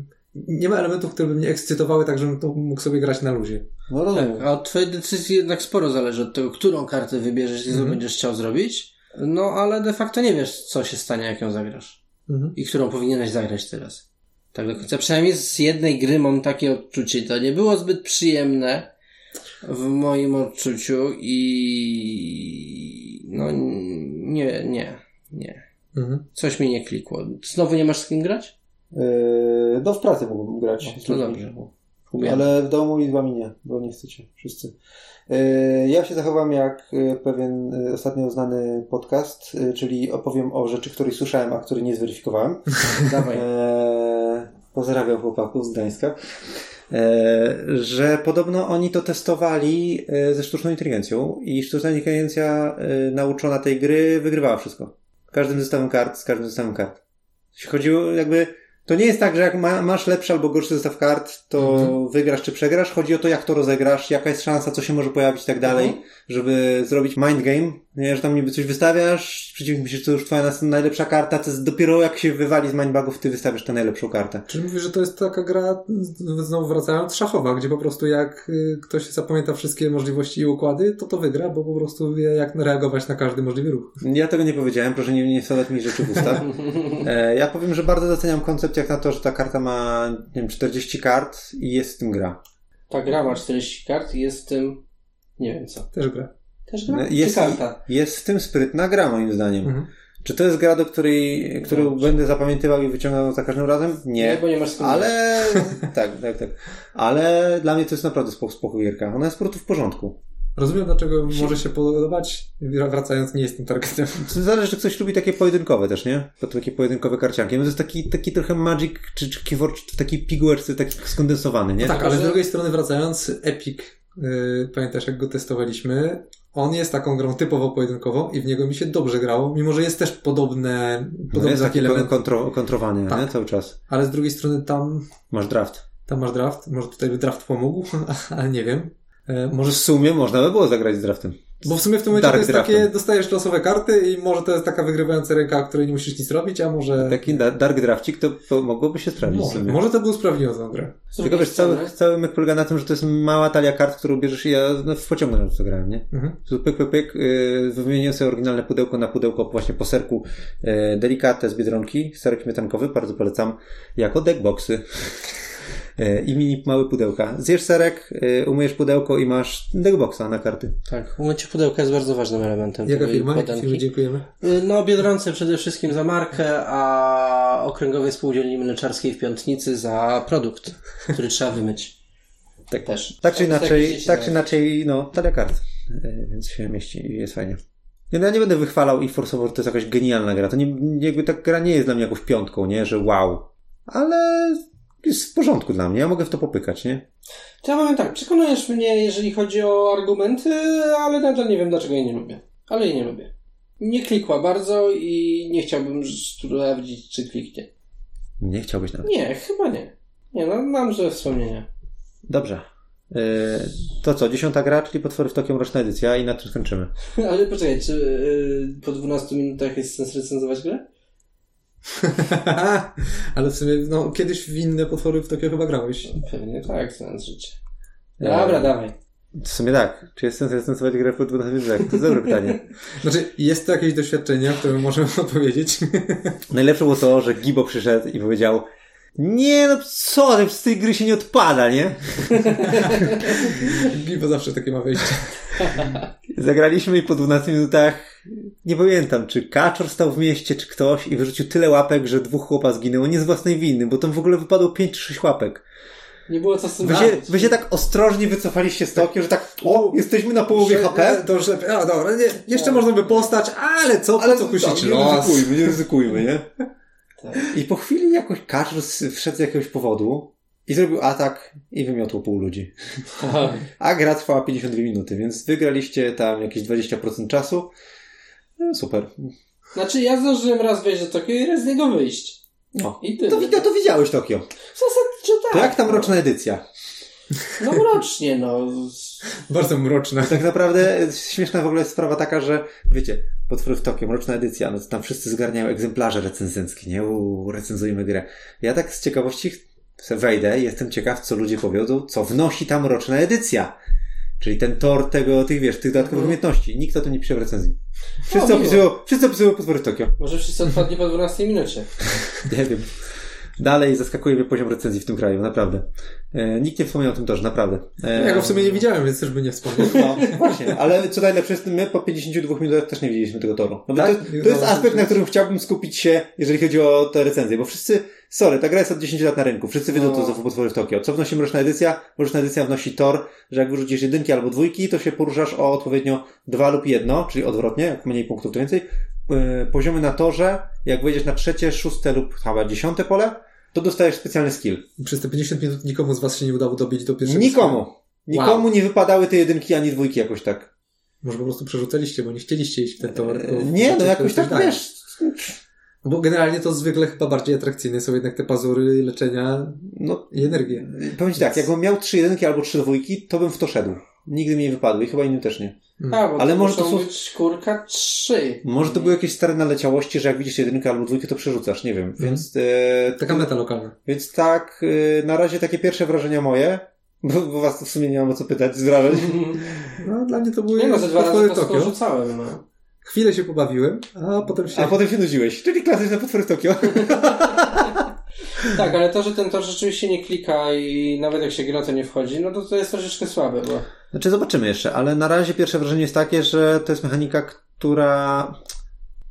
nie ma elementów, które by mnie ekscytowały, tak żebym to mógł sobie grać na luzie. No rozumiem. Tak, a od twojej decyzji jednak sporo zależy od tego, którą kartę wybierzesz i co Mhm. będziesz chciał zrobić. No, ale de facto nie wiesz, co się stanie, jak ją zagrasz. Mhm. I którą powinieneś zagrać teraz. Tak do końca. Przynajmniej z jednej gry mam takie odczucie. To nie było zbyt przyjemne w moim odczuciu i no nie, nie, nie. Mhm. Coś mi nie klikło. Znowu nie masz z kim grać? Yy, no w pracy mógłbym grać. No, to dobrze. Umiem. Ale w domu i z wami nie, bo nie chcecie wszyscy. E, Ja się zachowam jak e, pewien e, ostatnio znany podcast, czyli opowiem o rzeczy, których słyszałem, a których nie zweryfikowałem. Dawaj. Pozdrawiam chłopaków z Gdańska. Że podobno oni to testowali ze sztuczną inteligencją i sztuczna inteligencja nauczona tej gry wygrywała wszystko. Każdym zestawem kart, z każdym zestawem kart. Chodziło jakby, to nie jest tak, że jak ma, masz lepszy albo gorszy zestaw kart, to Mhm. wygrasz czy przegrasz. Chodzi o to, jak to rozegrasz, jaka jest szansa, co się może pojawić i tak dalej, Mhm. żeby zrobić mind game, nie? że tam niby coś wystawiasz, przeciwnik myśli, że to już twoja najlepsza karta, to jest dopiero jak się wywali z mindbugów, ty wystawiasz tę najlepszą kartę. Czyli mówisz, że to jest taka gra, znowu wracając, szachowa, gdzie po prostu jak y, ktoś zapamięta wszystkie możliwości i układy, to to wygra, bo po prostu wie jak reagować na każdy możliwy ruch. Ja tego nie powiedziałem, proszę nie, nie wsadzać mi rzeczy w usta. E, ja powiem, że bardzo doceniam koncept jak na to, że ta karta ma, nie wiem, 40 kart i jest w tym gra. Ta gra ma 40 kart i jest w tym... Nie wiem co. Też gra. Też gra? Jest, Czy karta? jest w tym sprytna gra, moim zdaniem. Mhm. Czy to jest gra, do której, którą Dobrze. będę zapamiętywał i wyciągał za każdym razem? Nie. bo nie masz grać. Ale, tak, tak, tak. Ale dla mnie to jest naprawdę spoko, spoko gierka. Ona jest po prostu w porządku. Rozumiem, dlaczego może się podobać. Wracając, nie jestem targetem. Zależy, czy ktoś lubi takie pojedynkowe też, nie? Takie pojedynkowe karcianki. No to jest taki, taki trochę Magic, czy, czy Keyboard, czy taki Pigware, czy taki skondensowany, nie? tak, Tylko, ale z drugiej strony wracając, Epic, yy, pamiętasz jak go testowaliśmy, on jest taką grą typowo pojedynkową i w niego mi się dobrze grało, mimo że jest też podobne, No podobny jest taki element, kontro, kontrowany, Tak. nie? Cały czas. ale z drugiej strony tam, Masz draft. tam masz draft, może tutaj by draft pomógł, ale nie wiem. E, Może w sumie można by było zagrać z draftem. bo w sumie w tym momencie Dark to jest draftem. takie, dostajesz losowe karty i może to jest taka wygrywająca ręka, której nie musisz nic robić, a może, Taki da- dark drafcik to, to mogłoby się sprawdzić w może, sumie. może to był usprawniającą grę. Z Tylko wiesz, cały, cały myk polega na tym, że to jest mała talia kart, którą bierzesz i ja no, w pociągu na to grałem, nie? Mhm. Tu pyk, pyk, pyk, yy, wymieniłem sobie oryginalne pudełko na pudełko właśnie po serku yy, delikatne z Biedronki, serek śmietankowy, bardzo polecam, jako deckboxy. Yy, I mini małe pudełka. Zjesz serek, yy, umyjesz pudełko i masz deckboxa na karty. Tak, umycie pudełka jest bardzo ważnym elementem Jaka firma? Firmie dziękujemy? Y, No, Biedronce przede wszystkim za markę, a Okręgowej Spółdzielni Mleczarskiej w Piątnicy za produkt, który trzeba wymyć. Tak. Też. Tak czy To jest inaczej, tak czy inaczej, no, talia kart. Yy, Więc się mieści i jest fajnie. Nie, no ja nie będę wychwalał i forsował, że to jest jakaś genialna gra. To nie, nie- jakby ta gra nie jest dla mnie jakąś piątką, nie? Że wow. Ale jest w porządku dla mnie. Ja mogę w to popykać, nie? To ja powiem tak, przekonujesz mnie, jeżeli chodzi o argumenty, ale nadal nie wiem, dlaczego jej nie lubię. Ale jej nie lubię. Nie klikła bardzo i nie chciałbym sprawdzić, czy kliknie. Nie chciałbyś nawet. Nie, chyba nie. Nie, no mam złe wspomnienia. Dobrze. Yy, to co, dziesiąta gra, czyli Potwory w Tokio Mroczna Edycja i na tym skończymy. Ale poczekaj, czy y, po 12 minutach jest sens recenzować grę? ale w sumie, no, kiedyś w inne potwory w Tokio chyba grałeś. Pewnie tak, sens życia. Eee, Dobra, dawaj. W sumie tak. Czy jest sens recenzować grę po 12 minutach? To jest dobre pytanie. Znaczy, jest to jakieś doświadczenie, które możemy opowiedzieć. Najlepsze było to, że Gibo przyszedł i powiedział nie, no co, z tej gry się nie odpada, nie? Gibo zawsze takie ma wejście. Zagraliśmy i po 12 minutach nie pamiętam, czy kaczor stał w mieście, czy ktoś i wyrzucił tyle łapek, że dwóch chłopa zginęło. Nie z własnej winy, bo tam w ogóle wypadło 5 czy 6 łapek. Nie było co z tym Wy się, wy się tak ostrożnie wycofaliście z Tokio, że tak, o, jesteśmy na połowie HP. To, że, a, dobra, nie, jeszcze można by postać, ale co, ale co kusić nie los? ryzykujmy, nie ryzykujmy, nie? Tak. I po chwili jakoś kaczor wszedł z jakiegoś powodu i zrobił atak i wymiotł pół ludzi. A gra trwała 52 minuty, więc wygraliście tam jakieś 20% czasu. No, super. Znaczy, ja zdążyłem raz wejść do Tokio i raz z niego wyjść. No. I tyle. To, wi- to widziałeś Tokio. Zasadniczo tak. To jak tam roczna edycja? No rocznie, no. Bardzo mroczne. Tak naprawdę śmieszna w ogóle jest sprawa taka, że wiecie, potwory w Tokio, mroczna edycja, no to tam wszyscy zgarniają egzemplarze recenzenckie, nie? Uuu, recenzujemy grę. Ja tak z ciekawości se wejdę i jestem ciekaw, co ludzie powiedzą, co wnosi ta mroczna edycja. Czyli ten tor tego, tych wiesz, tych dodatkowych umiejętności. Nikt o tym nie pisze w recenzji. Wszyscy O, miło. opisują, wszyscy opisują potwory w Tokio. Może wszyscy odpadli po 12 minucie. Nie wiem. Dalej zaskakuje mnie poziom recenzji w tym kraju, naprawdę. E, nikt nie wspomniał o tym torze, naprawdę. E, Ja go w sumie nie widziałem, więc też by nie wspomniał. No, właśnie, ale co najlepsze jest, my po 52 minutach też nie widzieliśmy tego toru. No Tak? to, to jest No, aspekt, na którym chciałbym skupić się, jeżeli chodzi o te recenzje, bo wszyscy, sorry, ta gra jest od 10 lat na rynku, wszyscy wiedzą, No. to są potwory w Tokio. Co wnosi mroczna edycja? Mroczna edycja wnosi tor, że jak wyrzucisz jedynki albo dwójki, to się poruszasz o odpowiednio dwa lub jedno, czyli odwrotnie, jak mniej punktów, to więcej. Yy, poziomy na torze, jak wejdziesz na trzecie, szóste lub chyba dziesiąte pole, to dostajesz specjalny skill. I Przez te 50 minut nikomu z was się nie udało dobić do pierwszego Nikomu. Nikomu nie wypadały te jedynki ani dwójki jakoś tak. Może po prostu przerzucaliście, bo nie chcieliście iść w ten tor. tylko E, Nie, no jakoś tak, daje. wiesz, Bo generalnie to zwykle chyba bardziej atrakcyjne są jednak te pazury, leczenia no, i energię. powiem ci tak, jakbym miał trzy jedynki albo trzy dwójki, to bym w to szedł. Nigdy mi nie wypadły i chyba innym też nie. A, bo Ale Ale może to są- być kurka trzy. Może to były jakieś stare naleciałości, że jak widzisz jedynkę albo dwójkę, to przerzucasz, nie wiem. Więc, e, Taka meta lokalna. więc tak, e, na razie takie pierwsze wrażenia moje, bo, bo was to w sumie nie mam o co pytać z wrażeń. No, dla mnie to były Nie no, ze dwa razy to Tokio. rzucałem, no. Chwilę się pobawiłem, a potem się... A potem się nudziłeś, czyli klasyczne potwory w Tokio. Tak, ale to, że ten tor rzeczywiście nie klika i nawet jak się gra, to nie wchodzi, no to to jest troszeczkę słabe, bo... Znaczy zobaczymy jeszcze, ale na razie pierwsze wrażenie jest takie, że to jest mechanika, która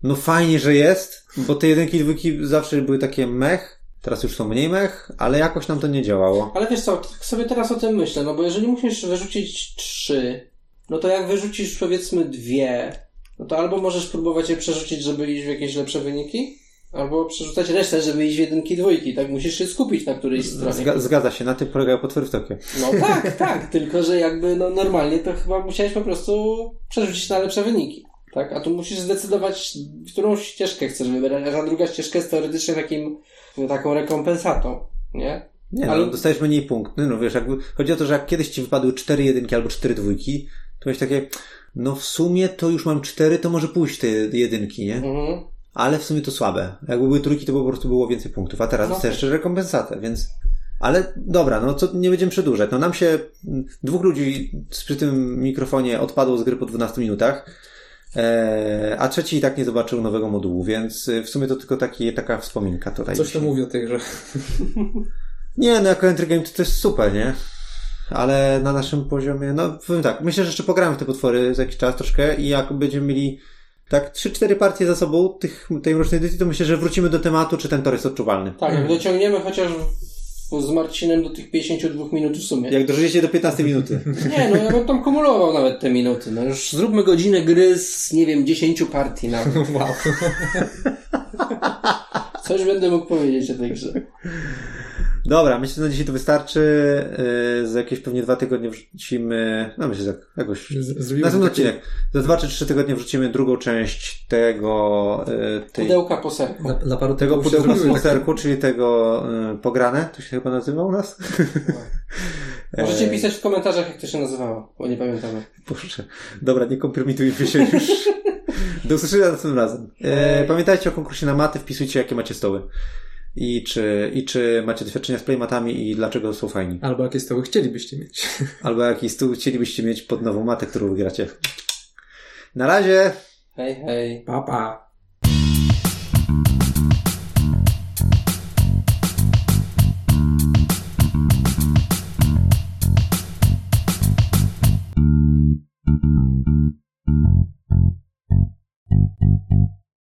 no fajnie, że jest, bo te jedynki i dwójki zawsze były takie mech, teraz już są mniej mech, ale jakoś nam to nie działało. Ale wiesz co, tak sobie teraz o tym myślę, no bo jeżeli musisz wyrzucić trzy, no to jak wyrzucisz powiedzmy dwie, no to albo możesz próbować je przerzucić, żeby iść w jakieś lepsze wyniki, albo przerzucać resztę, żeby iść w jedynki, dwójki, tak? Musisz się skupić na którejś stronie. Zga- zgadza się, na tym polegają potwory w Tokio. No tak, tak, tylko że jakby no normalnie to chyba musiałeś po prostu przerzucić na lepsze wyniki. Tak? A tu musisz zdecydować, w którą ścieżkę chcesz wybrać, a ta druga ścieżka jest teoretycznie takim, taką rekompensatą, nie? Nie, Ale- no, dostajesz mniej punktów. No wiesz, jakby, chodzi o to, że jak kiedyś ci wypadły cztery jedynki albo cztery dwójki, to miałeś takie, no w sumie to już mam cztery, to może pójść te jedynki, nie? Mhm. Ale w sumie to słabe. Jakby były trójki, to by po prostu było więcej punktów, a teraz No. dostajesz jeszcze rekompensatę, więc... Ale dobra, no co nie będziemy przedłużać. No nam się dwóch ludzi przy tym mikrofonie odpadło z gry po 12 minutach, e, a trzeci i tak nie zobaczył nowego modułu, więc y, w sumie to tylko taki, taka wspominka tutaj. Coś to mówi o tej grze. Nie, no jako entry game to, to jest super, nie? Ale na naszym poziomie, no powiem tak, myślę, że jeszcze pogramy w te potwory za jakiś czas troszkę i jak będziemy mieli tak 3-4 partie za sobą tych, tej mrocznej edycji, to myślę, że wrócimy do tematu, czy ten tor jest odczuwalny. Tak, jak dociągniemy chociaż z Marcinem do tych 52 minut w sumie. Jak dożyjecie do 15 minuty. Nie, no ja bym tam kumulował nawet te minuty. No już zróbmy godzinę gry z, nie wiem, 10 partii nawet. Wow. Coś będę mógł powiedzieć o tej grze. Dobra, myślę, że na dzisiaj to wystarczy. Yy, za jakieś pewnie dwa tygodnie wrzucimy, no myślę, że jakoś Z- Zrobimy Następny taki- odcinek. Za dwa czy trzy tygodnie wrzucimy drugą część tego, y, tej, Pudełka po serku. Dla, dla paru tego pudełka takie- monsterku, czyli tego y, pograne, to się chyba nazywa u nas? Możecie E, pisać w komentarzach, jak to się nazywało, bo nie pamiętamy. Boże. Dobra, nie kompromitujmy się już. Do usłyszenia następnym razem. E, pamiętajcie o konkursie na maty, wpisujcie jakie macie stoły i czy, i czy macie doświadczenia z playmatami i dlaczego są fajni. Albo jakie stoły chcielibyście mieć. Albo jaki stół chcielibyście mieć pod nową matę, którą wygracie. Na razie! Hej, hej. Pa, pa.